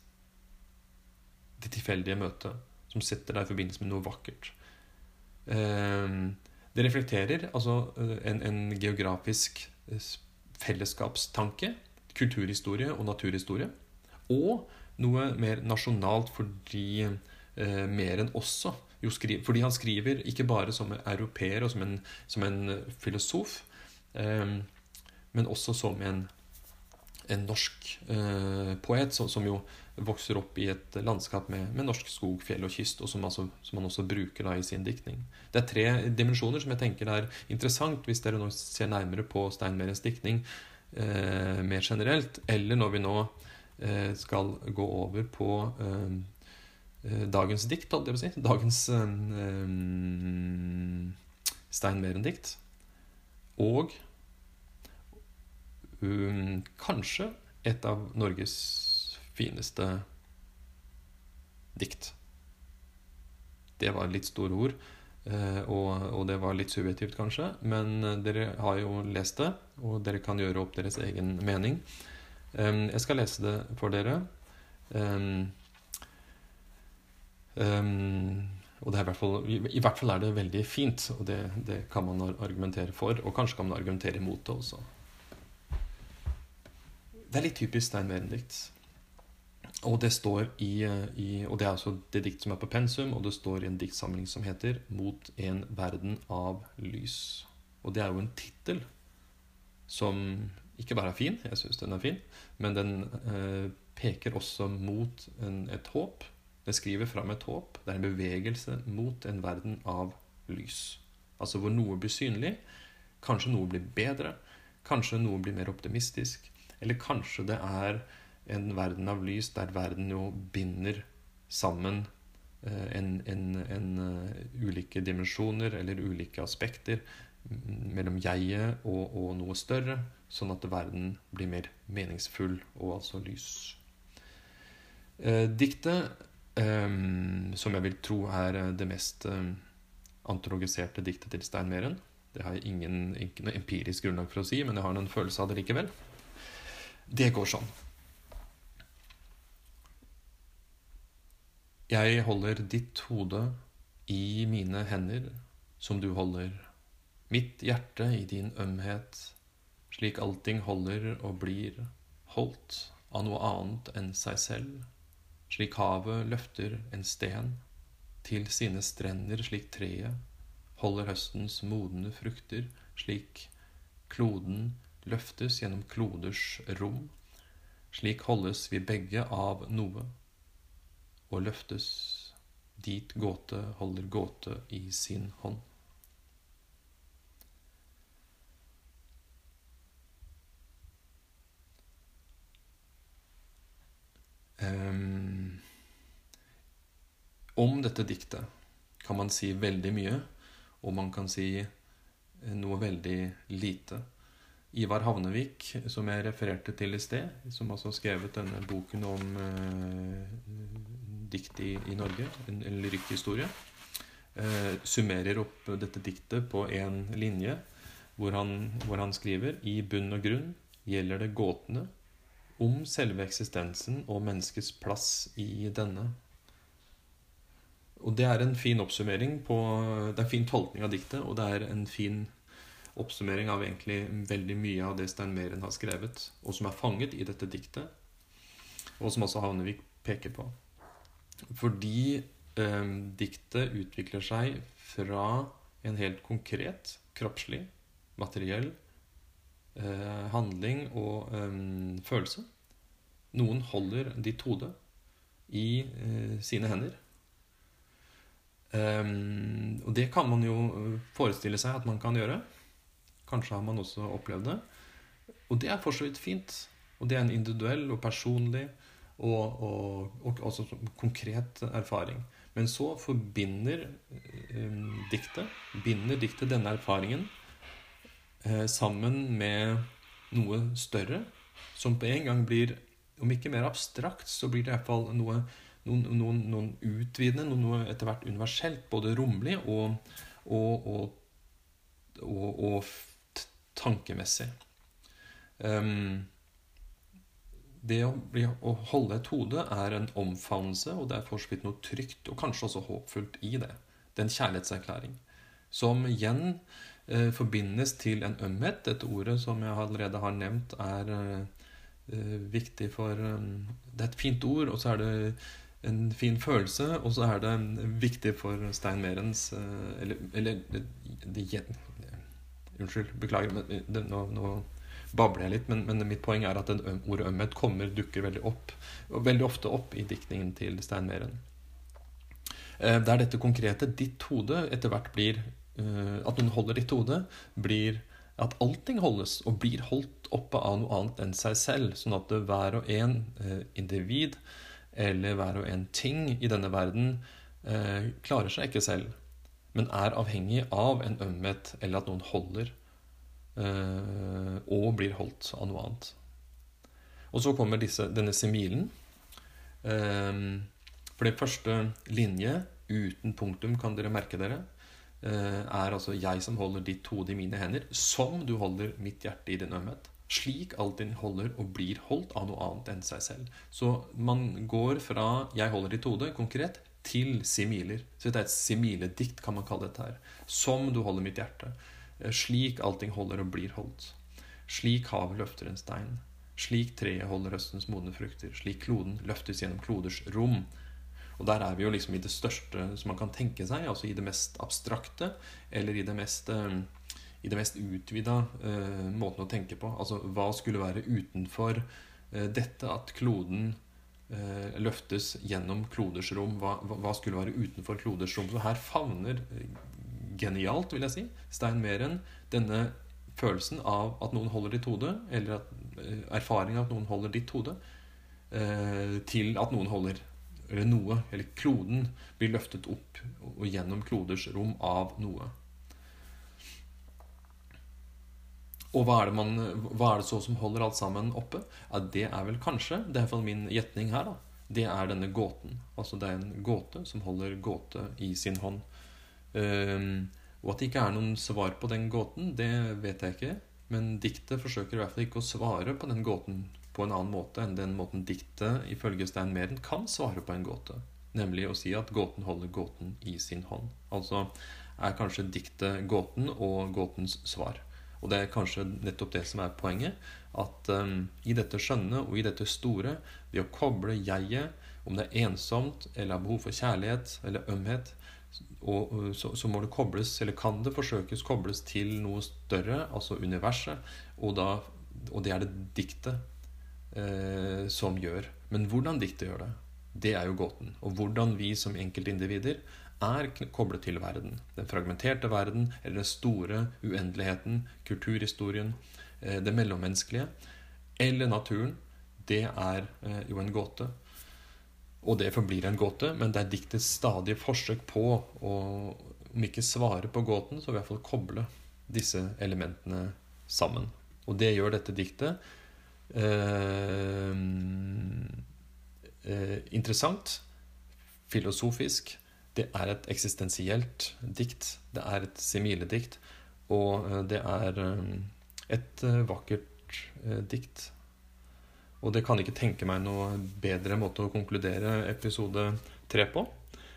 det tilfeldige møtet som setter deg i forbindelse med noe vakkert. Ehm, det reflekterer altså eh, en, en geografisk eh, fellesskapstanke, kulturhistorie og naturhistorie. Og noe mer nasjonalt fordi eh, mer enn også Fordi han skriver ikke bare som europeer og som en, som en filosof, eh, men også som en, en norsk poet, som jo vokser opp i et landskap med, med norsk skog, fjell og kyst, og som, altså, som man også bruker da, i sin diktning. Det er tre dimensjoner som jeg tenker er interessant hvis dere nå ser nærmere på Steinmerens diktning eh, mer generelt, eller når vi nå eh, skal gå over på eh, eh dagens dikt, på å si. Dagens eh, Steinmeren-dikt. Og um, kanskje et av Norges fineste dikt. Det var litt store ord, eh, og, og, det var litt subjektivt, kanskje. Men eh, dere har jo lest det, og dere kan gjøre opp deres egen mening. Jeg skal lese det for dere. Og i, hvert fall, i hvert fall er det veldig fint, og det, det kan man argumentere for. Og kanskje kan man argumentere imot det også. Det er litt typisk Stein Werendikt. Og det står i, i, Og det er altså det dikt som er på pensum, og det står i en diktsamling som heter 'Mot en verden av lys'. Og det er jo en tittel som ikke bare er fin, jeg syns den er fin, men den eh, peker også mot en, et håp. Den skriver fram et håp. Det er en bevegelse mot en verden av lys. Altså hvor noe blir synlig, kanskje noe blir bedre, kanskje noe blir mer optimistisk, eller kanskje det er en verden av lys der verden jo binder sammen eh, en, en, en, uh, ulike dimensjoner eller ulike aspekter mellom jeget og, og, noe større, sånn at verden blir mer meningsfull og altså lys. Eh, diktet, eh, som jeg vil tro er det mest eh, antologiserte diktet til Stein Meren Det har jeg ingen, ingen empirisk grunnlag for å si, men jeg har en følelse av det likevel. Det går sånn. Jeg holder ditt hode i mine hender, som du holder mitt hjerte i din ømhet, slik allting holder og blir holdt av noe annet enn seg selv, slik havet løfter en sten til sine strender, slik treet holder høstens modne frukter, slik kloden løftes gjennom kloders rom, slik holdes vi begge av noe og løftes dit gåte holder gåte i sin hånd. Um, om dette diktet kan man si veldig mye, og man kan si noe veldig lite. Ivar Havnevik, som jeg refererte til i sted, som også har skrevet denne boken om uh, dikt i, i, Norge, en, en lyrikkhistorie, eh, summerer opp dette diktet på én linje, hvor han, hvor han, skriver I bunn og grunn gjelder det gåtene om selve eksistensen og menneskets plass i denne. Og det er en fin oppsummering på Det er en fin tolkning av diktet, og det er en fin oppsummering av egentlig veldig mye av det Stein Meren har skrevet, og som er fanget i dette diktet, og som også Havnevik peker på. Fordi eh, diktet utvikler seg fra en helt konkret, kroppslig, materiell eh, handling og eh, følelse. Noen holder ditt hode i eh, sine hender. Um, og det kan man jo forestille seg at man kan gjøre. Kanskje har man også opplevd det. Og det er for så vidt fint. Og det er en individuell og personlig og, og, og altså konkret erfaring. Men så forbinder um, diktet binder diktet denne erfaringen eh, sammen med noe større, som på en gang blir Om ikke mer abstrakt, så blir det iallfall noe noen, noen, noen utvidende, noe etter hvert universelt, både romlig og, og, og, og tankemessig. Um, det å, bli, å, holde et hode er en omfavnelse, og det er for så vidt noe trygt og kanskje også håpfullt i det. Det er en kjærlighetserklæring. Som igjen eh, forbindes til en ømhet. Dette ordet som jeg allerede har nevnt, er eh, viktig for eh, Det er et fint ord, og så er det en fin følelse, og så er det viktig for Stein Merens eh, Eller, eller det, det, Unnskyld, beklager, men eh, det, nå, nå, babler jeg litt. Men, men, mitt poeng er at den ordet ømhet kommer, dukker veldig opp, veldig ofte opp i diktningen til Stein Meren. Eh, der dette konkrete, ditt hode, etter hvert blir eh, At hun holder ditt hode, blir at allting holdes og blir holdt oppe av noe annet enn seg selv. Sånn at hver og en individ eller hver og en ting i denne verden klarer seg ikke selv men er avhengig av en ømhet eller at noen holder eh, og blir holdt av noe annet. Og så kommer disse, denne semilen. Eh, for det første linje uten punktum, kan dere merke dere, eh, er altså 'jeg som holder ditt hode i mine hender', som du holder mitt hjerte i din ømhet. Slik alltid holder og blir holdt av noe annet enn seg selv. Så man går fra 'jeg holder ditt hode' konkret til similer. Så det er et similedikt, kan man kalle dette her. Som du holder mitt hjerte. Eh, slik allting holder og blir holdt. Slik havet løfter en stein. Slik treet holder høstens modne frukter. Slik kloden løftes gjennom kloders rom. Og der er vi jo liksom i det største som man kan tenke seg, altså i det mest abstrakte, eller i det mest, uh, i det mest utvida uh, måten å tenke på. Altså hva skulle være utenfor uh, dette at kloden Eh, løftes gjennom kloders rom. Hva, hva, skulle være utenfor kloders rom? Så her favner genialt, vil jeg si. Stein Meren. Denne følelsen av at noen holder ditt hode, eller at, eh, erfaring av at noen holder ditt hode, eh, til at noen holder eller noe, eller kloden, blir løftet opp og gjennom kloders rom av noe. Og hva er, det man, hva er det så som holder alt sammen oppe? Ja, Det er vel kanskje, det er iallfall min gjetning her, da. Det er denne gåten. Altså det er en gåte som holder gåte i sin hånd. Um, og at det ikke er noen svar på den gåten, det vet jeg ikke. Men diktet forsøker i hvert fall ikke å svare på den gåten på en annen måte enn den måten diktet ifølge Stein Meren kan svare på en gåte. Nemlig å si at gåten holder gåten i sin hånd. Altså er kanskje diktet gåten og gåtens svar. Og det er kanskje nettopp det som er poenget. At um, i dette skjønne og i dette store, ved å koble jeget, om det er ensomt eller har behov for kjærlighet eller ømhet, og, så, så, må det kobles, eller kan det forsøkes kobles til noe større, altså universet, og, da, og det er det diktet eh, som gjør. Men hvordan diktet gjør det, det er jo gåten. Og hvordan vi som enkeltindivider er koblet til verden. Den fragmenterte verden, eller den store uendeligheten, kulturhistorien, eh, det mellommenneskelige, eller naturen, det er eh, jo en gåte. Og det forblir en gåte, men det er diktets stadige forsøk på å om ikke svare på gåten, så i hvert fall koble disse elementene sammen. Og det gjør dette diktet eh, eh, interessant, filosofisk, det er et eksistensielt dikt. Det er et similedikt. Og eh, det er eh, et eh, vakkert dikt. Og det kan ikke tenke meg noe bedre måte å konkludere episode tre på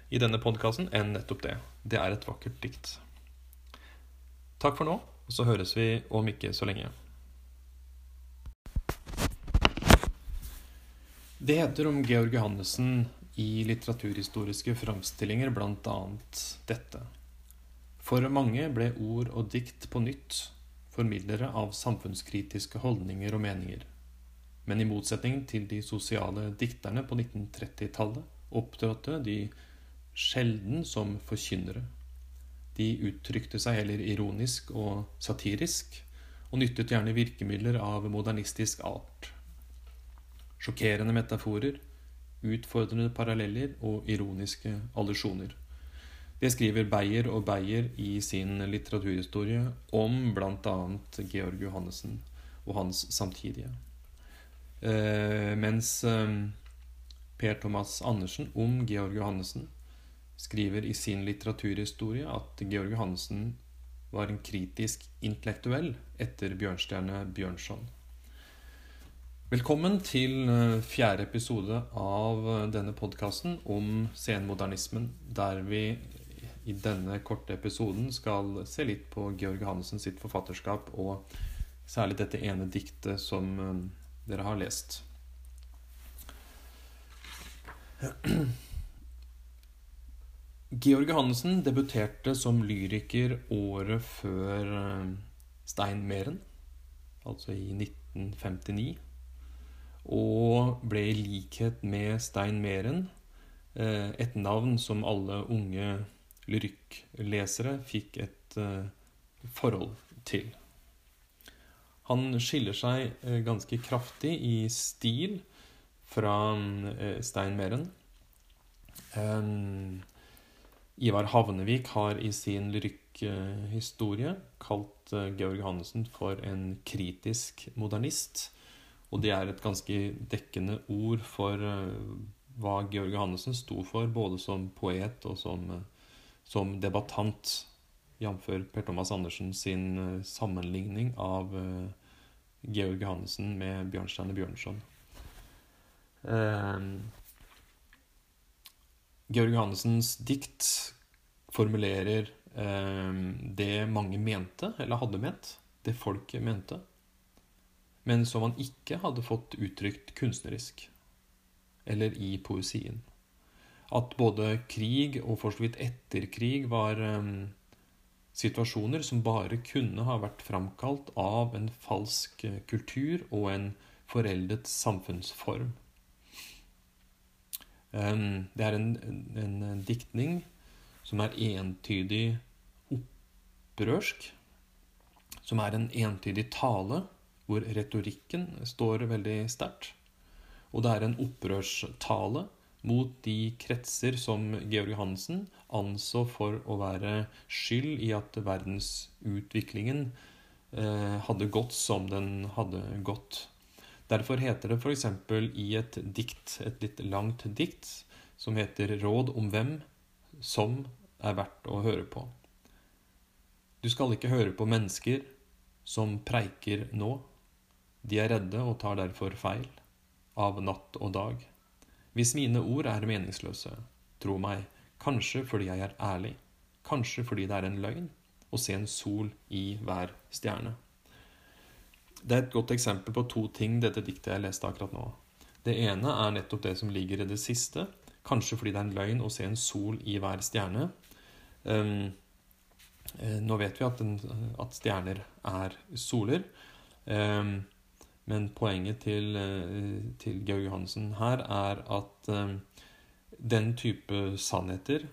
i denne podkasten enn nettopp det. Det er et vakkert dikt. Takk for nå, og så høres vi om ikke så lenge. Det heter om Georg Johannessen i litteraturhistoriske framstillinger bl.a. dette. For mange ble ord og dikt på nytt formidlere av samfunnskritiske holdninger og meninger. Men i motsetning til de sosiale dikterne på 1930-tallet opptrådte de sjelden som forkynnere. De uttrykte seg heller ironisk og satirisk, og nyttet gjerne virkemidler av modernistisk art. Sjokkerende metaforer, utfordrende paralleller og ironiske allusjoner. Det skriver Beyer og Beyer i sin litteraturhistorie om bl.a. Georg Johannessen og hans samtidige. Eh, mens eh, Per Thomas Andersen om Georg Johannessen skriver i sin litteraturhistorie at Georg Johannessen var en kritisk intellektuell etter Bjørnstjerne Bjørnson. Velkommen til eh, fjerde episode av eh, denne podkasten om senmodernismen, der vi i denne korte episoden skal se litt på Georg Johannessen sitt forfatterskap, og særlig dette ene diktet som eh, dere har lest. Georg Johannessen debuterte som lyriker året før Stein Meren, altså i 1959 og ble i likhet med Stein Meren eh, et navn som alle unge lyrikklesere fikk et eh, forhold til. Han skiller seg eh, ganske kraftig i stil fra Stein Meren. Ivar Havnevik har i sin lyrikkhistorie kalt Georg Hannessen for en kritisk modernist. Og det er et ganske dekkende ord for hva Georg Hannessen sto for, både som poet og som, som debattant. Jf. Per Thomas Andersen sin uh, sammenligning av Georg Johannessen med Bjørnstjerne Bjørnson. Georg Johannessens dikt formulerer det mange mente, eller hadde ment. Det folket mente men som han ikke hadde fått uttrykt kunstnerisk eller i poesien. At både krig og for så vidt etterkrig var um, situasjoner som bare kunne ha vært framkalt av en falsk kultur og en foreldet samfunnsform. Det er en, en, en, diktning som er entydig opprørsk, som er en entydig tale, hvor retorikken står veldig sterkt. Og det er en opprørstale mot de kretser som Georg Hansen anså for å være skyld i at verdensutviklingen eh, hadde gått som den hadde gått. Derfor heter det f.eks. i et dikt, et litt langt dikt, som heter 'Råd om hvem som er verdt å høre på'. Du skal ikke høre på mennesker som preiker nå. De er redde og tar derfor feil, av natt og dag. Hvis mine ord er meningsløse, tro meg, kanskje fordi jeg er ærlig, kanskje fordi det er en løgn, å se en sol i hver stjerne. Det er et godt eksempel på to ting dette diktet jeg leste akkurat nå. Det ene er nettopp det som ligger i det siste, kanskje fordi det er en løgn å se en sol i hver stjerne. Um, nå vet vi at, den, at stjerner er soler. Um, men poenget til, eh, til Georg Johansen her er at um, den type sannheter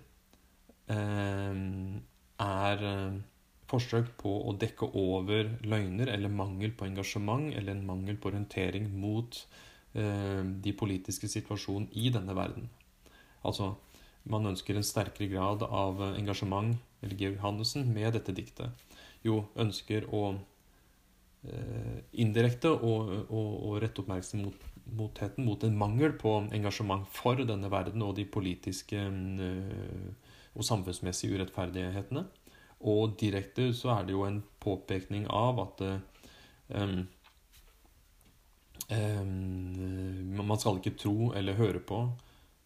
er forsøk på å dekke over løgner eller mangel på engasjement eller en mangel på orientering mot eh, de politiske situasjonen i denne verden. Altså, man ønsker en sterkere grad av engasjement, eller Georg Hannessen, med dette diktet. Jo ønsker å eh, indirekte og, og, og rette oppmerksomheten mot en mangel på engasjement for denne verden og de politiske eh, og samfunnsmessige urettferdighetene. Og direkte så er det jo en påpekning av at um, um, Man skal ikke tro eller høre på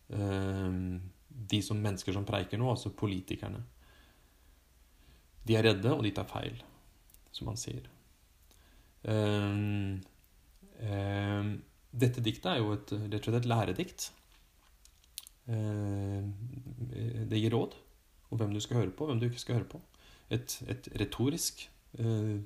um, de som mennesker som preiker nå, altså politikerne. De er redde, og de tar feil, som han sier. Dette diktet er jo et, rett og slett et læredikt. det gir råd om hvem du skal høre på, hvem du ikke skal høre på et, et retorisk eh,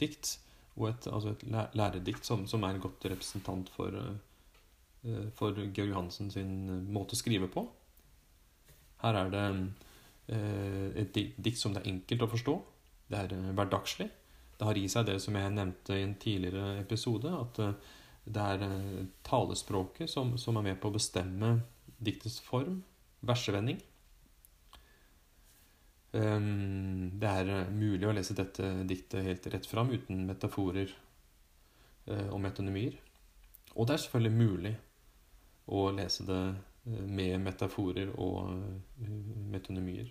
dikt og et, altså et læredikt som, som, er en godt representant for, eh, for Georg Hansen sin eh, måte å skrive på. Her er det et dikt som det er enkelt å forstå. Det er hverdagslig. Det har i seg det som jeg nevnte i en tidligere episode, at eh, det er talespråket som, som er med på å bestemme diktets form, versevending. Ehm, det er eh, mulig å lese dette diktet helt rett fram uten metaforer eh, og metonymier. Og det er selvfølgelig mulig å lese det eh, med metaforer og metonymier.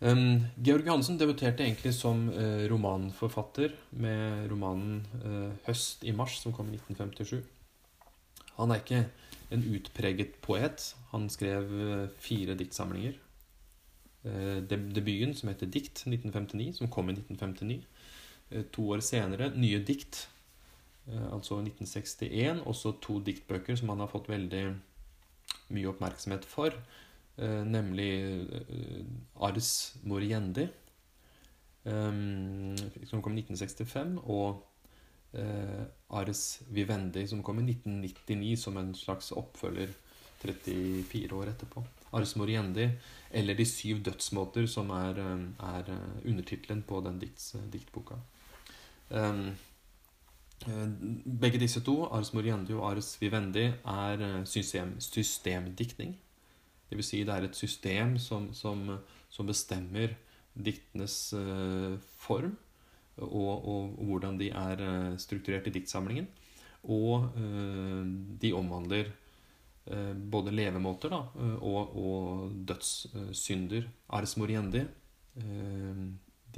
Um, Georg Hansen debuterte egentlig som uh, romanforfatter med romanen uh, 'Høst i mars', som kom i 1957. Han er ikke en utpreget poet. Han skrev uh, fire diktsamlinger. Debuten som heter Dikt 1959, som kom i 1959. Eh, to år senere nye dikt, altså 1961. Også to diktbøker som han har fått veldig mye oppmerksomhet for. Nemlig Ars Moriendi, som kom i 1965, og Ars Vivendi, som kom i 1999 som en slags oppfølger 34 år etterpå. Ars Moriendi eller De syv dødsmåter, som er, er undertittelen på den dikts, diktboka. Uh, begge disse to, Ars Moriendi og Ars Vivendi, er system, systemdiktning. Det vil si det er et system som, som, som bestemmer diktenes form og, og, hvordan de er strukturert i diktsamlingen. Og de omhandler Eh, både levemåter da, eh, og, og dødssynder. Ars moriendi. Eh,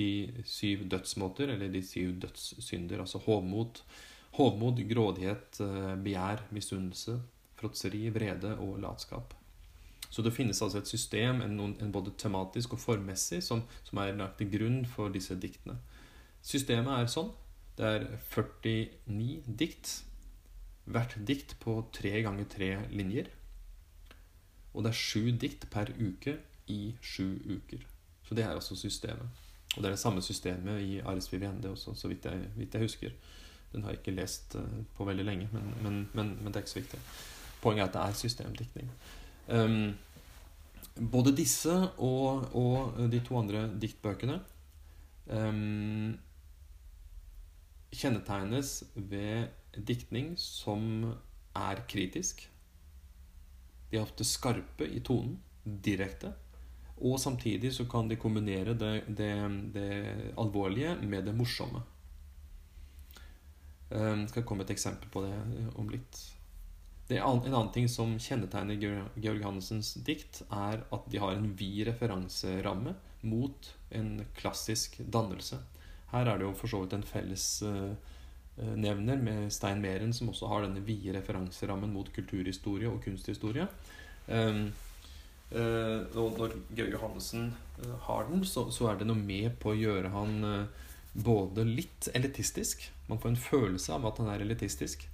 de syv dødsmåter, eller de syv dødssynder. Altså hovmod, hovmod grådighet, begjær, misunnelse, fråtseri, vrede og latskap. Så det finnes altså et system, en, en både tematisk og formmessig, som, som, er lagt til grunn for disse diktene. Systemet er sånn. Det er 49 dikt Hvert dikt på tre ganger tre linjer. Og det er sju dikt per uke i sju uker. Så det er altså systemet. Og det er det samme systemet i Aris Viviende også, så vidt jeg, vidt jeg, husker. Den har jeg ikke lest eh, på veldig lenge, men, men, men, men, det er ikke så viktig. Poenget er at det er systemdiktning. Um, både disse og, og, de to andre diktbøkene um, kjennetegnes ved diktning som er kritisk. De er ofte skarpe i tonen, direkte. Og samtidig så kan de kombinere det, det, det alvorlige med det morsomme. Jeg skal komme et eksempel på det om litt. Er en annen ting som kjennetegner Georg Hansens dikt, er at de har en vid referanseramme mot en klassisk dannelse. Her er det jo for så vidt en fellesnevner nevner med Stein Meren, som også har denne vide referanserammen mot kulturhistorie og kunsthistorie. Um, uh, og når Georg Johannessen har den, så, er det noe med på å gjøre han både litt elitistisk Man får en følelse av at han er elitistisk.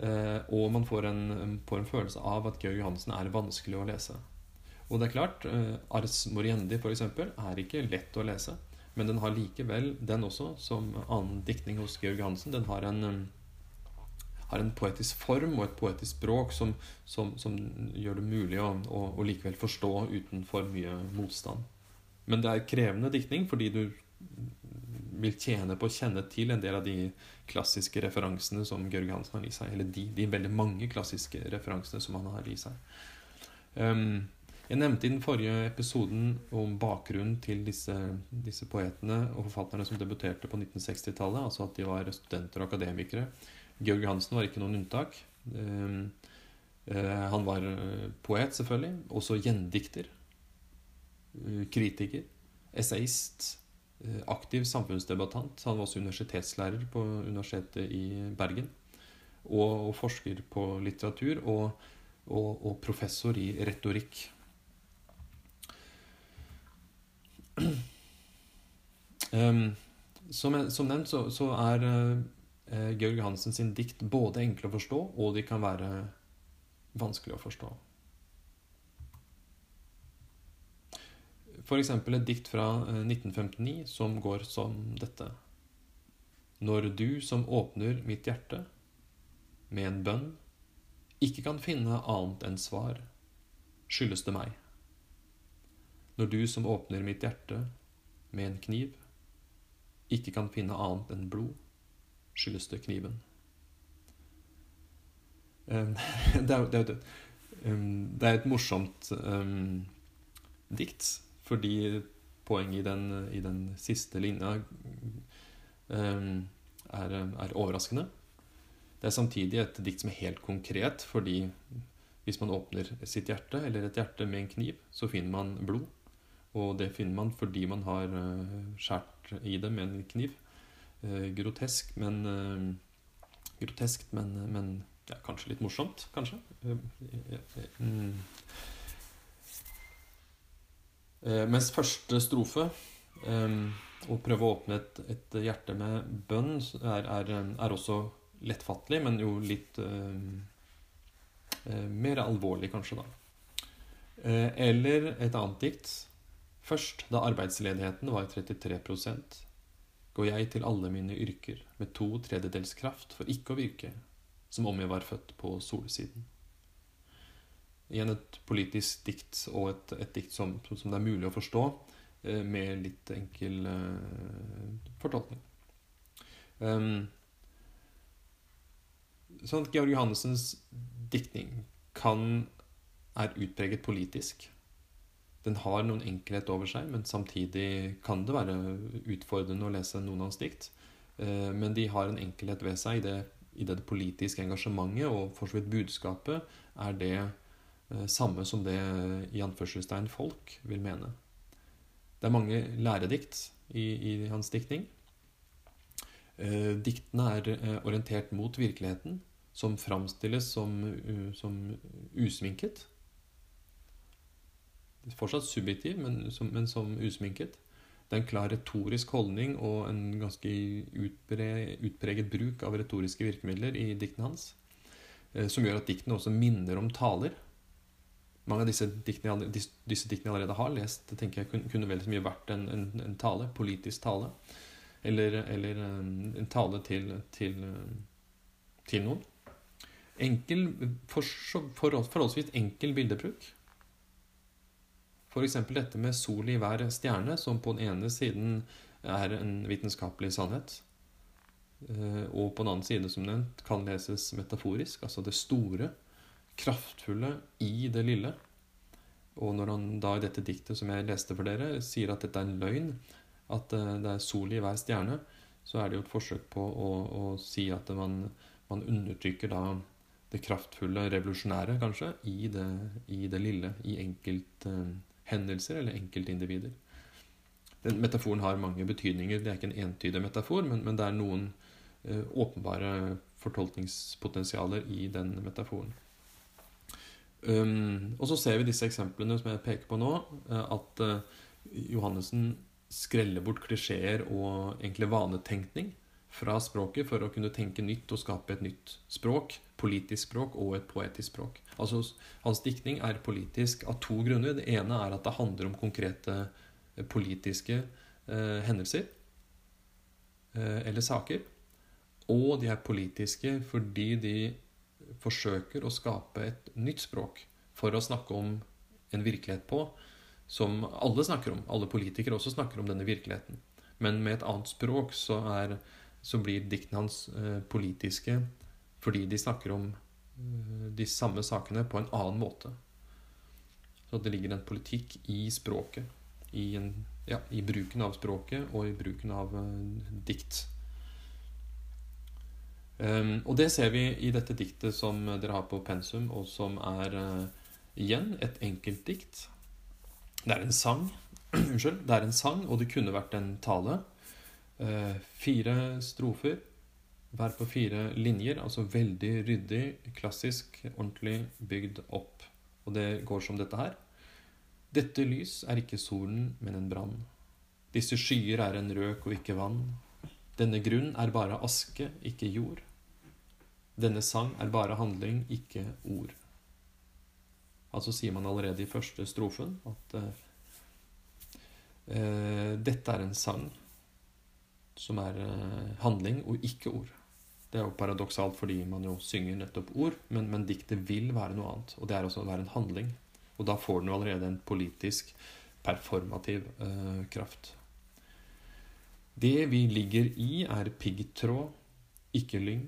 Og man får en, får en, følelse av at Georg Johansen er vanskelig å lese. Og det er klart, Ars Moriendi f.eks. er ikke lett å lese. Men den har likevel, den også, som annen diktning hos Georg Johansen, den har en har en poetisk form og et poetisk språk som, som, som gjør det mulig å, å, å, likevel forstå uten for mye motstand. Men det er krevende diktning fordi du vil tjene på å kjenne til en del av de klassiske referansene som Georg Hansen har i seg. Eller de, de veldig mange klassiske referansene som han har i seg. Um, jeg nevnte i den forrige episoden om bakgrunnen til disse, disse poetene og forfatterne som debuterte på 1960-tallet, altså at de var studenter og akademikere. Georg Hansen var ikke noen unntak. Um, uh, han var eh, poet, selvfølgelig. Også gjendikter. Uh, kritiker. Essayist. Aktiv samfunnsdebattant. Han var også universitetslærer på Universitetet i Bergen. Og, og forsker på litteratur. Og, og, og professor i retorikk. Um, som, som, nevnt så, så er uh, Georg Hansen sin dikt både enkle å forstå, og de kan være vanskelig å forstå. F.eks. et dikt fra 1959 eh, som går som dette. Når du som åpner mitt hjerte med en bønn, ikke kan finne annet enn svar, skyldes det meg. Når du som åpner mitt hjerte med en kniv, ikke kan finne annet enn blod, skyldes det kniven. Det, er, jo et morsomt dikt, fordi poenget i den, i den siste linja er, er, overraskende. Det er samtidig et dikt som er helt konkret, fordi hvis man åpner sitt hjerte, eller et hjerte med en kniv, så finner man blod. Og det finner man fordi man har uh, skåret i det med en kniv. Eh, grotesk, men eh, Groteskt, men, men ja, kanskje litt morsomt, kanskje. Mm. Mens første strofe, å prøve å åpne et, et hjerte med bønn, er, er, er, også lettfattelig, men jo litt uh, mer alvorlig, kanskje, da. Eller et annet dikt. Først, da arbeidsledigheten var 33% går jeg til alle mine yrker med to tredjedels kraft for ikke å virke som om jeg var født på solsiden. Igjen et politisk dikt, og et, et dikt som, som, det er mulig å forstå eh, med litt enkel eh, fortolkning. Um, sånn at Georg Johannessens diktning kan, er utpreget politisk den har noen enkelhet over seg, men samtidig kan det være utfordrende å lese noen av hans dikt. Eh, men de har en enkelhet ved seg i det, i det politiske engasjementet, og for så vidt budskapet er det samme som det i anførselstegn folk vil mene. Det er mange læredikt i, i hans diktning. Eh, diktene er orientert mot virkeligheten, som framstilles som, som usminket fortsatt subjektiv, men som, men som, usminket. Det er en klar retorisk holdning og en ganske utpreget, bruk av retoriske virkemidler i diktene hans, eh, som gjør at diktene også minner om taler. Mange av disse diktene, disse, disse diktene jeg allerede har lest, det tenker jeg kunne, kunne vel så mye vært en, en, en, tale, politisk tale. Eller, eller en, tale til, til, til noen. Enkel, for, for, forholdsvis enkel bildebruk F.eks. dette med sol i hver stjerne, som på den ene siden er en vitenskapelig sannhet, eh, og på den annen side, som nevnt, kan leses metaforisk. Altså det store, kraftfulle i det lille. Og når han da i dette diktet som jeg leste for dere, sier at dette er en løgn, at eh, det er sol i hver stjerne, så er det jo et forsøk på å, å si at man, man, undertrykker da det kraftfulle, revolusjonære, kanskje, i det, i det lille, i enkelthendelser uh, eller enkeltindivider. Den metaforen har mange betydninger. Det er ikke en entydig metafor, men, men det er noen eh, åpenbare fortolkningspotensialer i den metaforen. Um, og så ser vi disse eksemplene som jeg peker på nå, uh, at Johannessen skreller bort klisjeer og egentlig vanetenkning fra språket for å kunne tenke nytt og skape et nytt språk. Politisk språk og et poetisk språk. Altså, Hans diktning er politisk av to grunner. Det ene er at det handler om konkrete eh, politiske eh, hendelser eh, eller saker. Og de er politiske fordi de forsøker å skape et nytt språk for å snakke om en virkelighet på som alle snakker om. Alle politikere også snakker om denne virkeligheten. Men med et annet språk så, er, så blir diktene hans eh, politiske fordi de snakker om eh, de samme sakene på en annen måte. Så det ligger en politikk i språket. I, en, ja, i bruken av språket og i bruken av eh, dikt. Um, og det ser vi i dette diktet som dere har på pensum, og som er uh, igjen et enkeltdikt. Det er en sang. Unnskyld. Det er en sang, og det kunne vært en tale. Eh, fire strofer, hver på fire linjer. Altså veldig ryddig, klassisk, ordentlig bygd opp. Og det går som dette her. Dette lys er ikke solen, men en brann. Disse skyer er en røk og ikke vann. Denne grunn er bare aske, ikke jord. Denne sang er bare handling, ikke ord. Altså sier man allerede i første strofen at uh, dette er en sang som er uh, handling og ikke ord. Det er jo paradoksalt fordi man jo synger nettopp ord, men, men, diktet vil være noe annet. Og det er også å være en handling. Og da får den jo allerede en politisk, performativ uh, kraft. Det vi ligger i, er piggtråd, ikke lyng.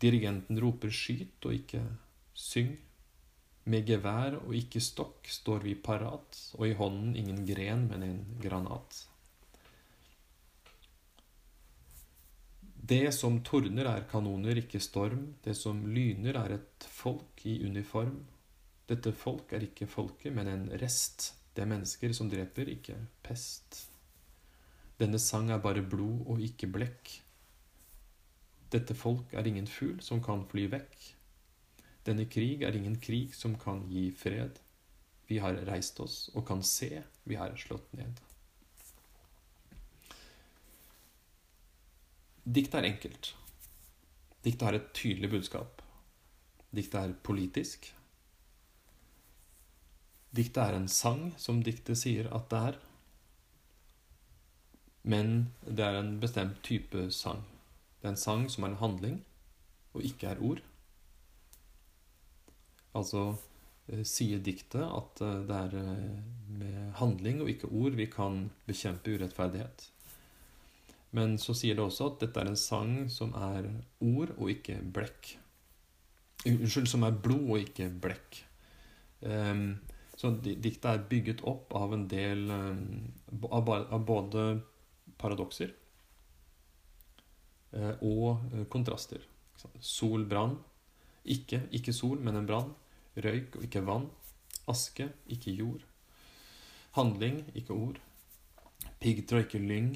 Dirigenten roper 'skyt' og ikke 'syng'. Med gevær og ikke stokk står vi parat, og i hånden ingen gren, men en granat. Det som tordner, er kanoner, ikke storm. Det som lyner, er et folk i uniform. Dette folk er ikke folket, men en rest. Det er mennesker som dreper, ikke pest. Denne sang er bare blod og ikke blekk. Dette folk er ingen fugl som kan fly vekk. Denne krig er ingen krig som kan gi fred. Vi har reist oss og kan se, vi har slått ned. Diktet er enkelt. Diktet har et tydelig budskap. Diktet er politisk. Diktet er en sang, som diktet sier at det er. Men det er en bestemt type sang. Det er en sang som er en handling, og ikke er ord. Altså eh, sier diktet at eh, det er eh, med handling og ikke ord vi kan bekjempe urettferdighet. Men så sier det også at dette er en sang som er ord og ikke blekk. Unnskyld, som er blod og ikke blekk. Um, så diktet er bygget opp av en del um, av, både paradokser og kontraster. Sol, brann. Ikke, ikke sol, men en brann. Røyk og ikke vann. Aske, ikke jord. Handling, ikke ord. Piggtråd, ikke lyng.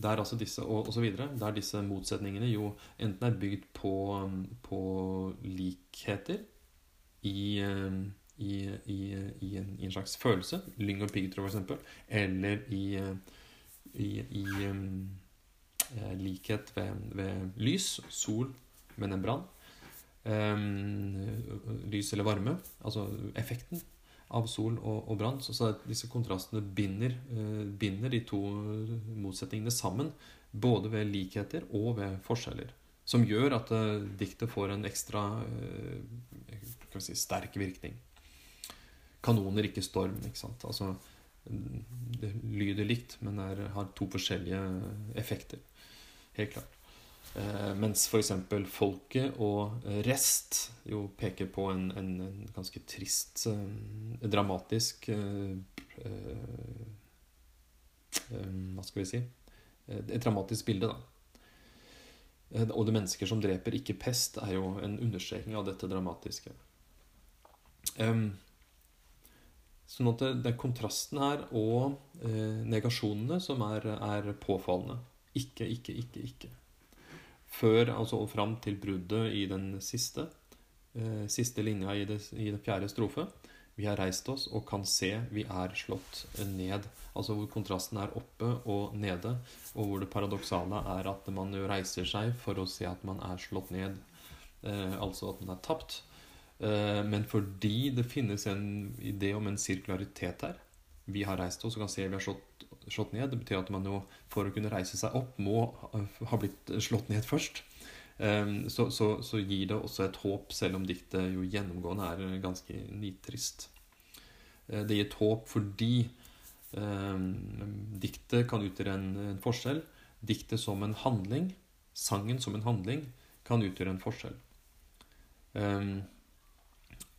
Det er altså disse, og, og så videre, der disse motsetningene jo enten er bygd på, på likheter i, i, i, i, en, en, slags følelse, lyng og piggtråd f.eks., eller i, i eh, likhet ved, ved lys, sol, men en brann um, lys eller varme, altså effekten av sol og, og brann. Så, så, disse kontrastene binder, uh, binder, de to motsetningene sammen. Både ved likheter og ved forskjeller. Som gjør at uh, diktet får en ekstra uh, si, sterk virkning. kanoner, ikke storm. ikke sant? Altså, det lyder likt, men er, har to forskjellige effekter. Helt klart. Eh, mens f.eks. folket og rest jo peker på en, en, en ganske trist, eh, dramatisk eh, eh, eh, Hva skal vi si Et dramatisk bilde, da. Eh, og det mennesker som dreper, ikke pest, er jo en understreking av dette dramatiske. Sånn at det, det, er kontrasten her og eh, negasjonene som er, er, påfallende. Ikke, ikke, ikke, ikke. Før, altså og fram til bruddet i den siste, eh, siste linja i det, i den fjerde strofe. Vi har reist oss og kan se vi er slått ned. Altså hvor kontrasten er oppe og nede, og hvor det paradoksale er at man jo reiser seg for å se at man er slått ned. Eh, altså at man er tapt. Eh, men fordi det finnes en idé om en sirkularitet her Vi har reist oss og kan se vi har slått, slått, ned. Det betyr at man jo for å kunne reise seg opp må ha blitt slått ned først. Eh, så, så, så gir det også et håp, selv om diktet jo gjennomgående er ganske nitrist. Eh, det gir et håp fordi diktet kan utgjøre en, en forskjell. Diktet som en handling, sangen som en handling, kan utgjøre en forskjell.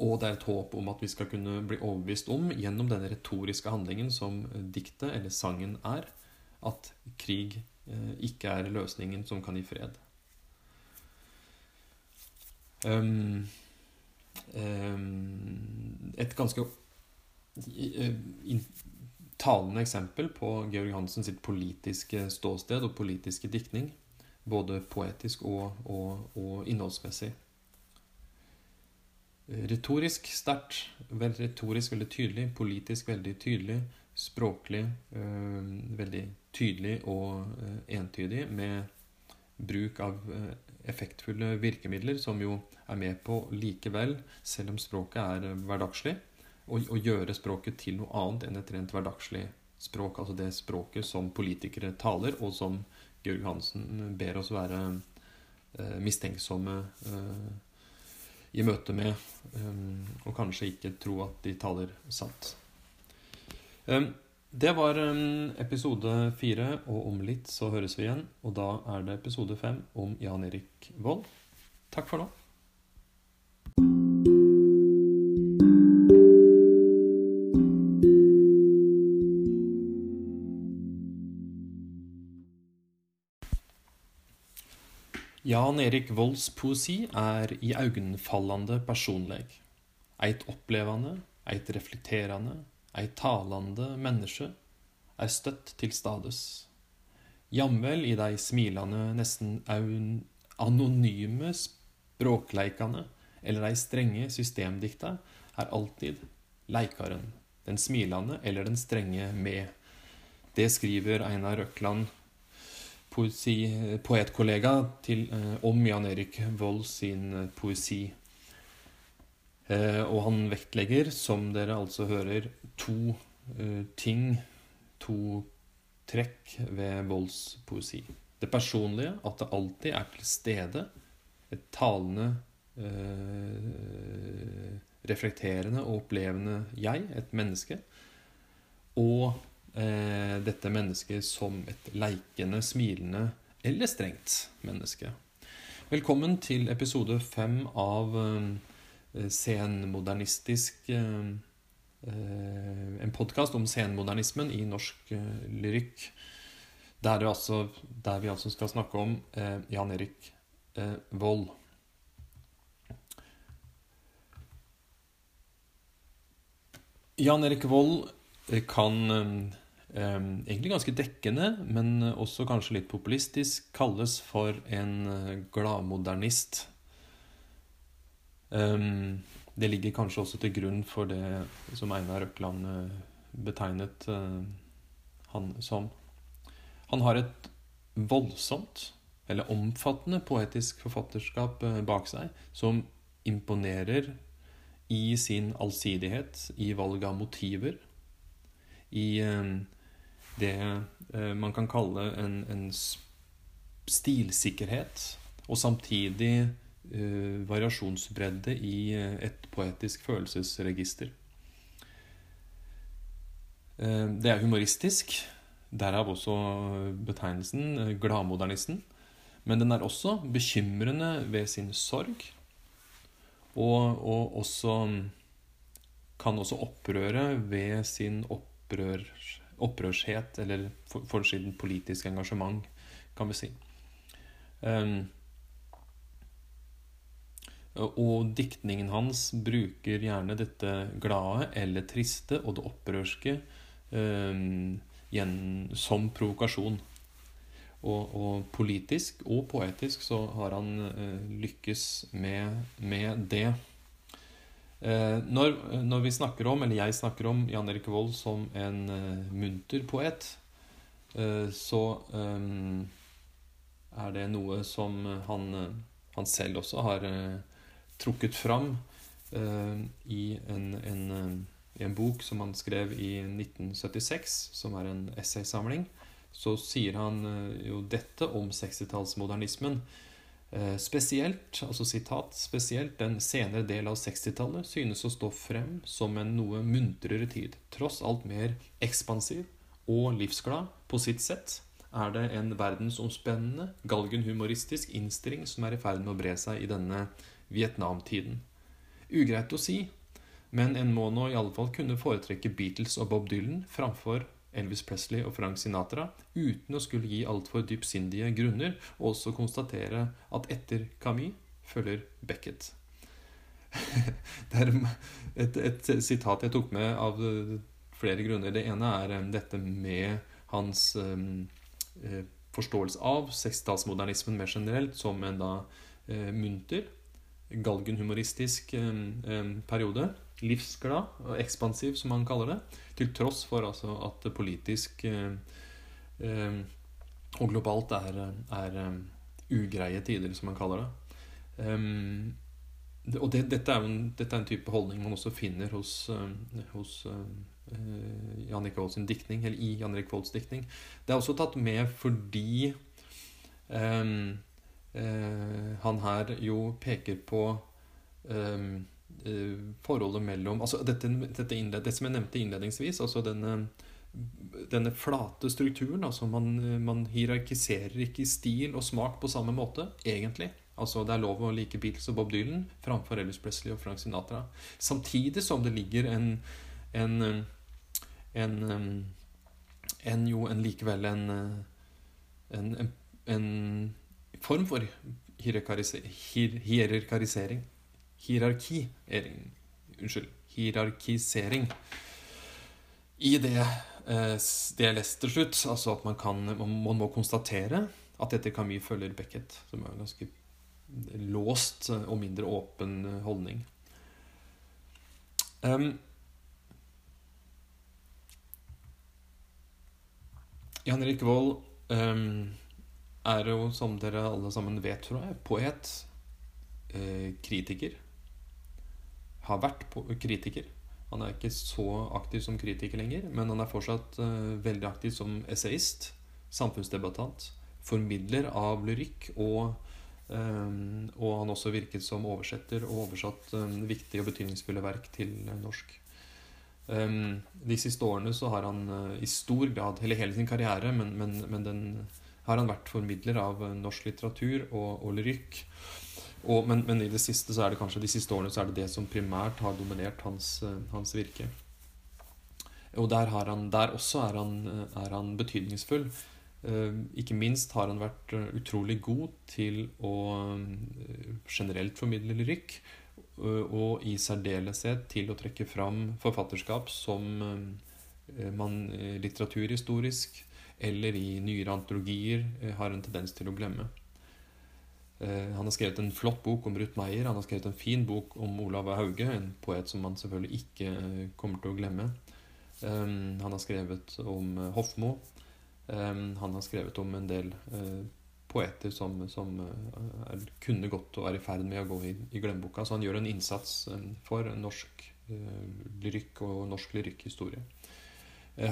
Og det er et håp om at vi skal kunne bli overbevist om, gjennom denne retoriske handlingen som diktet eller sangen er, at krig eh, ikke er løsningen som kan gi fred. Um, um, et ganske uh, talende eksempel på Georg Hansen sitt politiske ståsted og politiske diktning, både poetisk og, og, og innholdsmessig retorisk sterkt. Retorisk veldig tydelig, politisk veldig tydelig, språklig øh, veldig tydelig og øh, entydig, med bruk av øh, effektfulle virkemidler, som jo er med på likevel, selv om språket er hverdagslig, å, gjøre språket til noe annet enn et rent hverdagslig språk. Altså det språket som politikere taler, og som Georg Hansen ber oss være mistenksomme i møte med, um, og kanskje ikke tro at de taler sant. Um, det var um, episode fire, og om litt så høres vi igjen. Og da er det episode fem om Jan Erik Vold. Takk for nå. Jan Erik Volds poesi er iøynefallande personleg. Eit opplevande, eit reflekterande, eit talande menneske er støtt til stades. Jamvel i dei smilande, nesten anonyme språkleikane eller dei strenge systemdikta er alltid leikaren, den smilande eller den strenge med. Det skriver Einar Røkland poesi, poetkollega til, eh, om Jan Erik Vold sin eh, poesi. Eh, og han vektlegger, som dere altså hører, to ting, to trekk ved Volds poesi. Det personlige, at det alltid er til stede. Et talende, reflekterende og opplevende jeg, et menneske. Og eh, dette mennesket som et leikende, smilende eller strengt menneske. Velkommen til episode fem av eh, senmodernistisk eh, En podkast om senmodernismen i norsk eh, lyrikk. Der, altså, der, vi altså skal snakke om eh, Jan Erik eh, Vold. Jan Erik Vold kan egentlig ganske dekkende, men også kanskje litt populistisk, kalles for en eh, gladmodernist. Ehm, det ligger kanskje også til grunn for det som Einar Røkland eh, betegnet eh, han som. Han har et voldsomt, eller omfattende, poetisk forfatterskap bak seg, som imponerer i sin allsidighet, i valg av motiver, i det eh, man kan kalle en, en stilsikkerhet, og samtidig eh, variasjonsbredde i eh, et poetisk følelsesregister. Det er humoristisk. Derav også betegnelsen gladmodernisten. Men den er også bekymrende ved sin sorg. Og, og også kan også opprøre ved sin opprør, opprørshet, eller for, politiske engasjement, kan vi si. Um, og diktningen hans bruker gjerne dette glade eller triste og det opprørske um, som provokasjon. Og, og, politisk og poetisk så har han uh, lykkes med, med det. Uh, når, når, vi snakker om, eller jeg snakker om Jan Erik Vold som en uh, munter poet, så um, er det noe som han, han selv også har trukket fram i en, en, en, bok som han skrev i 1976, som er en essaysamling så sier han eh, jo dette om 60-tallsmodernismen. Eh, spesielt, altså sitat, spesielt den senere del av 60-tallet synes å stå frem som en noe muntrere tid. Tross alt mer ekspansiv og livsglad på sitt sett er det en verdensomspennende, galgenhumoristisk innstilling som er i ferd med å bre seg i denne Vietnamtiden. Ugreit å si, men en må nå i alle fall kunne foretrekke Beatles og Bob Dylan framfor Elvis Presley og Frank Sinatra, uten å skulle gi altfor dypsindige grunner, og også konstatere at etter Camus følger Beckett. det er et, et, sitat jeg tok med av flere grunner. Det ene er um, dette med hans um, eh, forståelse av sekstallsmodernismen mer generelt som en da munter, galgenhumoristisk um, um, periode livsglad og ekspansiv, som han kaller det. Til tross for altså, at det politisk eh, eh, og globalt er, er um, ugreie tider, som han kaller det. Um, og det, dette, er en, dette, er en, type holdning man også finner hos, um, hos Jan Erik Volds diktning, eller i Jan Erik Volds diktning. Det er også tatt med fordi uh, han her jo peker på um, forholdet mellom altså dette, dette, innled, det som jeg nevnte innledningsvis, altså denne, denne flate strukturen. altså man, man, hierarkiserer ikke stil og smak på samme måte, egentlig. Altså Det er lov å like Beatles og Bob Dylan framfor Ellis Presley og Frank Sinatra. Samtidig som det ligger en, en, en, en jo en likevel en, en, en form for hierarkisering hierarki Unnskyld. Hierarkisering. I det, eh, det jeg leste til slutt, altså at man, kan, man må konstatere at etter Camus følger Beckett, som er en ganske låst og mindre åpen holdning. Um, Jan Erik Vold um, er jo, som dere alle sammen vet, tror jeg, poet. uh, kritiker har vært kritiker. Han er ikke så aktiv som kritiker lenger, men han er fortsatt uh, veldig aktiv som essayist, samfunnsdebattant, formidler av lyrikk, og, um, og han også virket som oversetter og oversatt um, viktige og betydningsfulle verk til norsk. De siste årene så har han i stor grad, eller hele sin karriere, men, men, men den har han vært formidler av norsk litteratur og, og lyrikk. Og, men, men, i det siste så er det kanskje de siste årene så er det det som primært har dominert hans, eh, hans virke. Og der, han, der også er han, eh, er han, betydningsfull. Eh, ikke minst har han vært utrolig god til å generelt formidle lyrikk. Og i særdeleshet til å trekke fram forfatterskap som man litteraturhistorisk eller i nyere antologier har en tendens til å glemme. Eh, han har skrevet en flott bok om Ruth Meier. Han har skrevet en fin bok om Olav Hauge, en poet som man selvfølgelig ikke eh, kommer til å glemme. Eh, han har skrevet om Hofmo. Han har skrevet om en del poeter som, som er, kunne gått og er i ferd med å gå i, i glemmeboka. Så han gjør en innsats for norsk lyrikk og norsk lyrikkhistorie.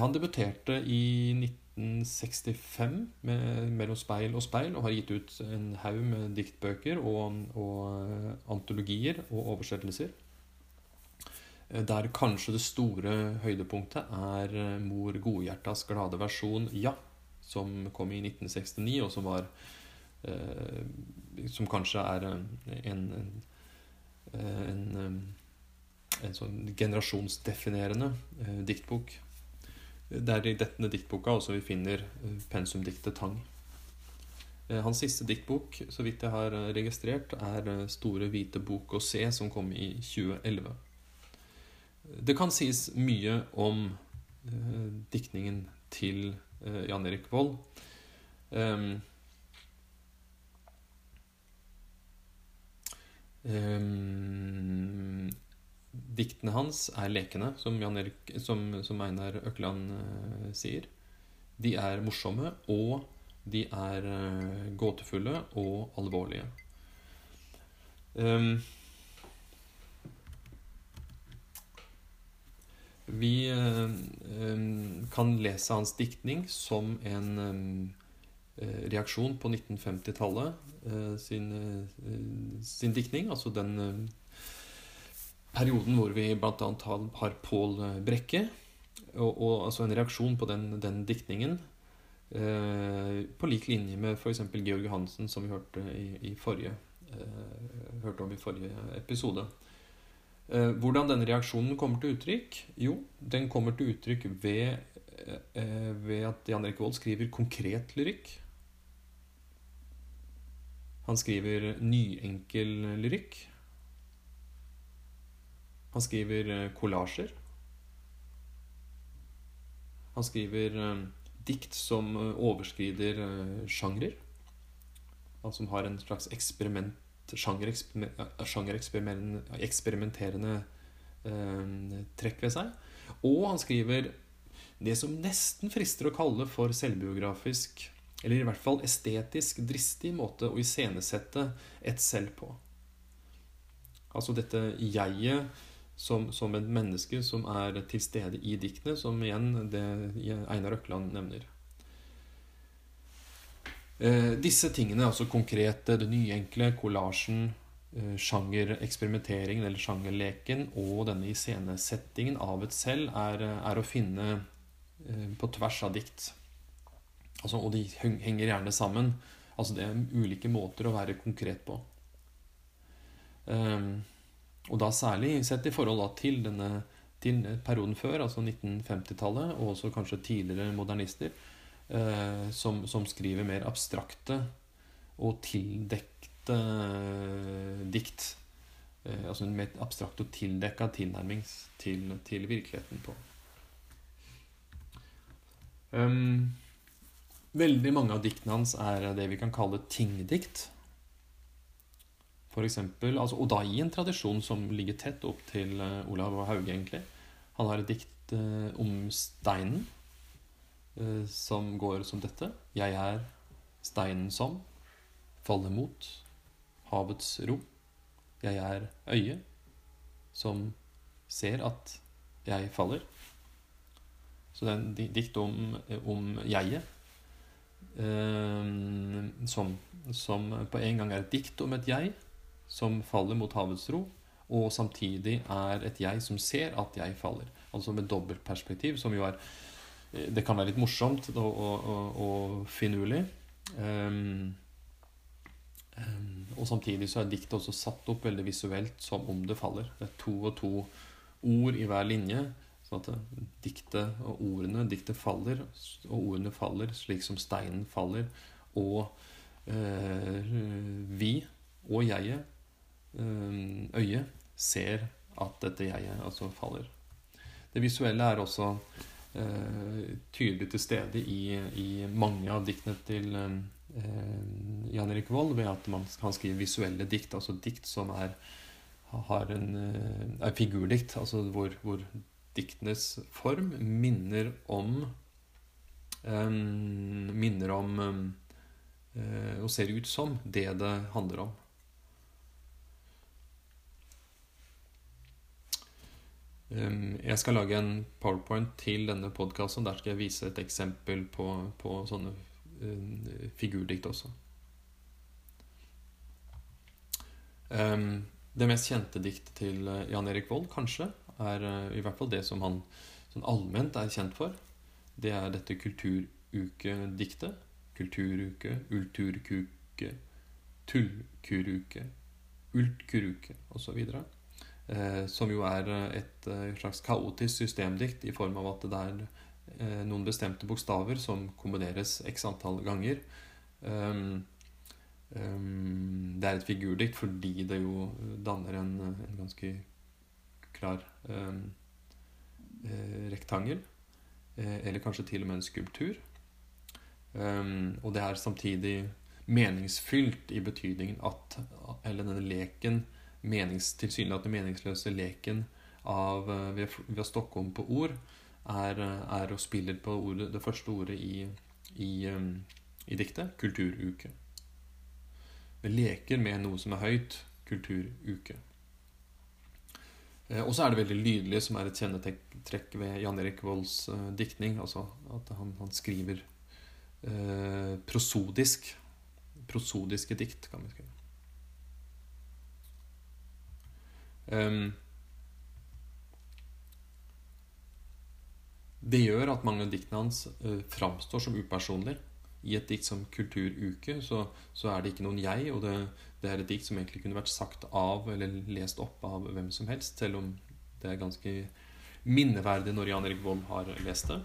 Han debuterte i 19 1965 med 'Mellom speil og speil' og har gitt ut en haug med diktbøker og, og, eh, antologier og oversettelser. Der kanskje det store høydepunktet er Mor Godhjertas glade versjon 'Ja', som kom i 1969, og som var Som kanskje er en, en, en, en sånn generasjonsdefinerende diktbok. Det er i denne diktboka også vi finner pensumdiktet 'Tang'. Eh, hans siste diktbok, så vidt jeg har eh, registrert, er eh, 'Store hvite bok å se', som kom i 2011. Det kan sies mye om eh, diktningen til eh, Jan Erik Vold. Um, um, diktene hans er lekende, som, Erik, som, som Einar Økland uh, sier. De er morsomme og de er uh, gåtefulle og alvorlige. Um, vi um, kan lese hans diktning som en um, reaksjon på 1950-tallet uh, sin, sin, diktning. Altså den perioden hvor vi bl.a. har Pål Brekke. Og, og, altså en reaksjon på den, den diktningen Eh, på lik linje med f.eks. Georg Hansen, som vi hørte, i, i forrige, eh, hørte om i forrige episode. Eh, hvordan denne reaksjonen kommer til uttrykk? Jo, den kommer til uttrykk ved, ved at Jan Erik Vold skriver konkret lyrikk. Han skriver nyenkel lyrikk. Han skriver kollasjer. Han skriver dikt som eh, overskrider sjangrer. Han som har en slags eksperiment, sjangereksperimenterende trekk ved seg. Og han skriver det som nesten frister å kalle for selvbiografisk, eller i hvert fall estetisk dristig måte å iscenesette et selv på. Altså dette jeget som, som et menneske som er til stede i diktene, som igjen det Einar Økland nevner. Eh, disse tingene, altså konkrete, det nyenkle, kollasjen, eh, sjangereksperimenteringen eller sjangerleken og denne iscenesettingen av et selv, er, er, å finne eh, på tvers av dikt. Altså, og de henger gjerne sammen. Altså det er ulike måter å være konkret på. Um, og da særlig sett i forhold til denne til perioden før, altså 1950-tallet, og også kanskje tidligere modernister, eh, som, som, skriver mer abstrakte og tildekte eh, dikt. Eh, altså en mer abstrakt og tildekka tilnærming til, til, virkeligheten på. Um, veldig mange av diktene hans er det vi kan kalle tingdikt. For eksempel, altså, i en tradisjon som ligger tett opp til uh, Olav Hauge, egentlig. Han har et dikt uh, om steinen uh, som går som dette. Jeg er steinen som faller mot havets ro. Jeg er øyet som ser at jeg faller. Så det er en dikt om, om jeget. Som, som på en gang er et dikt om et jeg, som faller mot havets ro, og samtidig er et jeg som ser at jeg faller. Altså med dobbeltperspektiv, som jo er eh, Det kan være litt morsomt og, og, og, finurlig. Um, um, og samtidig så er diktet også satt opp veldig visuelt som om det faller. Det er to og to ord i hver linje. Sånn at diktet og ordene Diktet faller, og ordene faller slik som steinen faller. Og uh, vi og jeget Eh, øyet ser at dette jeget altså faller. Det visuelle er også eh, tydelig til stede i, i, mange av diktene til eh, Jan Erik Vold ved at man kan skrive visuelle dikt, altså dikt som er, en, eh, er figurdikt, altså hvor, hvor diktenes form minner om eh, Minner om eh, og ser ut som det det handler om. Jeg skal lage en powerpoint til denne podkasten. Der skal jeg vise et eksempel på, på sånne uh, figurdikt også. Um, det mest kjente diktet til eh, Jan Erik Vold, kanskje, er eh, i hvert fall det som han sånn allment er kjent for. Det er dette kulturukediktet. Kulturuke, ulturkuke, tullkuruke, ultkuruke osv. Eh, som jo er et eh, slags kaotisk systemdikt i form av at det er eh, noen bestemte bokstaver som kombineres x antall ganger. Um, um, det er et figurdikt fordi det jo danner en, en ganske klar um, rektangel. Eller kanskje til og med en skulptur. og det er samtidig meningsfylt i betydningen at Eller denne leken, menings, tilsynelatende meningsløse leken av, ved, ved å stokke om på ord, er, er å spille på ordet, det første ordet i, i i diktet kulturuke. Vi leker med noe som er høyt kulturuke. Eh, og så er det veldig lydelig, som er et kjennetrekk ved Jan Erik Volds diktning. Altså at han, han skriver uh, prosodisk. Prosodiske dikt, kan vi skrive. Um, det gjør at mange av diktene hans uh, framstår som upersonlige i et dikt som 'Kulturuke' så, så, er det ikke noen jeg, og det, det, er et dikt som egentlig kunne vært sagt av eller lest opp av hvem som helst, selv om det er ganske minneverdig når Jan Erik Vold har lest det.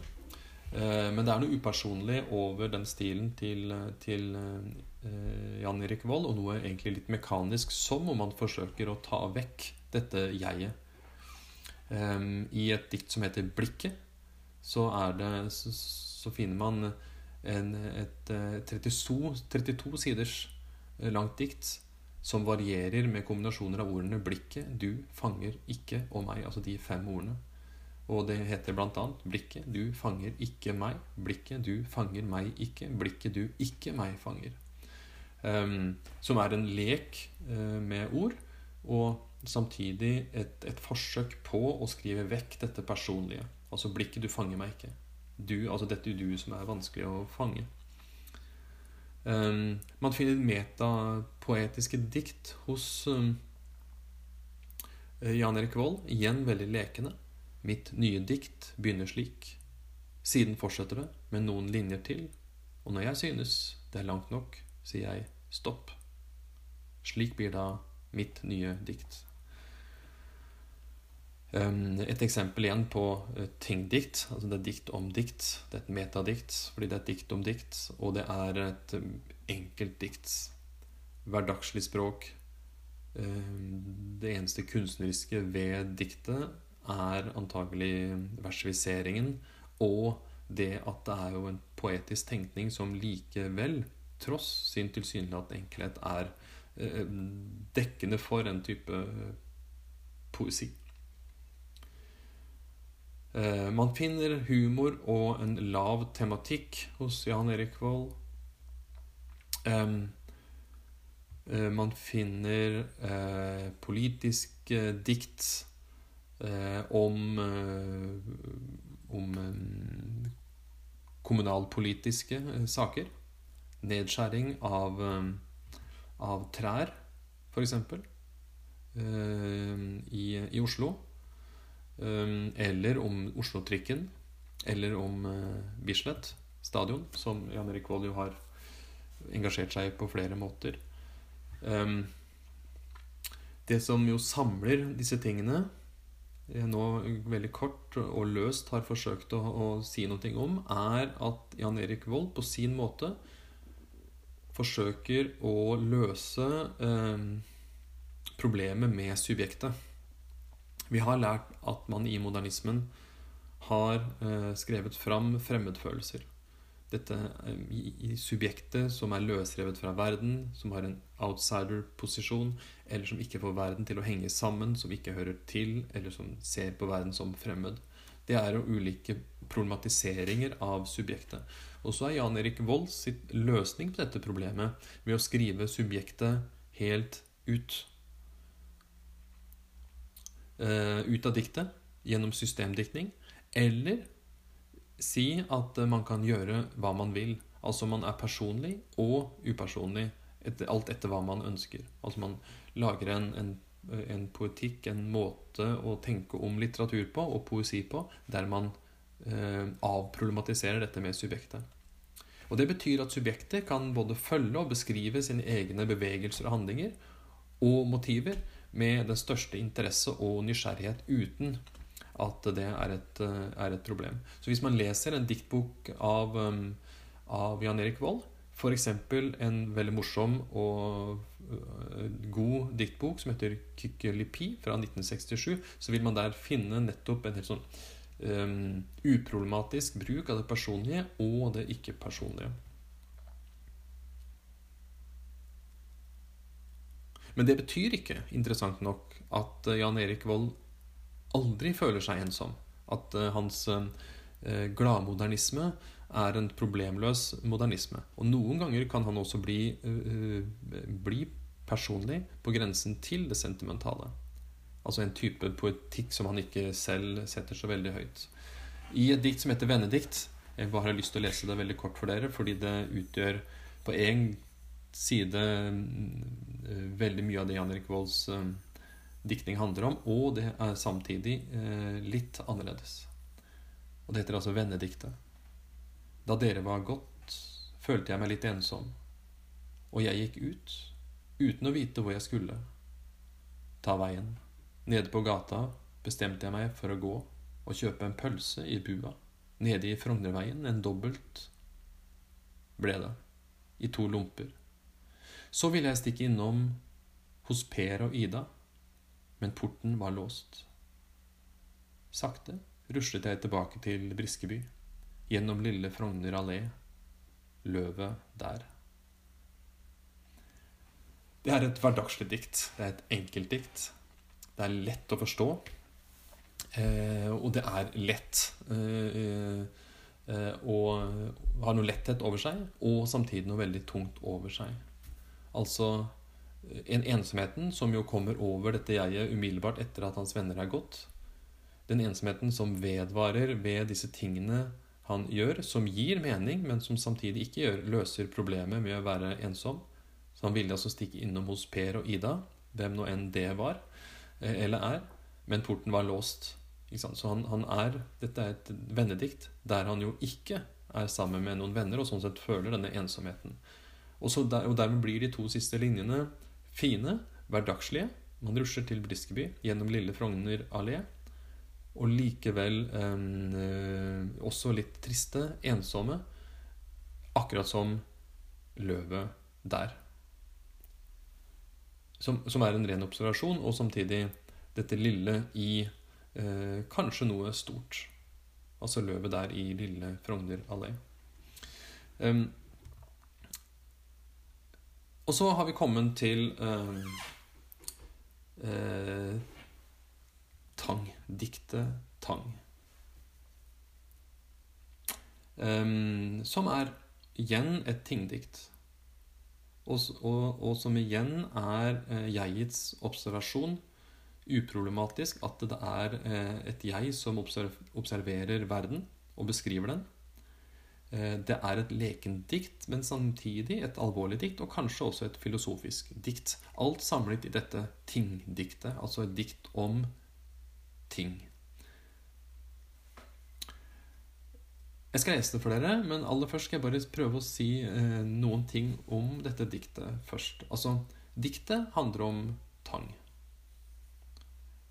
Eh, men det er noe upersonlig over den stilen til, til eh, Jan Erik Vold, og noe egentlig litt mekanisk, som om man forsøker å ta vekk dette jeget. Um, I et dikt som heter 'Blikket', så, det, så, så finner man en, et 32, eh, 32 siders eh, langt dikt som varierer med kombinasjoner av ordene 'blikket', 'du', 'fanger', 'ikke' og 'meg'. Altså de fem ordene. Og det heter blant annet 'blikket', 'du fanger ikke meg', 'blikket', 'du fanger meg ikke', 'blikket', 'du ikke meg fanger'. Um, som er en lek uh, med ord, og samtidig et, et, forsøk på å skrive vekk dette personlige. Altså 'blikket', 'du fanger meg ikke' du, altså dette du som er vanskelig å fange. Um, man finner metapoetiske dikt hos um, Jan Erik Vold. Igjen veldig lekende. Mitt nye dikt begynner slik. Siden fortsetter det med noen linjer til. Og når jeg synes det er langt nok, sier jeg stopp. Slik blir da mitt nye dikt. Ehm, et eksempel igjen på eh, tingdikt. Altså det er dikt om dikt. Det er et metadikt fordi det er et dikt om dikt, og det er et eh, enkelt dikt. Hverdagslig språk. Ehm, det eneste kunstneriske ved diktet er antagelig versifiseringen og det at det er jo en poetisk tenkning som likevel, tross sin tilsynelatende enkelhet, er eh, dekkende for en type poesi. Eh, man finner humor og en lav tematikk hos Jan Erik Vold. man finner eh, politiske dikt eh, om om kommunalpolitiske saker. Nedskjæring av, av trær, f.eks. I, i Oslo. Um, eller om Oslo-trikken. Eller om uh, Bislett stadion, som Jan Erik Vold jo har engasjert seg på flere måter. Um, det som jo samler disse tingene, jeg nå veldig kort og løst har forsøkt å, å si noe om, er at Jan Erik Vold på sin måte forsøker å løse eh, problemet med subjektet. Vi har lært at man i modernismen har eh, skrevet fram fremmedfølelser. Dette eh, i, subjektet som er løsrevet fra verden, som har en outsider-posisjon, eller som ikke får verden til å henge sammen, som ikke hører til, eller som ser på verden som fremmed. Det er jo ulike problematiseringer av subjektet. Og så er Jan Erik Volds løsning på dette problemet ved å skrive subjektet helt ut ut av diktet gjennom systemdiktning, eller si at uh, man kan gjøre hva man vil. Altså man er personlig og upersonlig, etter, alt etter hva man ønsker. Altså man lager en, en en poetikk, en måte å tenke om litteratur på, og poesi på, der man eh, avproblematiserer dette med subjektet. Og Det betyr at subjektet kan både følge og beskrive sine egne bevegelser og handlinger og motiver med den største interesse og nysgjerrighet uten at det er et, eh, er et problem. Så hvis man leser en diktbok av, um, av Jan Erik Vold, f.eks. en veldig morsom og uh, god diktbok som heter Kykkelipi fra 1967, så vil man der finne nettopp en helt sånn um, uproblematisk bruk av det personlige og det ikke-personlige. Men det betyr ikke, interessant nok, at Jan Erik Vold aldri føler seg ensom. At uh, hans uh, gladmodernisme er en problemløs modernisme. Og noen ganger kan han også bli, bli personlig på grensen til det sentimentale. Altså en type poetikk som han ikke selv setter så veldig høyt. I et dikt som heter 'Vennedikt' Jeg bare har lyst til å lese det veldig kort for dere, fordi det utgjør på én side veldig mye av det Jan Erik Volds diktning handler om, og det er samtidig eh, litt annerledes. Og det heter altså Vennediktet. Da dere var gått, følte jeg meg litt ensom, og jeg gikk ut uten å vite hvor jeg skulle. Ta veien. Nede på gata bestemte jeg meg for å gå og kjøpe en pølse i bua. Nede i Frognerveien en dobbelt ble det, i to lomper. Så ville jeg stikke innom hos Per og Ida men porten var låst. Sakte ruslet jeg tilbake til Briskeby, gjennom lille Frogner allé, løvet der. Det er et hverdagslig dikt. Det er et enkelt dikt. Det er lett å forstå. Eh, og det er lett eh, eh, og har noe letthet over seg, og samtidig noe veldig tungt over seg. Altså en ensomheten som jo kommer over dette jeget umiddelbart etter at hans venner er gått. Den ensomheten som vedvarer ved disse tingene han gjør, som gir mening, men som samtidig ikke gjør, løser problemet med å være ensom. Så han ville altså stikke innom hos Per og Ida, hvem nå enn det var, eh, eller er, men porten var låst. Så han, han, er Dette er et vennedikt der han jo ikke er sammen med noen venner, og sånn sett føler denne ensomheten. Og, der, og dermed blir de to siste linjene Fine, hverdagslige. Man rusler til Briskeby gjennom Lille Frogner allé. Og likevel eh, også litt triste, ensomme. Akkurat som løvet der. Som, som, er en ren observasjon, og samtidig dette lille i eh, kanskje noe stort. Altså løvet der i Lille Frogner allé. Um, og så har vi kommet til eh, eh, Tang. Diktet Tang. Um, som er igjen et tingdikt. Og, og, og, som igjen er eh, jegets observasjon. Uproblematisk at det er eh, et jeg som observerer verden og beskriver den. Eh, det er et lekendikt, men samtidig et alvorlig dikt, og kanskje også et filosofisk dikt. Alt samlet i dette tingdiktet, altså et dikt om ting. Jeg skal lese det for dere, men aller først skal jeg bare prøve å si eh, noen ting om dette diktet først. Altså, diktet handler om tang.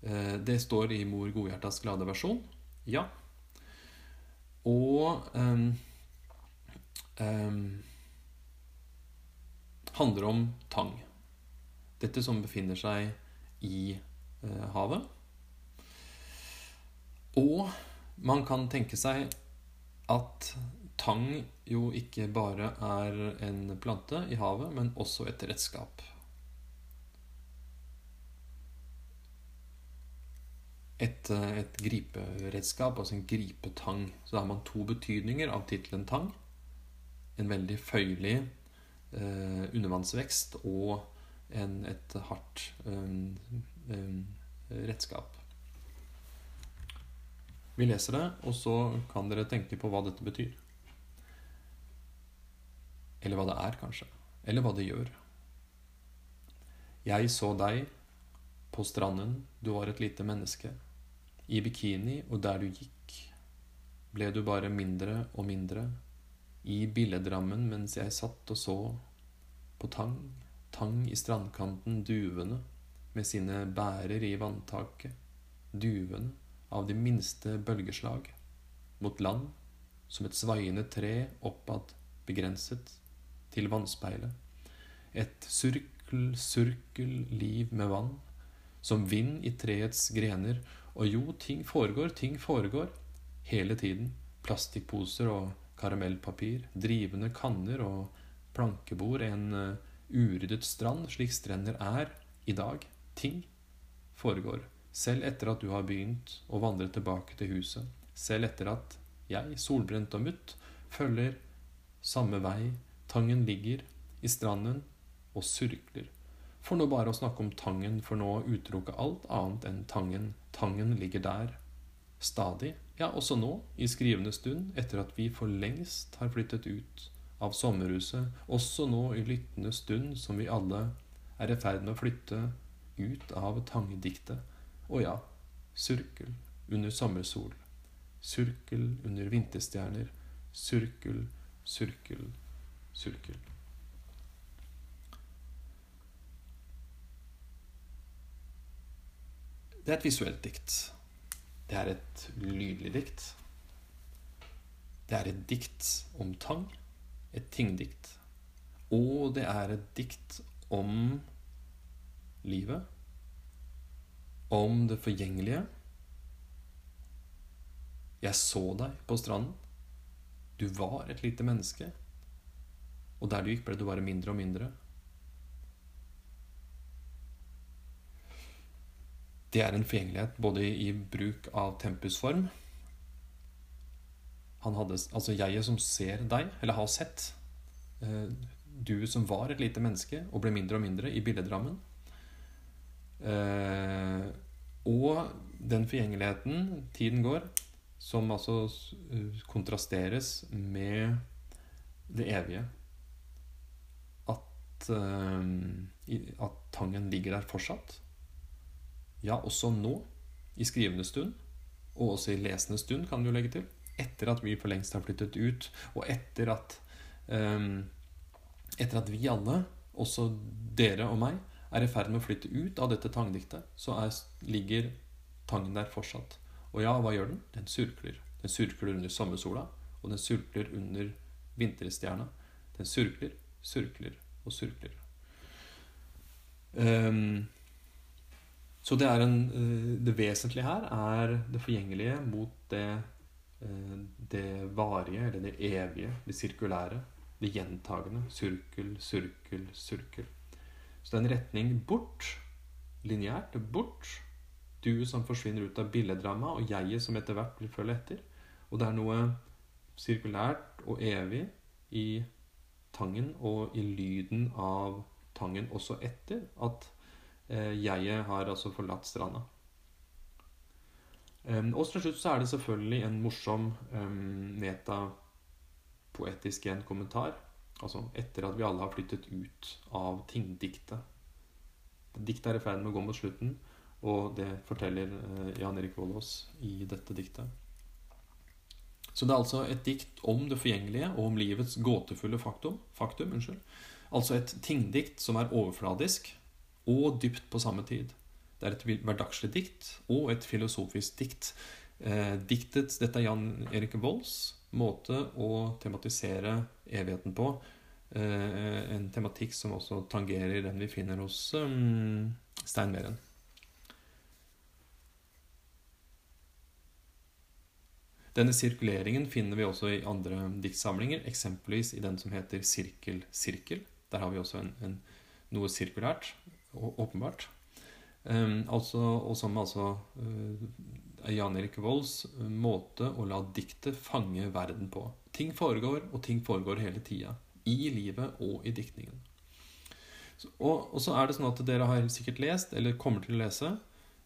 Eh, det står i Mor Godhjertas glade versjon. Ja. Og eh, um, handler om tang. Dette som befinner seg i uh, havet. Og man kan tenke seg at tang jo ikke bare er en plante i havet, men også et redskap. Et, eh, et griperedskap, altså en gripetang. Så da har man to betydninger av tittelen tang en veldig føyelig eh, undervannsvekst og en, et hardt um, um, redskap. Vi leser det, og så kan dere tenke på hva dette betyr. Eller hva det er, kanskje. Eller hva det gjør. Jeg så deg På stranden, du var et lite menneske. I bikini, og der du gikk, ble du bare mindre og mindre. I billedrammen mens jeg satt og så. På tang, tang i strandkanten, duvene med sine bærer i vanntaket. Duvene av de minste bølgeslag. Mot land, som et svaiende tre oppad, begrenset, til vannspeilet. Et surkel, surkel liv med vann, som vind i treets grener. Og jo, ting foregår, ting foregår. Hele tiden. Plastikkposer og karamellpapir, drivende kanner og plankebord, en uh, uryddet strand, slik strender er i dag. Ting foregår. Selv etter at du har begynt å vandre tilbake til huset. Selv etter at jeg, solbrent og mutt, følger samme vei. Tangen ligger i stranden og surkler. For nå bare å snakke om Tangen, for nå utelukke alt annet enn Tangen. Tangen ligger der. Stadig. Ja, også nå, i skrivende stund, etter at vi for lengst har flyttet ut av sommerhuset, også nå i lyttende stund som vi alle er i ferd med å flytte ut av tangediktet. Å ja, surkel under sommersol. Surkel under vinterstjerner. Surkel, surkel, surkel. Det er et visuelt dikt. Det er et lydlig dikt. Det er et dikt om tang. Et tingdikt. Og det er et dikt om livet. Om det forgjengelige. Jeg så deg på stranden. Du var et lite menneske. Og der du gikk, ble du bare mindre og mindre. Det er en forgjengelighet både i bruk av tempusform Han hadde, Altså jeget som ser deg, eller har sett eh, Du som var et lite menneske og ble mindre og mindre i billedrammen. Eh, og den forgjengeligheten, tiden går, som altså kontrasteres med det evige. At, at tangen ligger der fortsatt ja, også nå, i skrivende stund, og også i lesende stund, kan du legge til, etter at vi for lengst har flyttet ut, og etter at um, Etter at vi alle, også dere og meg, er i ferd med å flytte ut av dette tangdiktet, så er, ligger tangen der fortsatt. Og ja, hva gjør den? Den surkler. Den surkler under sommersola, og den surkler under vinterstjerna. Den surkler, surkler og surkler. Um, så det, en, eh, det, vesentlige her er det forgjengelige mot det, eh, det varige, eller det evige, det sirkulære. Det gjentagende. Surkel, surkel, surkel. Så det er en retning bort. Lineært. Bort. Du som forsvinner ut av billedramma, og jeget som etter hvert vil følge etter. Og det er noe sirkulært og evig i tangen og i lyden av tangen også etter at jeget har altså forlatt stranda. Og til slutt så er det selvfølgelig en morsom metapoetisk en kommentar. Altså etter at vi alle har flyttet ut av tingdiktet. Diktet er i ferd med å gå mot slutten, og det forteller eh, Jan Erik Vollås i dette diktet. Så det er altså et dikt om det forgjengelige og om livets gåtefulle faktum. faktum unnskyld. Altså et tingdikt som er overfladisk, og dypt på samme tid. Det er et hverdagslig dikt og et filosofisk dikt. Eh, diktet, Dette er Jan Erik Volds måte å tematisere evigheten på. Eh, en tematikk som også tangerer den vi finner hos um, Stein Meren. Denne sirkuleringen finner vi også i andre diktsamlinger, eksempelvis i den som heter Sirkel, sirkel. Der har vi også en, en, noe sirkulært åpenbart. Um, altså, og som altså uh, Jan Erik Volds måte å la diktet fange verden på. Ting foregår, og ting foregår hele tida. I livet og i diktningen. Så, og, og, så er det sånn at dere har sikkert lest, eller kommer til å lese,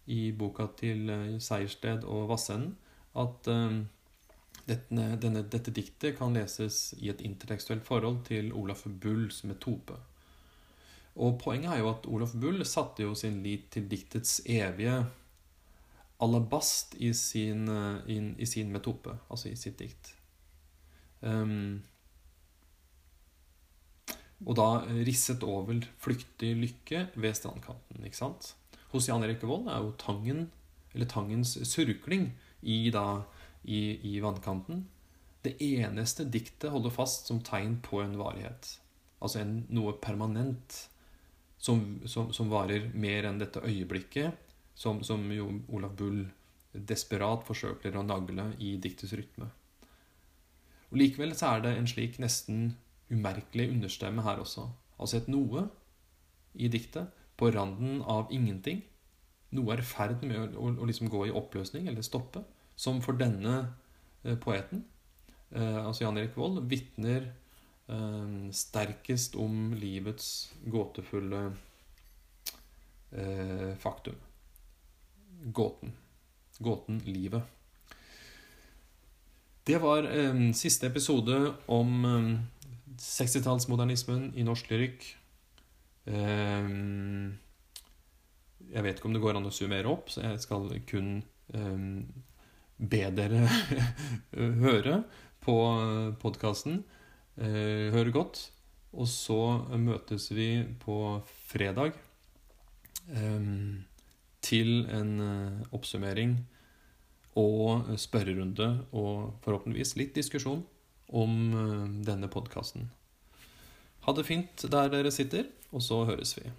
i boka til uh, Seiersted og Vassenden, at um, dette, denne, dette diktet kan leses i et intertekstuelt forhold til Olaf Bulls Metope. Og poenget er jo at Olof Bull satte jo sin lit til diktets evige alabast i sin, eh, in, i sin metope, altså i sitt dikt. Um, og da risset over flyktig lykke ved strandkanten. ikke sant? Hos Jan Erik Vold er jo tangen, eller tangens surkling i, da, i, i vannkanten det eneste diktet holder fast som tegn på en varighet. Altså en, noe permanent som, som, som, varer mer enn dette øyeblikket, som, som jo Olav Bull desperat forsøker å nagle i diktets rytme. Og Likevel så er det en slik nesten umerkelig understemme her også. Altså et noe i diktet på randen av ingenting. Noe er i ferd med å, å, å liksom gå i oppløsning eller stoppe. Som for denne eh, poeten, eh, altså Jan Erik Vold, vitner sterkest om livets gåtefulle eh, faktum. Gåten. Gåten livet. Det var eh, siste episode om eh, 60-tallsmodernismen i norsk lyrikk. Eh, jeg vet ikke om det går an å summere opp, så jeg skal kun eh, be dere høre på podkasten. Eh, høre godt. Og så møtes vi på fredag eh, til en eh, oppsummering og spørrerunde og forhåpentligvis litt diskusjon om eh, denne podkasten. Ha det fint der dere sitter, og så høres vi.